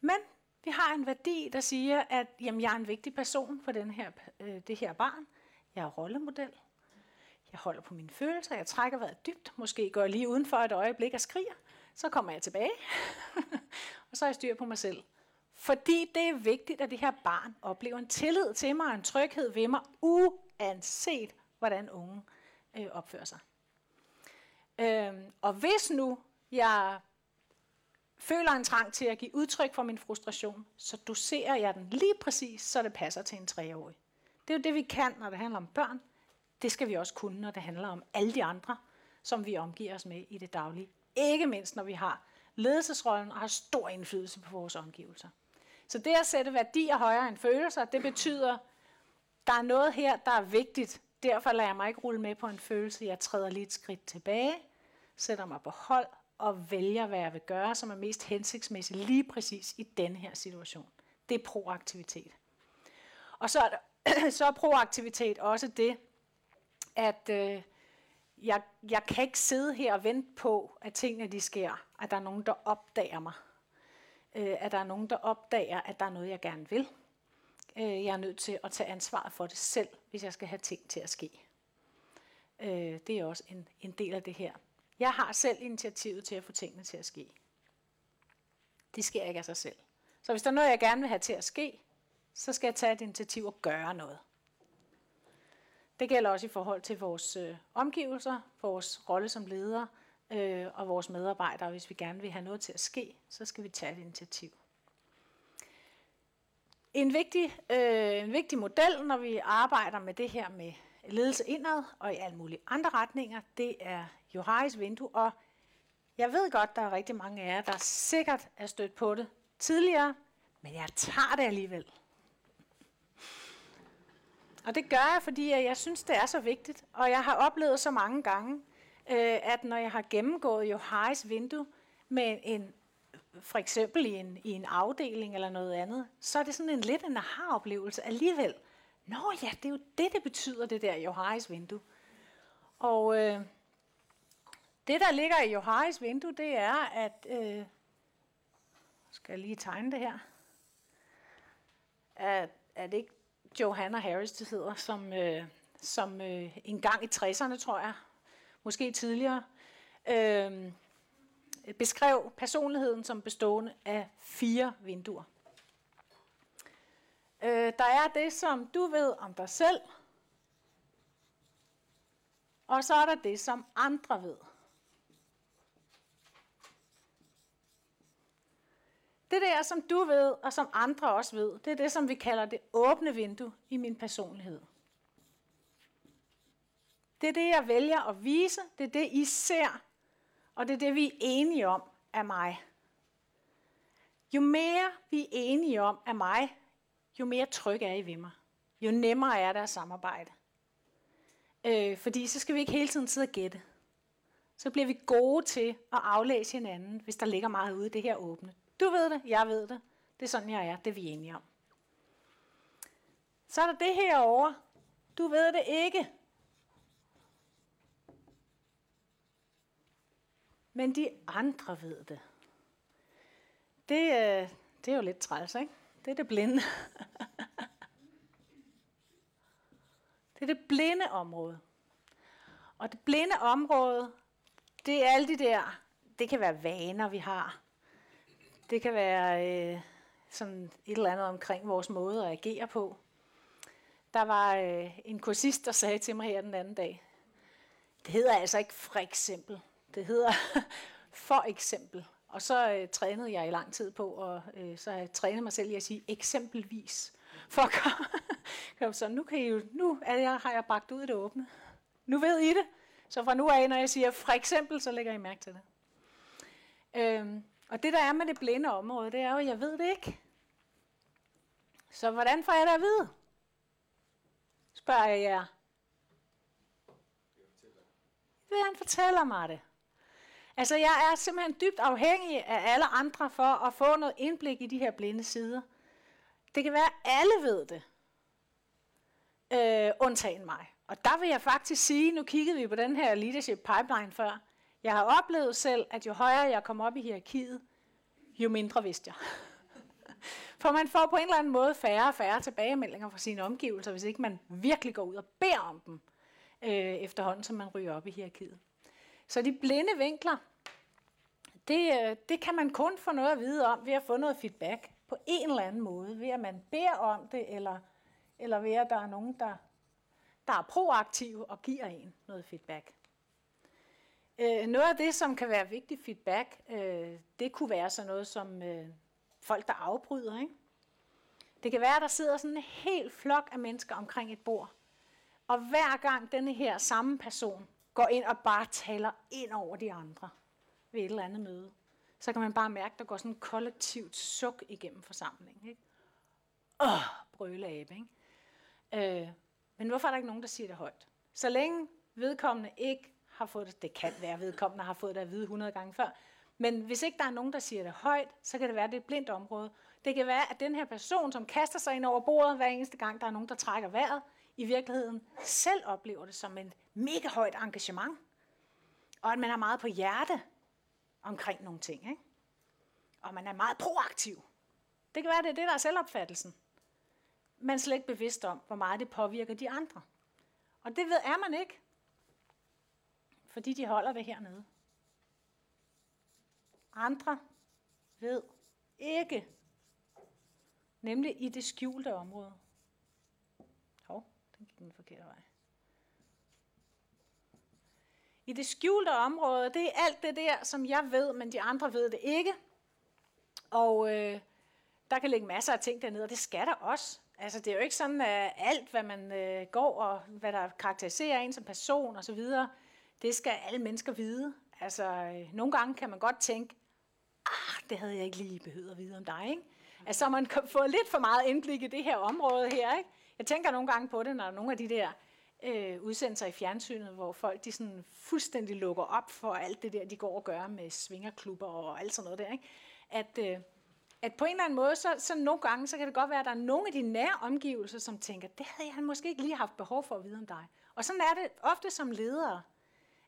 Men vi har en værdi, der siger, at jamen, jeg er en vigtig person for den her, øh, det her barn. Jeg er rollemodel. Jeg holder på mine følelser. Jeg trækker vejret dybt. Måske går jeg lige udenfor et øjeblik og skriger. Så kommer jeg tilbage. [laughs] og så er jeg styr på mig selv. Fordi det er vigtigt, at det her barn oplever en tillid til mig og en tryghed ved mig, uanset hvordan ungen øh, opfører sig. Øhm, og hvis nu jeg føler en trang til at give udtryk for min frustration, så doserer jeg den lige præcis, så det passer til en treårig. Det er jo det, vi kan, når det handler om børn. Det skal vi også kunne, når det handler om alle de andre, som vi omgiver os med i det daglige. Ikke mindst, når vi har ledelsesrollen og har stor indflydelse på vores omgivelser. Så det at sætte værdier højere end følelser, det betyder, der er noget her, der er vigtigt. Derfor lader jeg mig ikke rulle med på en følelse. Jeg træder lige et skridt tilbage, sætter mig på hold og vælger, hvad jeg vil gøre, som er mest hensigtsmæssigt lige præcis i den her situation. Det er proaktivitet. Og så er der, [clears throat] så er proaktivitet også det, at øh, jeg, jeg kan ikke sidde her og vente på, at tingene de sker, at der er nogen, der opdager mig. Øh, at der er nogen, der opdager, at der er noget, jeg gerne vil. Øh, jeg er nødt til at tage ansvaret for det selv, hvis jeg skal have ting til at ske. Øh, det er også en, en del af det her. Jeg har selv initiativet til at få tingene til at ske. Det sker ikke af sig selv. Så hvis der er noget, jeg gerne vil have til at ske, så skal jeg tage et initiativ og gøre noget. Det gælder også i forhold til vores øh, omgivelser, vores rolle som leder øh, og vores medarbejdere. Hvis vi gerne vil have noget til at ske, så skal vi tage et initiativ. En vigtig, øh, en vigtig model, når vi arbejder med det her med ledelse indad og i alle mulige andre retninger, det er Johari's vindue. Og jeg ved godt, der er rigtig mange af jer, der sikkert er stødt på det tidligere, men jeg tager det alligevel. Og det gør jeg, fordi jeg synes, det er så vigtigt. Og jeg har oplevet så mange gange, øh, at når jeg har gennemgået Johais vindue med en, for eksempel i en, i en afdeling eller noget andet, så er det sådan en lidt en aha-oplevelse alligevel. Nå ja, det er jo det, det betyder, det der Johais vindue. Og øh, det, der ligger i Johais vindue, det er, at... Øh, skal jeg lige tegne det her? At, at ikke Johanna Harris, det hedder, som, øh, som øh, en gang i 60'erne, tror jeg, måske tidligere, øh, beskrev personligheden som bestående af fire vinduer. Øh, der er det, som du ved om dig selv, og så er der det, som andre ved. Det der, som du ved, og som andre også ved, det er det, som vi kalder det åbne vindue i min personlighed. Det er det, jeg vælger at vise. Det er det, I ser. Og det er det, vi er enige om af mig. Jo mere vi er enige om af mig, jo mere tryg er I ved mig. Jo nemmere er det at samarbejde. Øh, fordi så skal vi ikke hele tiden sidde og gætte. Så bliver vi gode til at aflæse hinanden, hvis der ligger meget ude i det her åbne. Du ved det, jeg ved det. Det er sådan, jeg er. Det er vi enige om. Så er der det her over. Du ved det ikke. Men de andre ved det. Det, øh, det er jo lidt træls, ikke? Det er det blinde. [laughs] det er det blinde område. Og det blinde område, det er alle de der, det kan være vaner, vi har. Det kan være øh, sådan et eller andet omkring vores måde at agere på. Der var øh, en kursist, der sagde til mig her den anden dag, det hedder altså ikke for eksempel, det hedder [laughs] for eksempel. Og så øh, trænede jeg i lang tid på, og øh, så har jeg trænet mig selv i at sige eksempelvis. For kom, [laughs] så nu, kan I jo, nu er jeg, har jeg bragt ud i det åbne. Nu ved I det. Så fra nu af, når jeg siger for eksempel, så lægger I mærke til det. Øhm, og det der er med det blinde område, det er jo, at jeg ved det ikke. Så hvordan får jeg det at vide? Spørger jeg jer. Vil han fortæller mig det? Altså, jeg er simpelthen dybt afhængig af alle andre for at få noget indblik i de her blinde sider. Det kan være, at alle ved det, øh, undtagen mig. Og der vil jeg faktisk sige, nu kiggede vi på den her leadership pipeline før, jeg har oplevet selv, at jo højere jeg kom op i hierarkiet, jo mindre vidste jeg. [laughs] For man får på en eller anden måde færre og færre tilbagemeldinger fra sine omgivelser, hvis ikke man virkelig går ud og beder om dem, øh, efterhånden som man ryger op i hierarkiet. Så de blinde vinkler, det, øh, det kan man kun få noget at vide om ved at få noget feedback på en eller anden måde, ved at man beder om det, eller, eller ved at der er nogen, der, der er proaktive og giver en noget feedback. Øh, noget af det, som kan være vigtig feedback, øh, det kunne være sådan noget som øh, folk, der afbryder. Ikke? Det kan være, at der sidder sådan en helt flok af mennesker omkring et bord, og hver gang denne her samme person går ind og bare taler ind over de andre ved et eller andet møde, så kan man bare mærke, at der går sådan et kollektivt suk igennem forsamlingen. Ikke? Åh, brøleabe, ikke? Øh, men hvorfor er der ikke nogen, der siger det højt? Så længe vedkommende ikke har fået det, det kan være vedkommende har fået det at vide 100 gange før, Men hvis ikke der er nogen, der siger det højt, så kan det være, at det er et blindt område. Det kan være, at den her person, som kaster sig ind over bordet hver eneste gang, der er nogen, der trækker vejret, i virkeligheden selv oplever det som en mega højt engagement. Og at man er meget på hjerte omkring nogle ting. Ikke? Og man er meget proaktiv. Det kan være, det er det, der er selvopfattelsen. Man er slet ikke bevidst om, hvor meget det påvirker de andre. Og det ved er man ikke, fordi de holder det hernede. Andre ved ikke, nemlig i det skjulte område. Den den forkerte vej. I det skjulte område, det er alt det der, som jeg ved, men de andre ved det ikke. Og øh, der kan ligge masser af ting dernede, og det skal der også. Altså, det er jo ikke sådan, at alt, hvad man øh, går og hvad der karakteriserer en som person osv., det skal alle mennesker vide. Altså, øh, nogle gange kan man godt tænke, ah, det havde jeg ikke lige behøvet at vide om dig, ikke? Altså, man kan få lidt for meget indblik i det her område her, ikke? Jeg tænker nogle gange på det, når nogle af de der øh, udsendelser i fjernsynet, hvor folk de sådan fuldstændig lukker op for alt det der, de går og gør med svingerklubber og alt sådan noget der, ikke? At, øh, at på en eller anden måde, så, så nogle gange, så kan det godt være, at der er nogle af de nære omgivelser, som tænker, det havde jeg måske ikke lige haft behov for at vide om dig. Og sådan er det ofte som ledere,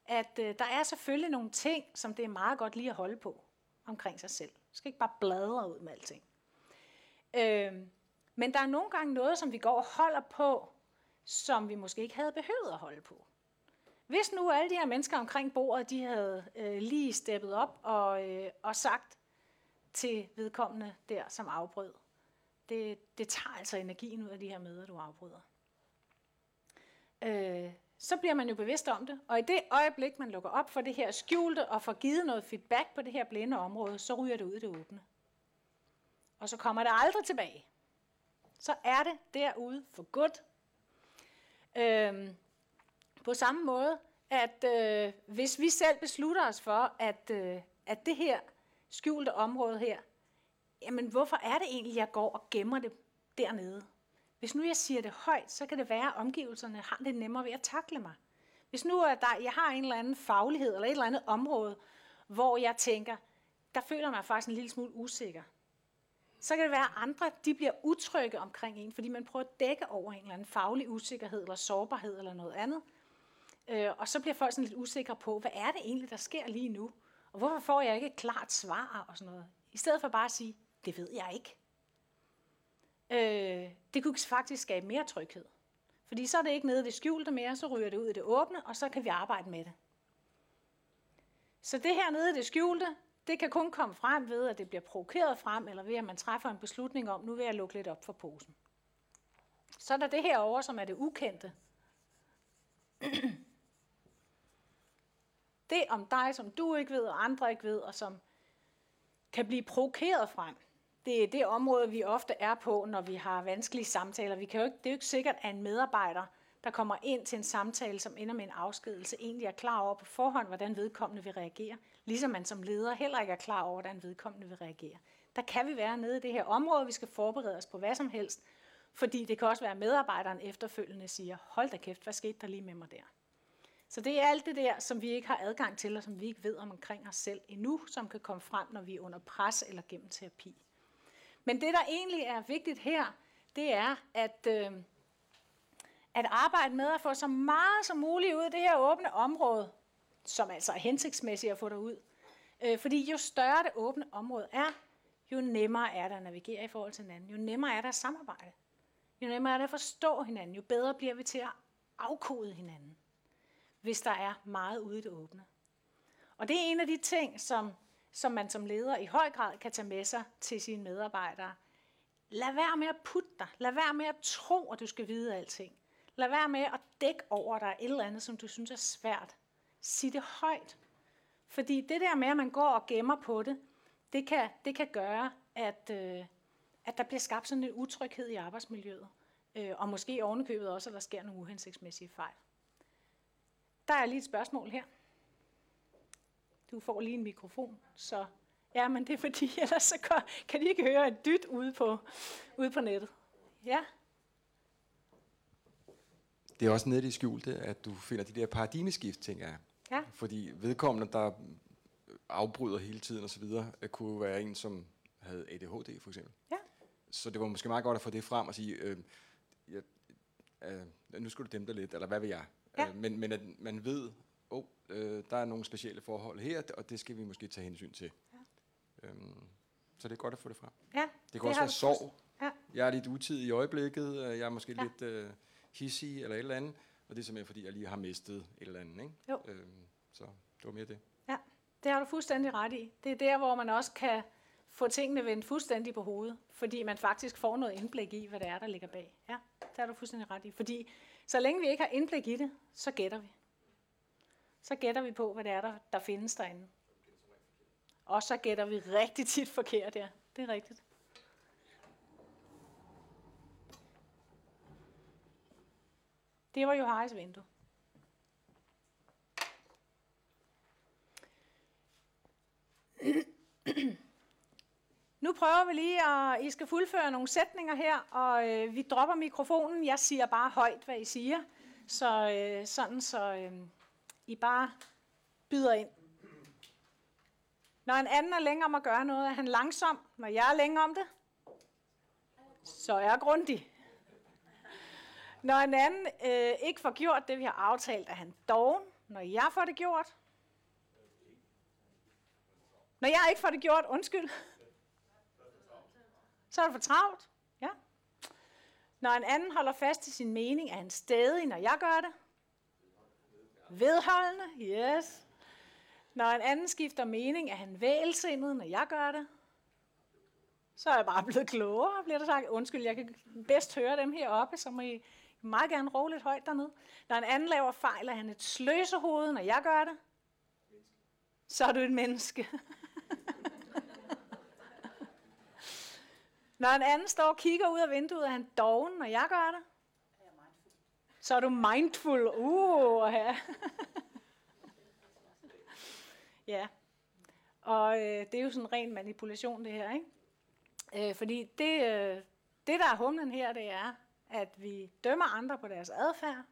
at øh, der er selvfølgelig nogle ting, som det er meget godt lige at holde på omkring sig selv. Du skal ikke bare bladre ud med alting. Øh, men der er nogle gange noget, som vi går og holder på, som vi måske ikke havde behøvet at holde på. Hvis nu alle de her mennesker omkring bordet, de havde øh, lige steppet op og, øh, og sagt til vedkommende der, som afbrød, det, det tager altså energien ud af de her møder, du afbryder. Øh, så bliver man jo bevidst om det, og i det øjeblik, man lukker op for det her skjulte og får givet noget feedback på det her blinde område, så ryger det ud i det åbne. Og så kommer det aldrig tilbage. Så er det derude for godt. Øhm, på samme måde, at øh, hvis vi selv beslutter os for, at, øh, at det her skjulte område her, jamen hvorfor er det egentlig, jeg går og gemmer det dernede? Hvis nu jeg siger det højt, så kan det være, at omgivelserne har det nemmere ved at takle mig. Hvis nu er der, jeg har en eller anden faglighed eller et eller andet område, hvor jeg tænker, der føler mig faktisk en lille smule usikker, så kan det være, at andre de bliver utrygge omkring en, fordi man prøver at dække over en eller anden faglig usikkerhed eller sårbarhed eller noget andet. Øh, og så bliver folk sådan lidt usikre på, hvad er det egentlig, der sker lige nu? Og hvorfor får jeg ikke et klart svar og sådan noget? I stedet for bare at sige, det ved jeg ikke. Øh, det kunne faktisk skabe mere tryghed. Fordi så er det ikke nede i det skjulte mere, så ryger det ud i det åbne, og så kan vi arbejde med det. Så det her nede i det skjulte, det kan kun komme frem ved, at det bliver provokeret frem, eller ved, at man træffer en beslutning om, nu vil jeg lukke lidt op for posen. Så er der det her over, som er det ukendte. [clears throat] det om dig, som du ikke ved, og andre ikke ved, og som kan blive provokeret frem. Det er det område, vi ofte er på, når vi har vanskelige samtaler. Vi kan jo ikke, det er jo ikke sikkert, at en medarbejder, der kommer ind til en samtale, som ender med en afskedelse, egentlig er klar over på forhånd, hvordan vedkommende vil reagere. Ligesom man som leder heller ikke er klar over, hvordan vedkommende vil reagere. Der kan vi være nede i det her område, vi skal forberede os på hvad som helst, fordi det kan også være, at medarbejderen efterfølgende siger, hold da kæft, hvad skete der lige med mig der? Så det er alt det der, som vi ikke har adgang til, og som vi ikke ved om omkring os selv endnu, som kan komme frem, når vi er under pres eller gennem terapi. Men det, der egentlig er vigtigt her, det er at, øh, at arbejde med at få så meget som muligt ud af det her åbne område, som altså er hensigtsmæssigt at få derud. Øh, fordi jo større det åbne område er, jo nemmere er det at navigere i forhold til hinanden. Jo nemmere er det at samarbejde. Jo nemmere er det at forstå hinanden. Jo bedre bliver vi til at afkode hinanden, hvis der er meget ude i det åbne. Og det er en af de ting, som, som man som leder i høj grad kan tage med sig til sine medarbejdere. Lad være med at putte dig. Lad være med at tro, at du skal vide alting. Lad være med at dække over dig et eller andet, som du synes er svært. Sig det højt. Fordi det der med, at man går og gemmer på det, det kan, det kan gøre, at, øh, at der bliver skabt sådan en utryghed i arbejdsmiljøet. Øh, og måske ovenikøbet også, at der sker nogle uhensigtsmæssige fejl. Der er lige et spørgsmål her. Du får lige en mikrofon, så ja, men det er fordi, [laughs] ellers så kan, kan de ikke høre et dyt ude på, ude på nettet. Ja? Det er også nede i det skjulte, at du finder de der paradigmeskift, tænker jeg. Ja. Fordi vedkommende, der afbryder hele tiden osv., øh, kunne være en, som havde ADHD for eksempel. Ja. Så det var måske meget godt at få det frem og sige, øh, ja, øh, nu skal du dæmpe dig lidt, eller hvad vil jeg? Ja. Øh, men, men at man ved, oh, øh, der er nogle specielle forhold her, og det skal vi måske tage hensyn til. Ja. Øhm, så det er godt at få det frem. Ja, Det kan Det også være sorg. Ja. Jeg er lidt utid i øjeblikket, øh, jeg er måske Ja. lidt øh, hissig eller et eller andet, og det er simpelthen fordi, jeg lige har mistet et eller andet. Ikke? Jo. Øhm, så det var mere det. Det har du fuldstændig ret i. Det er der, hvor man også kan få tingene vendt fuldstændig på hovedet, fordi man faktisk får noget indblik i, hvad det er, der ligger bag. Ja, det har du fuldstændig ret i. Fordi så længe vi ikke har indblik i det, så gætter vi. Så gætter vi på, hvad det er, der, der findes derinde. Og så gætter vi rigtig tit forkert, ja. Det er rigtigt. Det var jo vindue. Nu prøver vi lige, at I skal fuldføre nogle sætninger her, og øh, vi dropper mikrofonen. Jeg siger bare højt, hvad I siger, så øh, sådan så øh, I bare byder ind. Når en anden er længe om at gøre noget, er han langsom. Når jeg er længe om det, så er jeg grundig. Når en anden øh, ikke får gjort det, vi har aftalt, er han doven. Når jeg får det gjort. Når jeg ikke får det gjort, undskyld. Så er det for travlt. Ja. Når en anden holder fast i sin mening, er han stedig, når jeg gør det. Vedholdende, yes. Når en anden skifter mening, er han vælsindet, når jeg gør det. Så er jeg bare blevet klogere, bliver der sagt. Undskyld, jeg kan bedst høre dem heroppe, så må I meget gerne råbe lidt højt dernede. Når en anden laver fejl, er han et sløsehoved, når jeg gør det. Så er du et menneske. [laughs] Når en anden står og kigger ud af vinduet, er han doven, når jeg gør det. Så er du mindful. Uh, ja. [laughs] ja. Og øh, det er jo sådan en ren manipulation, det her, ikke? Øh, fordi det, øh, det, der er humlen her, det er, at vi dømmer andre på deres adfærd,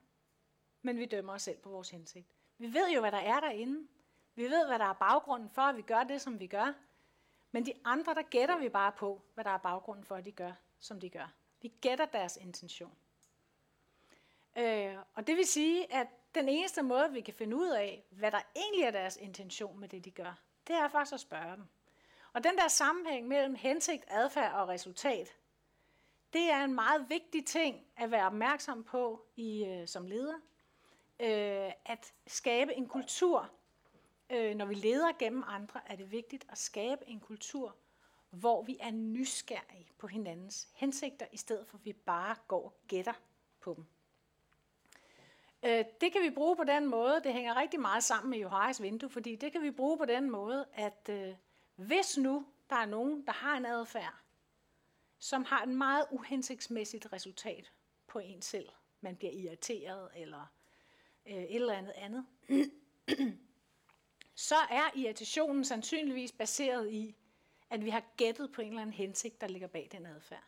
men vi dømmer os selv på vores hensigt. Vi ved jo, hvad der er derinde. Vi ved, hvad der er baggrunden for, at vi gør det, som vi gør. Men de andre, der gætter vi bare på, hvad der er baggrunden for, at de gør, som de gør. Vi gætter deres intention. Øh, og det vil sige, at den eneste måde, vi kan finde ud af, hvad der egentlig er deres intention med det, de gør, det er faktisk at spørge dem. Og den der sammenhæng mellem hensigt, adfærd og resultat, det er en meget vigtig ting at være opmærksom på i, øh, som leder. Øh, at skabe en kultur, øh, når vi leder gennem andre, er det vigtigt at skabe en kultur, hvor vi er nysgerrige på hinandens hensigter, i stedet for at vi bare går og gætter på dem. Øh, det kan vi bruge på den måde, det hænger rigtig meget sammen med Johannes vindue, fordi det kan vi bruge på den måde, at øh, hvis nu der er nogen, der har en adfærd, som har et meget uhensigtsmæssigt resultat på en selv, man bliver irriteret eller øh, et eller andet andet, [clears throat] så er irritationen sandsynligvis baseret i, at vi har gættet på en eller anden hensigt, der ligger bag den adfærd.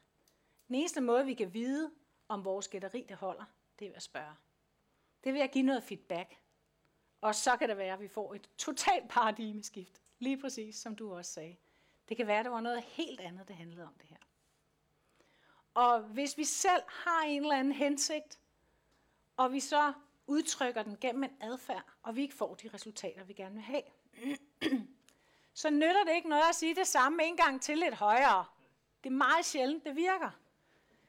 Den eneste måde, vi kan vide, om vores gætteri det holder, det er ved at spørge. Det er ved at give noget feedback. Og så kan det være, at vi får et totalt paradigmeskift. Lige præcis, som du også sagde. Det kan være, at det var noget helt andet, det handlede om det her. Og hvis vi selv har en eller anden hensigt, og vi så udtrykker den gennem en adfærd, og vi ikke får de resultater, vi gerne vil have, [clears throat] så nytter det ikke noget at sige det samme en gang til lidt højere. Det er meget sjældent, det virker.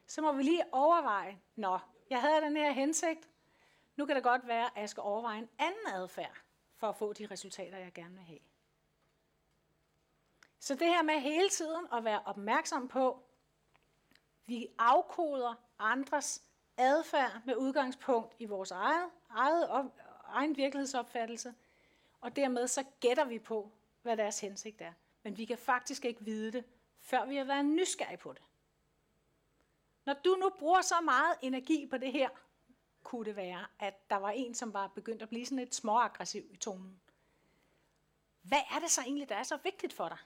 Så må vi lige overveje, nå, jeg havde den her hensigt, nu kan det godt være, at jeg skal overveje en anden adfærd, for at få de resultater, jeg gerne vil have. Så det her med hele tiden at være opmærksom på, vi afkoder andres adfærd med udgangspunkt i vores eget, eget op, egen virkelighedsopfattelse, og dermed så gætter vi på, hvad deres hensigt er. Men vi kan faktisk ikke vide det, før vi har været nysgerrige på det. Når du nu bruger så meget energi på det her, kunne det være, at der var en, som var begyndt at blive sådan lidt småaggressiv i tonen. Hvad er det så egentlig, der er så vigtigt for dig?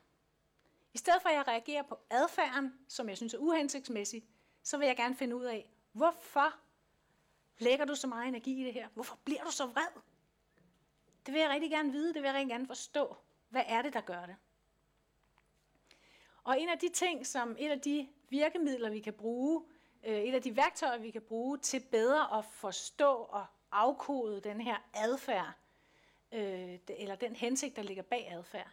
I stedet for at jeg reagerer på adfærden, som jeg synes er uhensigtsmæssig, så vil jeg gerne finde ud af, hvorfor lægger du så meget energi i det her? Hvorfor bliver du så vred? Det vil jeg rigtig gerne vide, det vil jeg rigtig gerne forstå. Hvad er det, der gør det? Og en af de ting, som et af de virkemidler, vi kan bruge, øh, et af de værktøjer, vi kan bruge til bedre at forstå og afkode den her adfærd, øh, eller den hensigt, der ligger bag adfærd,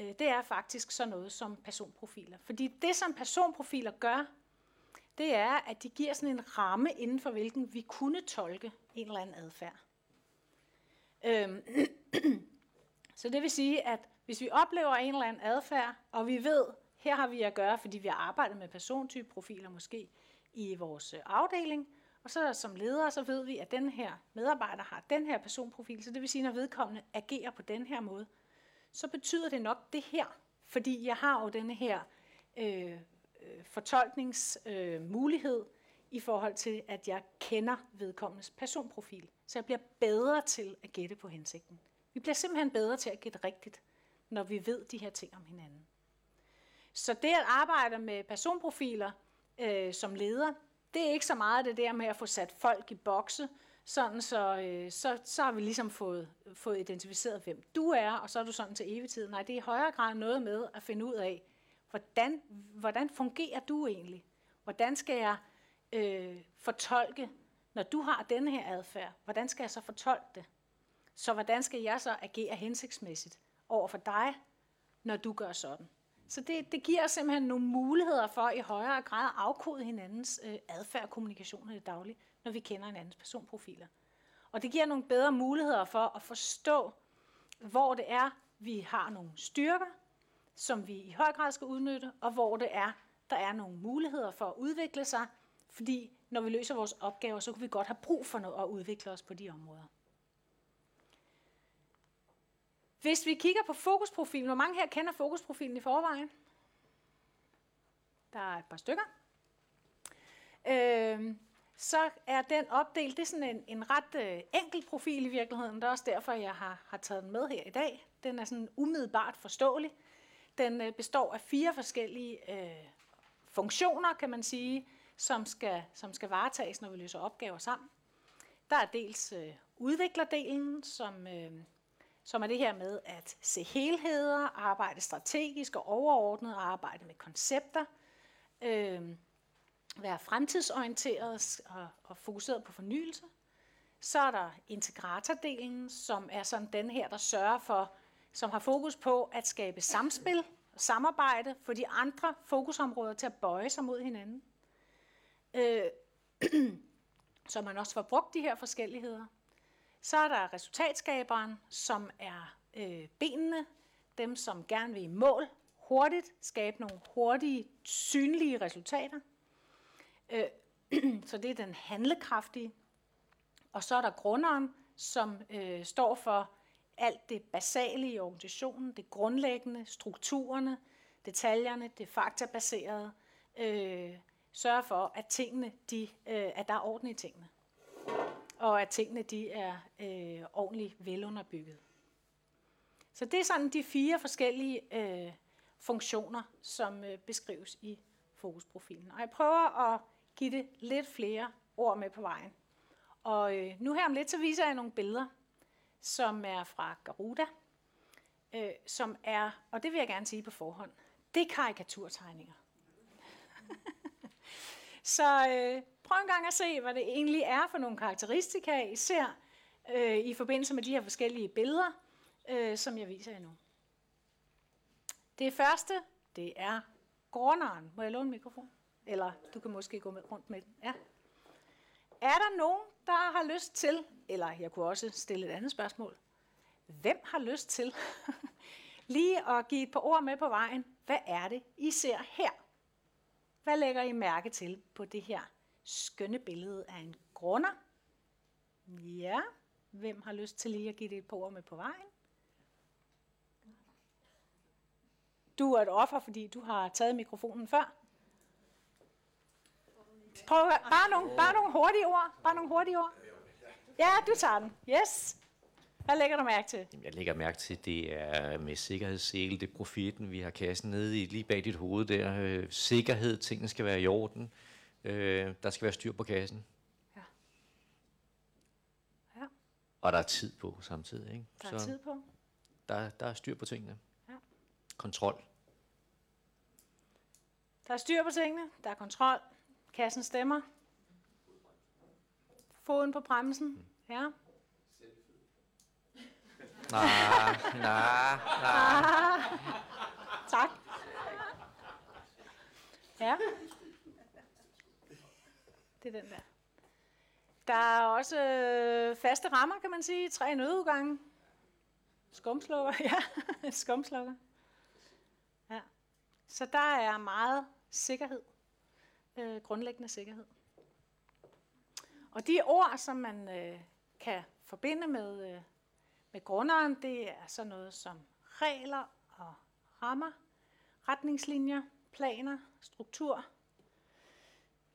Øh, det er faktisk sådan noget som personprofiler. Fordi det, som personprofiler gør, det er, at de giver sådan en ramme, inden for hvilken vi kunne tolke en eller anden adfærd. Øhm, [clears throat] så det vil sige, at hvis vi oplever en eller anden adfærd, og vi ved, her har vi at gøre, fordi vi har arbejdet med persontypeprofiler måske i vores øh, afdeling, og så som leder, så ved vi, at den her medarbejder har den her personprofil, så det vil sige, når vedkommende agerer på den her måde, så betyder det nok det her, fordi jeg har jo denne her øh, fortolkningsmulighed øh, øh i forhold til, at jeg kender vedkommendes personprofil. Så jeg bliver bedre til at gætte på hensigten. Vi bliver simpelthen bedre til at gætte rigtigt, når vi ved de her ting om hinanden. Så det at arbejde med personprofiler øh, som leder, det er ikke så meget det der med at få sat folk i bokse, sådan så, øh, så, så har vi ligesom fået, fået identificeret, hvem du er, og så er du sådan til evig tid. Nej, det er i højere grad noget med at finde ud af, hvordan, hvordan fungerer du egentlig? Hvordan skal jeg øh, fortolke, når du har denne her adfærd, hvordan skal jeg så fortolke det? Så hvordan skal jeg så agere hensigtsmæssigt over for dig, når du gør sådan? Så det, det giver simpelthen nogle muligheder for i højere grad at afkode hinandens øh, adfærd og kommunikation i det daglige, når vi kender hinandens personprofiler. Og det giver nogle bedre muligheder for at forstå, hvor det er, vi har nogle styrker, som vi i høj grad skal udnytte, og hvor det er, der er nogle muligheder for at udvikle sig, fordi når vi løser vores opgaver, så kan vi godt have brug for noget at udvikle os på de områder. Hvis vi kigger på fokusprofilen, hvor mange her kender fokusprofilen i forvejen? Der er et par stykker. Øh, så er den opdelt, det er sådan en, en ret øh, enkel profil i virkeligheden. Det er også derfor, jeg har, har taget den med her i dag. Den er sådan umiddelbart forståelig. Den øh, består af fire forskellige øh, funktioner, kan man sige, som skal, som skal varetages, når vi løser opgaver sammen. Der er dels øh, udviklerdelen, som, øh, som er det her med at se helheder, arbejde strategisk og overordnet, og arbejde med koncepter, øh, være fremtidsorienteret og, og fokuseret på fornyelse. Så er der integratordelen, som er sådan den her, der sørger for, som har fokus på at skabe samspil og samarbejde, for de andre fokusområder til at bøje sig mod hinanden. Øh, [clears throat] så man også får brugt de her forskelligheder. Så er der resultatskaberen, som er øh, benene, dem som gerne vil i mål hurtigt, skabe nogle hurtige, synlige resultater. Øh, [clears throat] så det er den handlekraftige. Og så er der grunderen, som øh, står for alt det basale i organisationen, det grundlæggende, strukturerne, detaljerne, det faktabaserede, øh, sørge for, at tingene, de, øh, at der er orden i tingene. Og at tingene de er øh, ordentligt velunderbygget. Så det er sådan de fire forskellige øh, funktioner, som øh, beskrives i fokusprofilen. Og jeg prøver at give det lidt flere ord med på vejen. Og øh, nu her om lidt, så viser jeg nogle billeder, som er fra Garuda, øh, som er, og det vil jeg gerne sige på forhånd, det er karikaturtegninger. [laughs] så øh, prøv en gang at se, hvad det egentlig er for nogle karakteristika, I ser øh, i forbindelse med de her forskellige billeder, øh, som jeg viser jer nu. Det første, det er gårdnaren. Må jeg låne mikrofonen? mikrofon? Eller du kan måske gå med rundt med den. Ja. Er der nogen, der har lyst til, eller jeg kunne også stille et andet spørgsmål, hvem har lyst til [laughs] lige at give et par ord med på vejen? Hvad er det, I ser her? Hvad lægger I mærke til på det her skønne billede af en grunder? Ja, hvem har lyst til lige at give det et par ord med på vejen? Du er et offer, fordi du har taget mikrofonen før. Prøv, bare, nogle, bare nogle hurtige ord. Bare nogle hurtige ord. Ja, du tager den. Yes. Hvad lægger du mærke til? Jamen, jeg lægger mærke til, at det er med sikkerhedssel, det er profitten, vi har kassen nede i, lige bag dit hoved der. Øh, sikkerhed, tingene skal være i orden. Øh, der skal være styr på kassen. Ja. Ja. Og der er tid på samtidig. Ikke? Der er tid på. der, der er styr på tingene. Ja. Kontrol. Der er styr på tingene, der er kontrol, kassen stemmer. Foden på bremsen, ja. Nej, nej, nej. Tak. Ja. Det er den der. Der er også øh, faste rammer, kan man sige. Tre nødudgange. Skumslukker, ja. Skumslukker. Ja. Så der er meget sikkerhed. Øh, grundlæggende sikkerhed. Og de ord, som man øh, kan forbinde med, øh, med grunderen, det er sådan noget som regler og rammer, retningslinjer, planer, struktur,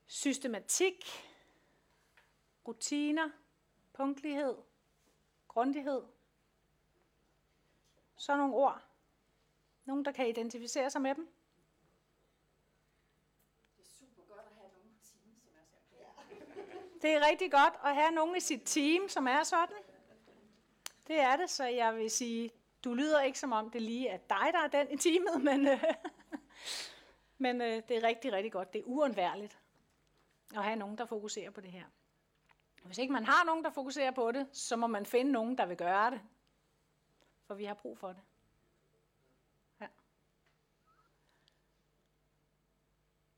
systematik, rutiner, punktlighed, grundighed. Sådan nogle ord. Nogen, der kan identificere sig med dem. Det er rigtig godt at have nogen i sit team, som er sådan. Det er det, så jeg vil sige, du lyder ikke som om det lige er dig, der er den i teamet, men, øh, [laughs] men øh, det er rigtig, rigtig godt. Det er uundværligt at have nogen, der fokuserer på det her. Hvis ikke man har nogen, der fokuserer på det, så må man finde nogen, der vil gøre det. For vi har brug for det. Ja.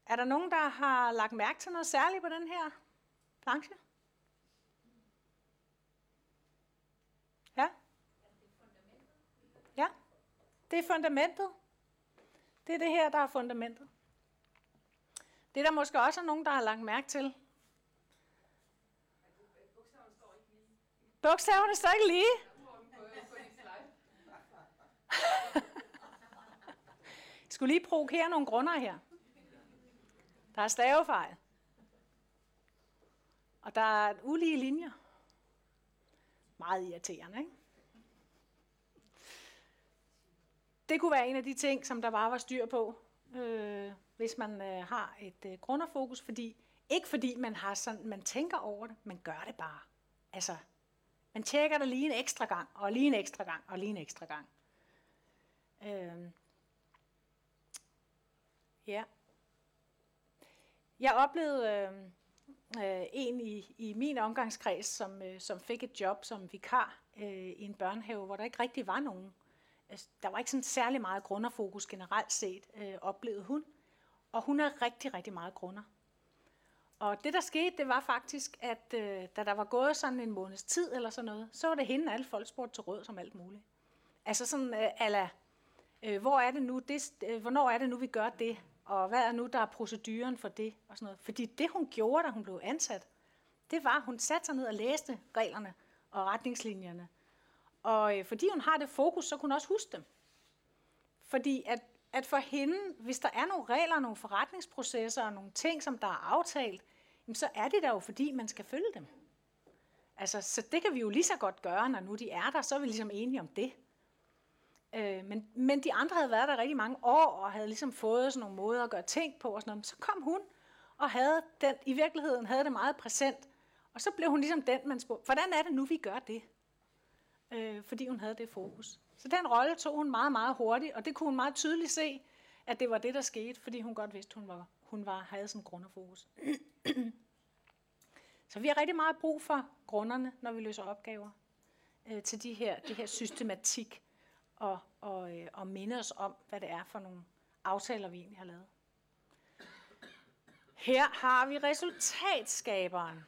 Er der nogen, der har lagt mærke til noget særligt på den her planche? Ja? Ja, det er fundamentet. Det er det her, der er fundamentet. Det er der måske også er nogen, der har lagt mærke til. Bogstaverne står ikke lige. Jeg [laughs] skulle lige provokere nogle grunder her. Der er stavefejl. Og der er ulige linjer. Meget irriterende, ikke? Det kunne være en af de ting, som der bare var styr på, øh, hvis man øh, har et øh, grunderfokus, fordi ikke fordi man har sådan, man tænker over det, man gør det bare. Altså, man tjekker det lige en ekstra gang, og lige en ekstra gang, og lige en ekstra gang. Øh, ja. Jeg oplevede øh, øh, en i, i min omgangskreds, som, øh, som fik et job som vikar øh, i en børnehave, hvor der ikke rigtig var nogen. Altså, der var ikke sådan særlig meget grunderfokus generelt set, øh, oplevede hun. Og hun er rigtig, rigtig meget grunder. Og det, der skete, det var faktisk, at øh, da der var gået sådan en måneds tid eller sådan noget, så var det hende, alle folk spurgte til råd som alt muligt. Altså sådan, øh, ala, øh, hvor er det nu, det, øh, hvornår er det nu, vi gør det? Og hvad er nu, der er proceduren for det? Og sådan noget. Fordi det, hun gjorde, da hun blev ansat, det var, at hun satte sig ned og læste reglerne og retningslinjerne. Og øh, fordi hun har det fokus, så kunne hun også huske dem. Fordi at, at for hende, hvis der er nogle regler, nogle forretningsprocesser og nogle ting, som der er aftalt, jamen så er det der jo, fordi man skal følge dem. Altså, så det kan vi jo lige så godt gøre, når nu de er der, så er vi ligesom enige om det. Øh, men, men de andre havde været der rigtig mange år, og havde ligesom fået sådan nogle måder at gøre ting på, og sådan noget. Men så kom hun, og havde den, i virkeligheden havde det meget præsent. Og så blev hun ligesom den, man spurgte, hvordan er det nu, vi gør det? Øh, fordi hun havde det fokus. Så den rolle tog hun meget, meget hurtigt, og det kunne hun meget tydeligt se, at det var det, der skete, fordi hun godt vidste, hun var, hun var, havde sådan grunderfokus. [clears throat] Så vi har rigtig meget brug for grunderne, når vi løser opgaver øh, til de her, det her systematik, og, og, øh, og minde os om, hvad det er for nogle aftaler, vi egentlig har lavet. Her har vi resultatskaberen.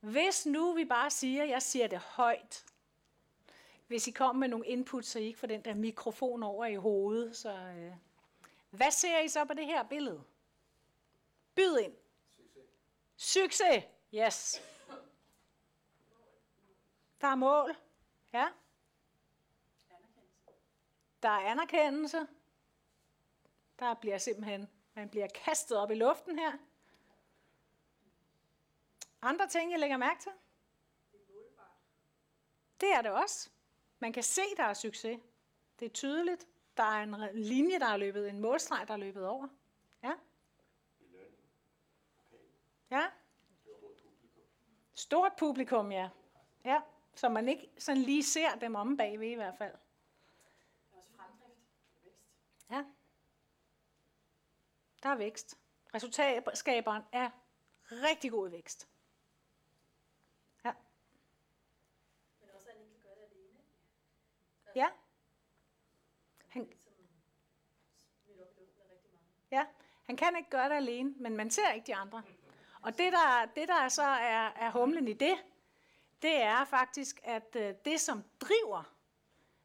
Hvis nu vi bare siger, jeg siger det højt, hvis I kommer med nogle input, så I ikke får den der mikrofon over i hovedet, så øh, hvad ser I så på det her billede? Byd ind. Succes. Succes. Yes. Der er mål. Ja. Der er anerkendelse. Der bliver simpelthen, man bliver kastet op i luften her. Andre ting, jeg lægger mærke til? Det er det også. Man kan se, der er succes. Det er tydeligt. Der er en linje, der er løbet, en målstreg, der er løbet over. Ja. Ja. Stort publikum, ja. Ja, Så man ikke sådan lige ser dem om bagved i hvert fald. Ja. Der er vækst. Resultatskaberen er rigtig god i vækst. Ja. Men også, at han ikke kan gøre det alene. Ja. Han, mange. Ja, han kan ikke gøre det alene, men man ser ikke de andre. Og det, der, det, der så er, er humlen i det, det er faktisk, at øh, det, som driver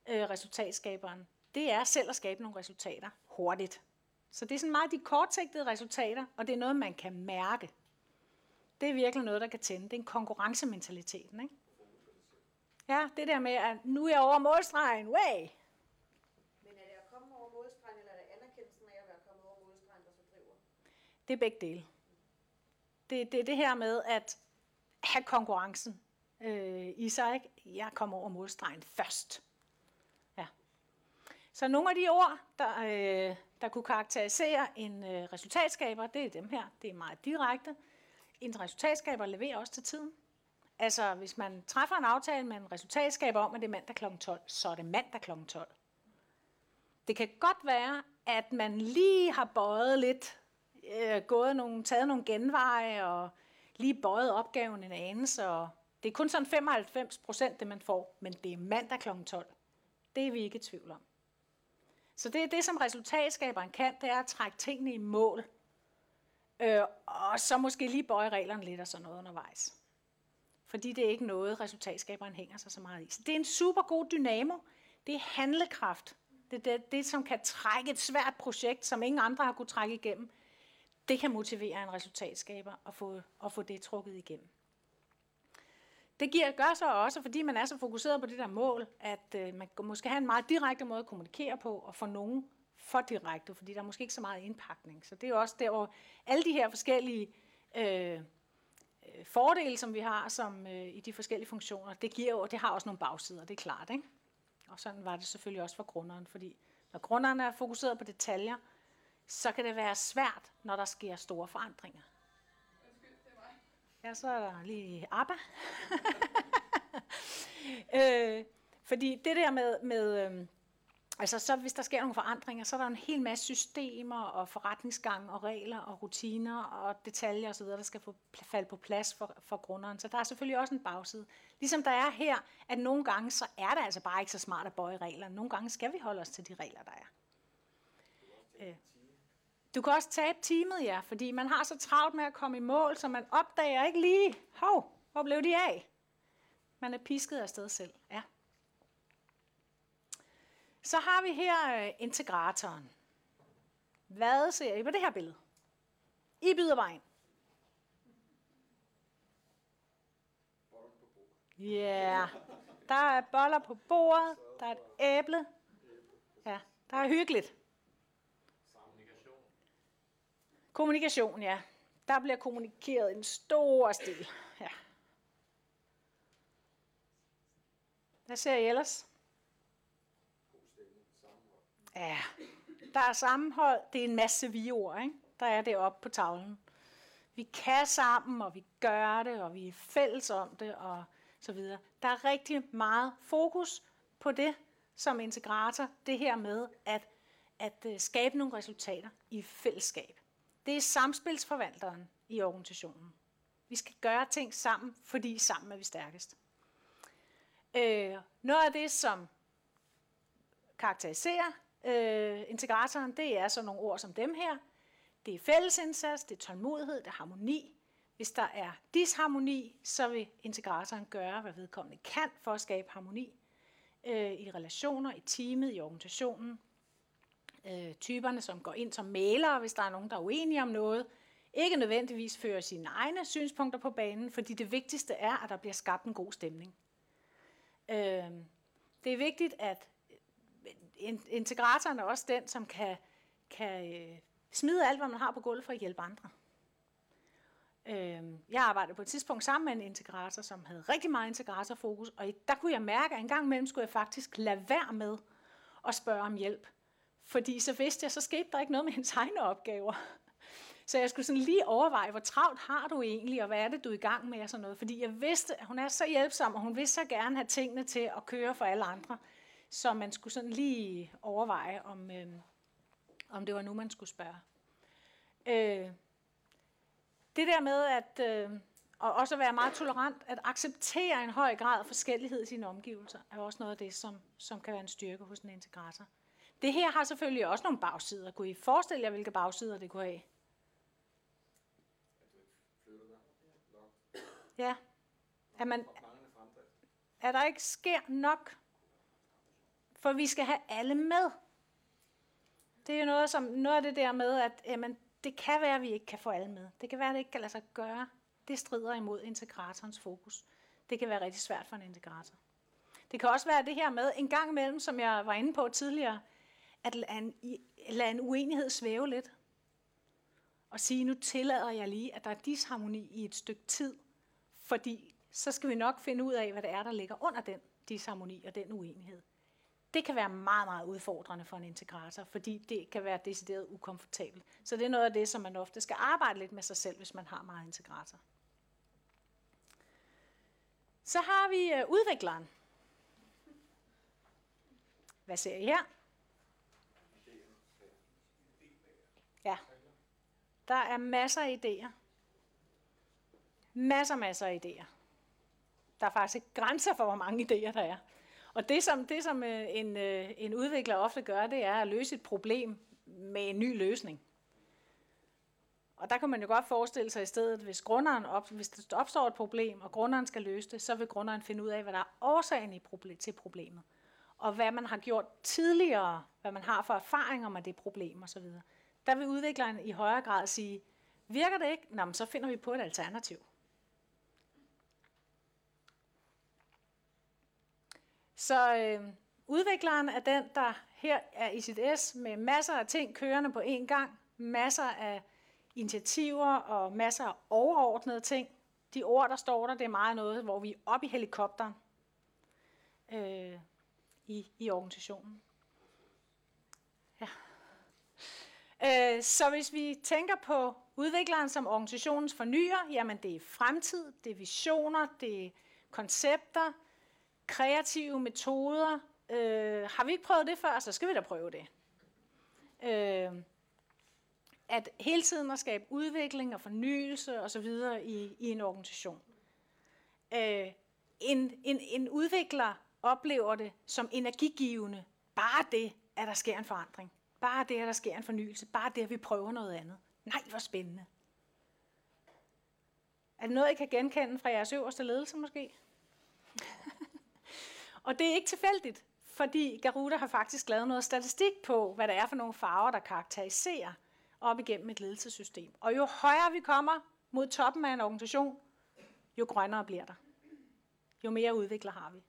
øh, resultatskaberen, det er selv at skabe nogle resultater hurtigt. Så det er sådan meget de kortsigtede resultater, og det er noget, man kan mærke. Det er virkelig noget, der kan tænde. Det er en konkurrencementaliteten, ikke? Ja, det der med, at nu er jeg over målstregen, way! Men er det at komme over målstregen, eller er det anerkendelsen af at være kommet over målstregen, der så driver? Det er begge dele. Det, det er det her med at have konkurrencen øh, i sig. Ikke? Jeg kommer over målstregen først. Så nogle af de ord, der, øh, der kunne karakterisere en øh, resultatskaber, det er dem her. Det er meget direkte. En resultatskaber leverer også til tiden. Altså, hvis man træffer en aftale med en resultatskaber om, at det er mandag kl. 12, så er det mandag kl. 12. Det kan godt være, at man lige har bøjet lidt, øh, gået nogle, taget nogle genveje og lige bøjet opgaven en anelse. Og det er kun sådan 95 procent, det man får, men det er mandag kl. 12. Det er vi ikke i tvivl om. Så det er det, som resultatskaberen kan, det er at trække tingene i mål. Øh, og så måske lige bøje reglerne lidt og sådan noget undervejs. Fordi det er ikke noget, resultatskaberen hænger sig så meget i. Så det er en super god dynamo. Det er handlekraft. Det er det, det, som kan trække et svært projekt, som ingen andre har kunne trække igennem. Det kan motivere en resultatskaber at få, at få det trukket igennem. Det giver, gør så også, fordi man er så fokuseret på det der mål, at øh, man måske har en meget direkte måde at kommunikere på, og få nogen for direkte, fordi der er måske ikke så meget indpakning. Så det er jo også der, hvor alle de her forskellige øh, øh, fordele, som vi har som, øh, i de forskellige funktioner, det, giver jo, det har også nogle bagsider, det er klart. Ikke? Og sådan var det selvfølgelig også for grunderen, fordi når grunderen er fokuseret på detaljer, så kan det være svært, når der sker store forandringer. Ja, så er der lige ABBA. [laughs] øh, fordi det der med, med øh, altså så hvis der sker nogle forandringer, så er der en hel masse systemer og forretningsgang og regler og rutiner og detaljer osv., der skal få falde på plads for, for grunderen. Så der er selvfølgelig også en bagside. Ligesom der er her, at nogle gange, så er det altså bare ikke så smart at bøje reglerne. Nogle gange skal vi holde os til de regler, der er. Øh. Du kan også tabe teamet, ja, fordi man har så travlt med at komme i mål, så man opdager ikke lige, hov, hvor blev de af? Man er pisket afsted selv, ja. Så har vi her øh, integratoren. Hvad ser I på det her billede? I byder vejen. Ja, yeah. der er boller på bordet, der er et æble. Ja, der er hyggeligt. Kommunikation, ja. Der bliver kommunikeret en stor stil. Ja. Hvad ser I ellers? Ja, der er sammenhold. Det er en masse vi-ord, ikke? der er det oppe på tavlen. Vi kan sammen, og vi gør det, og vi er fælles om det, og så videre. Der er rigtig meget fokus på det som integrator. Det her med at, at øh, skabe nogle resultater i fællesskab. Det er samspilsforvalteren i organisationen. Vi skal gøre ting sammen, fordi sammen er vi stærkest. Øh, noget af det, som karakteriserer øh, integratoren, det er så nogle ord som dem her. Det er fællesindsats, det er tålmodighed, det er harmoni. Hvis der er disharmoni, så vil integratoren gøre, hvad vedkommende kan for at skabe harmoni øh, i relationer, i teamet, i organisationen. Øh, typerne, som går ind som malere, hvis der er nogen, der er uenige om noget, ikke nødvendigvis fører sine egne synspunkter på banen, fordi det vigtigste er, at der bliver skabt en god stemning. Øh, det er vigtigt, at integratoren er også den, som kan, kan øh, smide alt, hvad man har på gulvet for at hjælpe andre. Øh, jeg arbejdede på et tidspunkt sammen med en integrator, som havde rigtig meget integratorfokus, og der kunne jeg mærke, at en gang imellem skulle jeg faktisk lade være med at spørge om hjælp. Fordi så vidste jeg, så skete der ikke noget med hendes egne opgaver. Så jeg skulle sådan lige overveje, hvor travlt har du egentlig, og hvad er det, du er i gang med og sådan noget. Fordi jeg vidste, at hun er så hjælpsom, og hun vil så gerne have tingene til at køre for alle andre. Så man skulle sådan lige overveje, om, øh, om det var nu, man skulle spørge. Øh, det der med at øh, og også at være meget tolerant, at acceptere en høj grad af forskellighed i sine omgivelser, er også noget af det, som, som kan være en styrke hos en integrator. Det her har selvfølgelig også nogle bagsider. Kunne I forestille jer, hvilke bagsider det kunne have? Ja. At, man, at der ikke sker nok. For vi skal have alle med. Det er jo noget, som, noget af det der med, at jamen, det kan være, at vi ikke kan få alle med. Det kan være, at det ikke kan lade sig gøre. Det strider imod integratorens fokus. Det kan være rigtig svært for en integrator. Det kan også være det her med, en gang imellem, som jeg var inde på tidligere, at lade en, lade en uenighed svæve lidt. Og sige, nu tillader jeg lige, at der er disharmoni i et stykke tid, fordi så skal vi nok finde ud af, hvad det er, der ligger under den disharmoni og den uenighed. Det kan være meget, meget udfordrende for en integrator, fordi det kan være decideret ukomfortabelt. Så det er noget af det, som man ofte skal arbejde lidt med sig selv, hvis man har meget integrator. Så har vi øh, udvikleren. Hvad ser I her? Ja. Der er masser af idéer. Masser, masser af idéer. Der er faktisk ikke grænser for, hvor mange idéer der er. Og det, som, det, som øh, en, øh, en udvikler ofte gør, det er at løse et problem med en ny løsning. Og der kan man jo godt forestille sig i stedet, hvis, grunderen op, hvis der opstår et problem, og grunderen skal løse det, så vil grunderen finde ud af, hvad der er årsagen i proble- til problemet. Og hvad man har gjort tidligere, hvad man har for erfaringer med det problem osv. Der vil udvikleren i højere grad sige, virker det ikke? Nå, men så finder vi på et alternativ. Så øh, udvikleren er den, der her er i sit S med masser af ting kørende på én gang, masser af initiativer og masser af overordnede ting. De ord, der står der, det er meget noget, hvor vi er oppe i helikopteren øh, i, i organisationen. Ja. Øh, så hvis vi tænker på udvikleren som organisationens fornyer, jamen det er fremtid, det er visioner, det er koncepter, kreative metoder. Øh, har vi ikke prøvet det før, så skal vi da prøve det. Øh, at hele tiden at skabe udvikling og fornyelse osv. I, i en organisation. Øh, en, en, en udvikler oplever det som energigivende. Bare det, at der sker en forandring. Bare det, at der sker en fornyelse. Bare det, at vi prøver noget andet. Nej, hvor spændende. Er det noget, I kan genkende fra jeres øverste ledelse måske? [laughs] og det er ikke tilfældigt, fordi Garuda har faktisk lavet noget statistik på, hvad der er for nogle farver, der karakteriserer op igennem et ledelsessystem. Og jo højere vi kommer mod toppen af en organisation, jo grønnere bliver der. Jo mere udvikler har vi.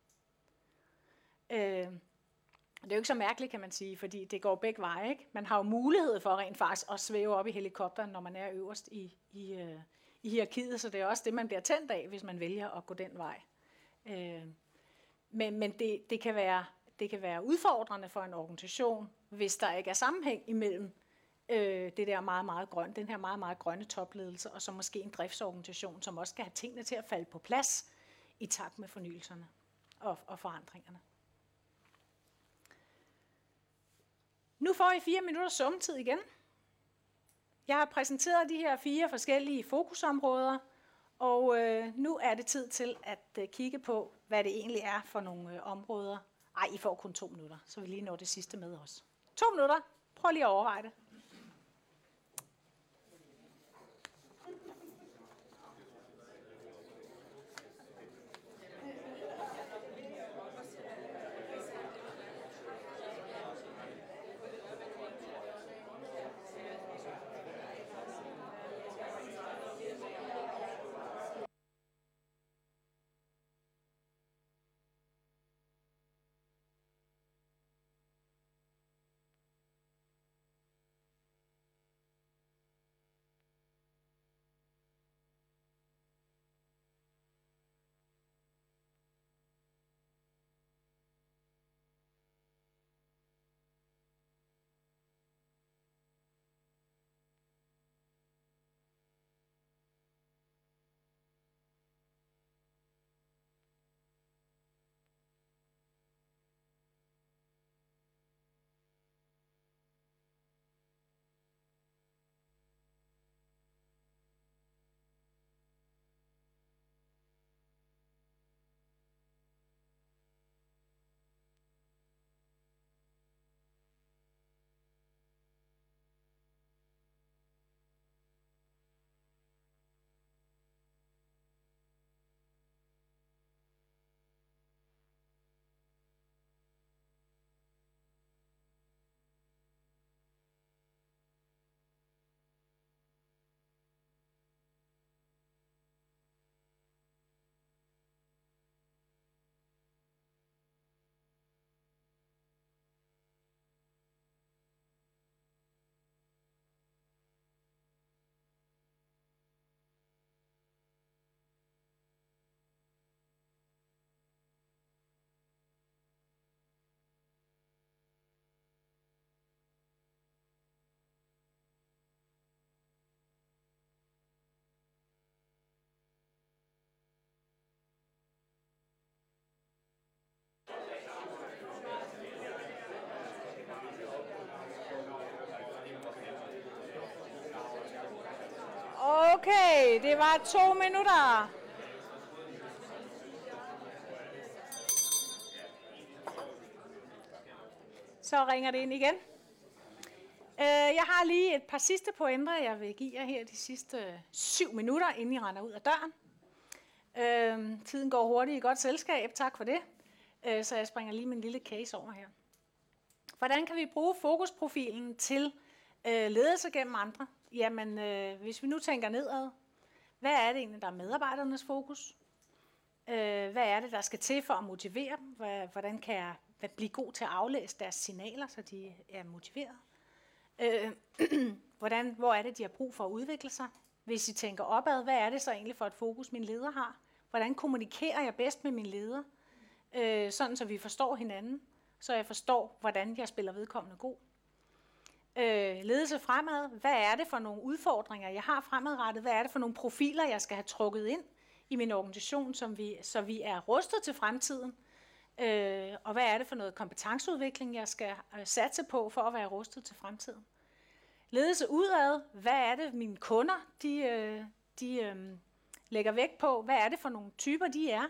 Øh, det er jo ikke så mærkeligt, kan man sige, fordi det går begge veje. Ikke? Man har jo mulighed for rent faktisk at svæve op i helikopteren, når man er øverst i, i, øh, i hierarkiet, så det er også det, man bliver tændt af, hvis man vælger at gå den vej. Øh, men men det, det, kan være, det kan være udfordrende for en organisation, hvis der ikke er sammenhæng imellem øh, det der meget, meget grønne, den her meget, meget grønne topledelse, og så måske en driftsorganisation, som også skal have tingene til at falde på plads i takt med fornyelserne og, og forandringerne. Nu får I fire minutter summetid igen. Jeg har præsenteret de her fire forskellige fokusområder, og øh, nu er det tid til at øh, kigge på, hvad det egentlig er for nogle øh, områder. Ej, I får kun to minutter, så vi lige når det sidste med os. To minutter. Prøv lige at overveje det. Det var to minutter. Så ringer det ind igen. Øh, jeg har lige et par sidste pointer, jeg vil give jer her de sidste syv minutter, inden I render ud af døren. Øh, tiden går hurtigt i godt selskab, tak for det. Øh, så jeg springer lige min lille case over her. Hvordan kan vi bruge fokusprofilen til øh, ledelse gennem andre? Jamen, øh, hvis vi nu tænker nedad, hvad er det egentlig, der er medarbejdernes fokus? Øh, hvad er det, der skal til for at motivere dem? Hvordan kan jeg blive god til at aflæse deres signaler, så de er motiveret? Øh, [clears throat] hvordan, hvor er det, de har brug for at udvikle sig? Hvis I tænker opad, hvad er det så egentlig for et fokus, min leder har? Hvordan kommunikerer jeg bedst med min leder? Øh, sådan, så vi forstår hinanden, så jeg forstår, hvordan jeg spiller vedkommende god. Øh, ledelse fremad, hvad er det for nogle udfordringer, jeg har fremadrettet? Hvad er det for nogle profiler, jeg skal have trukket ind i min organisation, som vi, så vi er rustet til fremtiden? Øh, og hvad er det for noget kompetenceudvikling, jeg skal øh, satse på for at være rustet til fremtiden? Ledelse udad, hvad er det mine kunder, de, øh, de øh, lægger vægt på? Hvad er det for nogle typer, de er?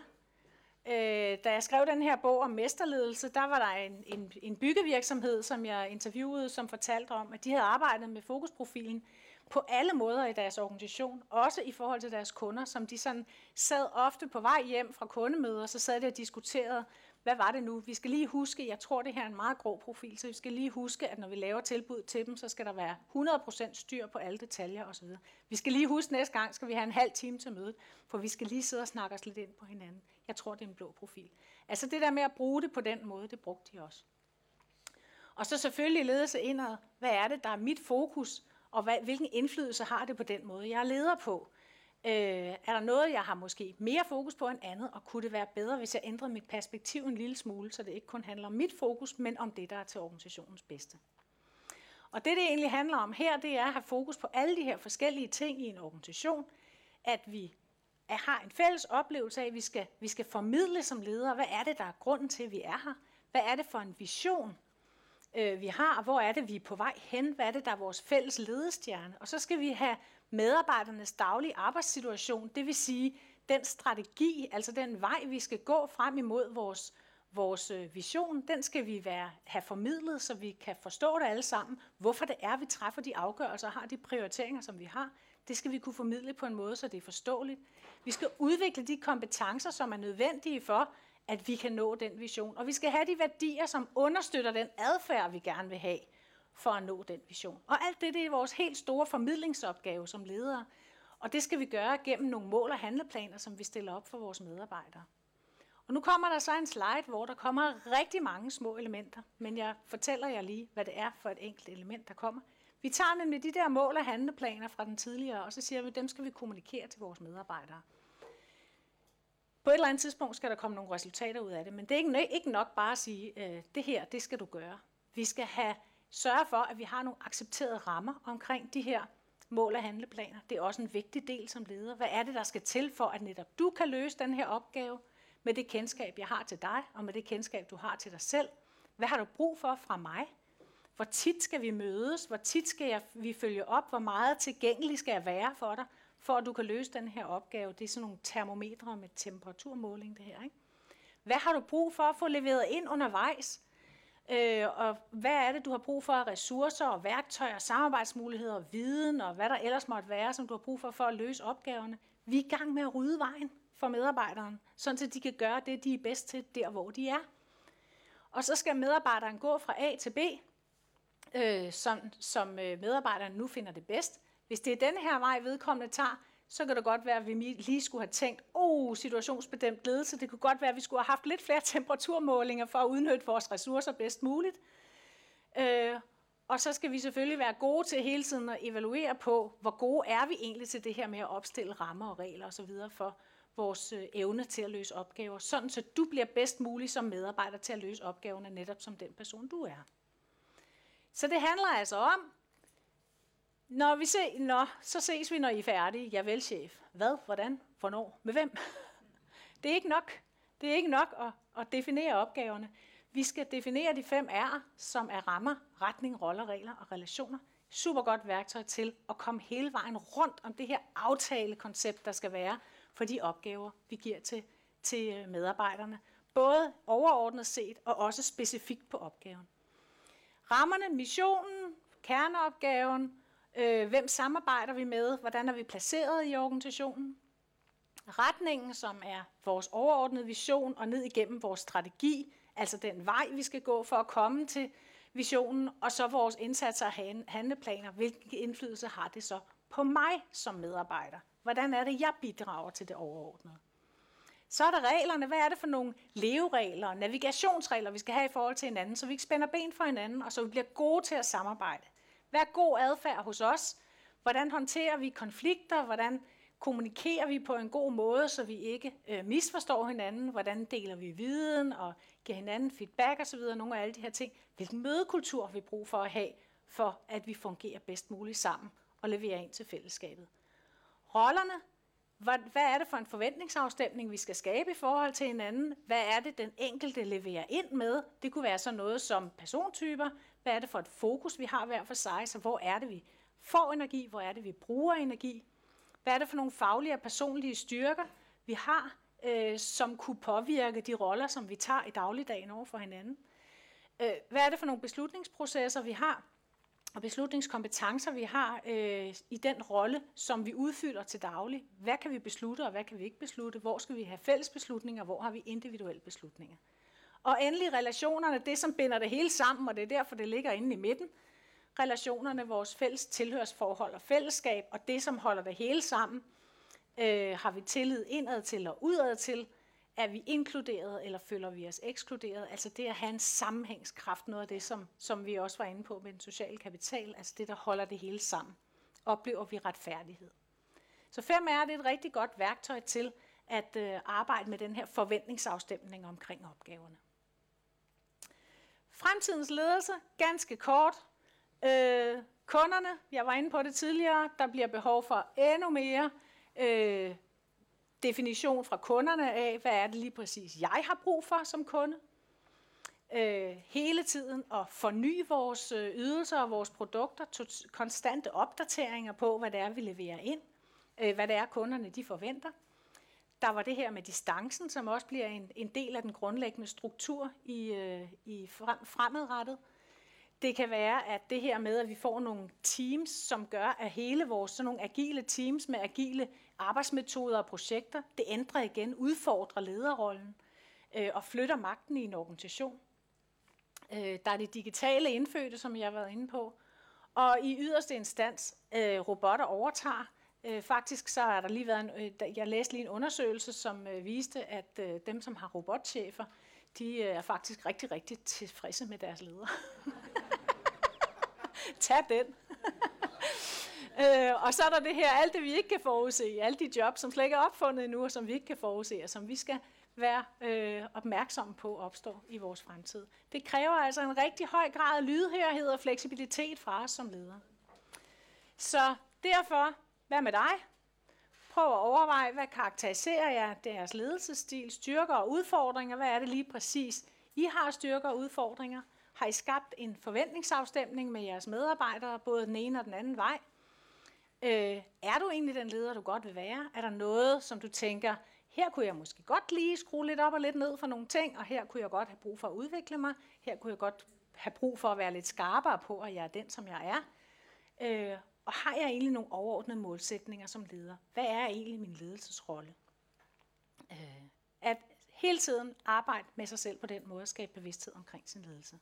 Øh, da jeg skrev den her bog om mesterledelse, der var der en, en, en byggevirksomhed, som jeg interviewede, som fortalte om, at de havde arbejdet med fokusprofilen på alle måder i deres organisation, også i forhold til deres kunder, som de sådan sad ofte på vej hjem fra kundemøder, så sad de og diskuterede, hvad var det nu? Vi skal lige huske, jeg tror, det her er en meget grå profil, så vi skal lige huske, at når vi laver tilbud til dem, så skal der være 100% styr på alle detaljer osv. Vi skal lige huske, næste gang skal vi have en halv time til mødet, for vi skal lige sidde og snakke os lidt ind på hinanden. Jeg tror, det er en blå profil. Altså det der med at bruge det på den måde, det brugte de også. Og så selvfølgelig ledelse indad. Hvad er det, der er mit fokus, og hvad, hvilken indflydelse har det på den måde, jeg er leder på? Øh, er der noget, jeg har måske mere fokus på end andet, og kunne det være bedre, hvis jeg ændrede mit perspektiv en lille smule, så det ikke kun handler om mit fokus, men om det, der er til organisationens bedste? Og det, det egentlig handler om her, det er at have fokus på alle de her forskellige ting i en organisation, at vi har en fælles oplevelse af, at vi skal, vi skal formidle som ledere, hvad er det, der er grunden til, at vi er her? Hvad er det for en vision, øh, vi har? Hvor er det, vi er på vej hen? Hvad er det, der er vores fælles ledestjerne? Og så skal vi have medarbejdernes daglige arbejdssituation, det vil sige den strategi, altså den vej, vi skal gå frem imod vores, vores øh, vision, den skal vi være, have formidlet, så vi kan forstå det alle sammen, hvorfor det er, vi træffer de afgørelser og har de prioriteringer, som vi har. Det skal vi kunne formidle på en måde, så det er forståeligt. Vi skal udvikle de kompetencer, som er nødvendige for, at vi kan nå den vision. Og vi skal have de værdier, som understøtter den adfærd, vi gerne vil have for at nå den vision. Og alt det, det er vores helt store formidlingsopgave som ledere. Og det skal vi gøre gennem nogle mål og handleplaner, som vi stiller op for vores medarbejdere. Og nu kommer der så en slide, hvor der kommer rigtig mange små elementer, men jeg fortæller jer lige, hvad det er for et enkelt element, der kommer. Vi tager nemlig de der mål og handleplaner fra den tidligere, og så siger vi, at dem skal vi kommunikere til vores medarbejdere. På et eller andet tidspunkt skal der komme nogle resultater ud af det, men det er ikke, ikke nok bare at sige, øh, det her, det skal du gøre. Vi skal have sørge for, at vi har nogle accepterede rammer omkring de her mål og handleplaner. Det er også en vigtig del som leder. Hvad er det, der skal til for, at netop du kan løse den her opgave med det kendskab, jeg har til dig, og med det kendskab, du har til dig selv? Hvad har du brug for fra mig? Hvor tit skal vi mødes? Hvor tit skal jeg, vi følge op? Hvor meget tilgængelig skal jeg være for dig, for at du kan løse den her opgave? Det er sådan nogle termometre med temperaturmåling, det her. Ikke? Hvad har du brug for at få leveret ind undervejs? Øh, og hvad er det, du har brug for af ressourcer og værktøjer, samarbejdsmuligheder og viden, og hvad der ellers måtte være, som du har brug for for at løse opgaverne. Vi er i gang med at rydde vejen for medarbejderen, sådan at de kan gøre det, de er bedst til, der hvor de er. Og så skal medarbejderen gå fra A til B, øh, som, som øh, medarbejderen nu finder det bedst. Hvis det er den her vej, vedkommende tager, så kan det godt være, at vi lige skulle have tænkt, oh, situationsbestemt ledelse, det kunne godt være, at vi skulle have haft lidt flere [laughs] temperaturmålinger for at udnytte vores ressourcer bedst muligt. Øh, og så skal vi selvfølgelig være gode til hele tiden at evaluere på, hvor gode er vi egentlig til det her med at opstille rammer og regler osv. for vores øh, evne til at løse opgaver, sådan så du bliver bedst mulig som medarbejder til at løse opgaverne netop som den person du er. Så det handler altså om, når vi se, når, så ses vi, når I er færdige. Ja vel, chef. Hvad? Hvordan? Hvornår? Med hvem? [laughs] Det er ikke nok. Det er ikke nok at, at definere opgaverne. Vi skal definere de fem R'er, som er rammer, retning, roller, regler og relationer. super godt værktøj til at komme hele vejen rundt om det her aftalekoncept, der skal være for de opgaver, vi giver til, til medarbejderne. Både overordnet set og også specifikt på opgaven. Rammerne, missionen, kerneopgaven, øh, hvem samarbejder vi med, hvordan er vi placeret i organisationen, retningen, som er vores overordnede vision, og ned igennem vores strategi, altså den vej, vi skal gå for at komme til visionen, og så vores indsatser og handleplaner. Hvilken indflydelse har det så på mig som medarbejder? Hvordan er det, jeg bidrager til det overordnede? Så er der reglerne. Hvad er det for nogle leveregler, navigationsregler, vi skal have i forhold til hinanden, så vi ikke spænder ben for hinanden, og så vi bliver gode til at samarbejde? Hvad er god adfærd hos os? Hvordan håndterer vi konflikter? Hvordan kommunikerer vi på en god måde, så vi ikke øh, misforstår hinanden? Hvordan deler vi viden og giver hinanden feedback osv.? Nogle af alle de her ting. Hvilken mødekultur har vi brug for at have, for at vi fungerer bedst muligt sammen og leverer ind til fællesskabet? Rollerne. Hvad, hvad er det for en forventningsafstemning, vi skal skabe i forhold til hinanden? Hvad er det, den enkelte leverer ind med? Det kunne være sådan noget som persontyper. Hvad er det for et fokus, vi har hver for sig? Så hvor er det, vi får energi? Hvor er det, vi bruger energi? Hvad er det for nogle faglige og personlige styrker, vi har, øh, som kunne påvirke de roller, som vi tager i dagligdagen over for hinanden? Øh, hvad er det for nogle beslutningsprocesser, vi har, og beslutningskompetencer, vi har øh, i den rolle, som vi udfylder til daglig? Hvad kan vi beslutte, og hvad kan vi ikke beslutte? Hvor skal vi have fælles beslutninger, hvor har vi individuelle beslutninger? Og endelig relationerne, det som binder det hele sammen, og det er derfor, det ligger inde i midten, relationerne, vores fælles tilhørsforhold og fællesskab, og det, som holder det hele sammen. Øh, har vi tillid indad til og udad til? Er vi inkluderet, eller føler vi os ekskluderet? Altså det at have en sammenhængskraft, noget af det, som, som vi også var inde på med den sociale kapital, altså det, der holder det hele sammen. Oplever vi retfærdighed? Så fem er det et rigtig godt værktøj til at øh, arbejde med den her forventningsafstemning omkring opgaverne. Fremtidens ledelse, ganske kort, Øh, kunderne, jeg var inde på det tidligere, der bliver behov for endnu mere øh, definition fra kunderne af, hvad er det lige præcis, jeg har brug for som kunde. Øh, hele tiden at forny vores øh, ydelser og vores produkter, to, konstante opdateringer på, hvad det er, vi leverer ind, øh, hvad det er, kunderne de forventer. Der var det her med distancen, som også bliver en, en del af den grundlæggende struktur i, øh, i frem, fremadrettet. Det kan være, at det her med, at vi får nogle teams, som gør, at hele vores sådan nogle agile teams med agile arbejdsmetoder og projekter, det ændrer igen, udfordrer lederrollen øh, og flytter magten i en organisation. Øh, der er det digitale indfødte, som jeg har været inde på. Og i yderste instans, øh, robotter overtager. Øh, faktisk så er der lige været en, øh, jeg læste lige en undersøgelse, som øh, viste, at øh, dem, som har robotchefer, de øh, er faktisk rigtig, rigtig tilfredse med deres ledere. [laughs] Tag den. [laughs] øh, og så er der det her, alt det vi ikke kan forudse, alle de jobs, som slet ikke er opfundet endnu, og som vi ikke kan forudse, og som vi skal være øh, opmærksomme på opstår i vores fremtid. Det kræver altså en rigtig høj grad af lydhørhed og fleksibilitet fra os som ledere. Så derfor, hvad med dig? Prøv at overveje, hvad karakteriserer jeg deres ledelsesstil, styrker og udfordringer? Hvad er det lige præcis, I har styrker og udfordringer? Har I skabt en forventningsafstemning med jeres medarbejdere, både den ene og den anden vej? Øh, er du egentlig den leder, du godt vil være? Er der noget, som du tænker, her kunne jeg måske godt lige skrue lidt op og lidt ned for nogle ting, og her kunne jeg godt have brug for at udvikle mig. Her kunne jeg godt have brug for at være lidt skarpere på, at jeg er den, som jeg er. Øh, og har jeg egentlig nogle overordnede målsætninger som leder? Hvad er egentlig min ledelsesrolle? Øh, at hele tiden arbejde med sig selv på den måde og skabe bevidsthed omkring sin ledelse.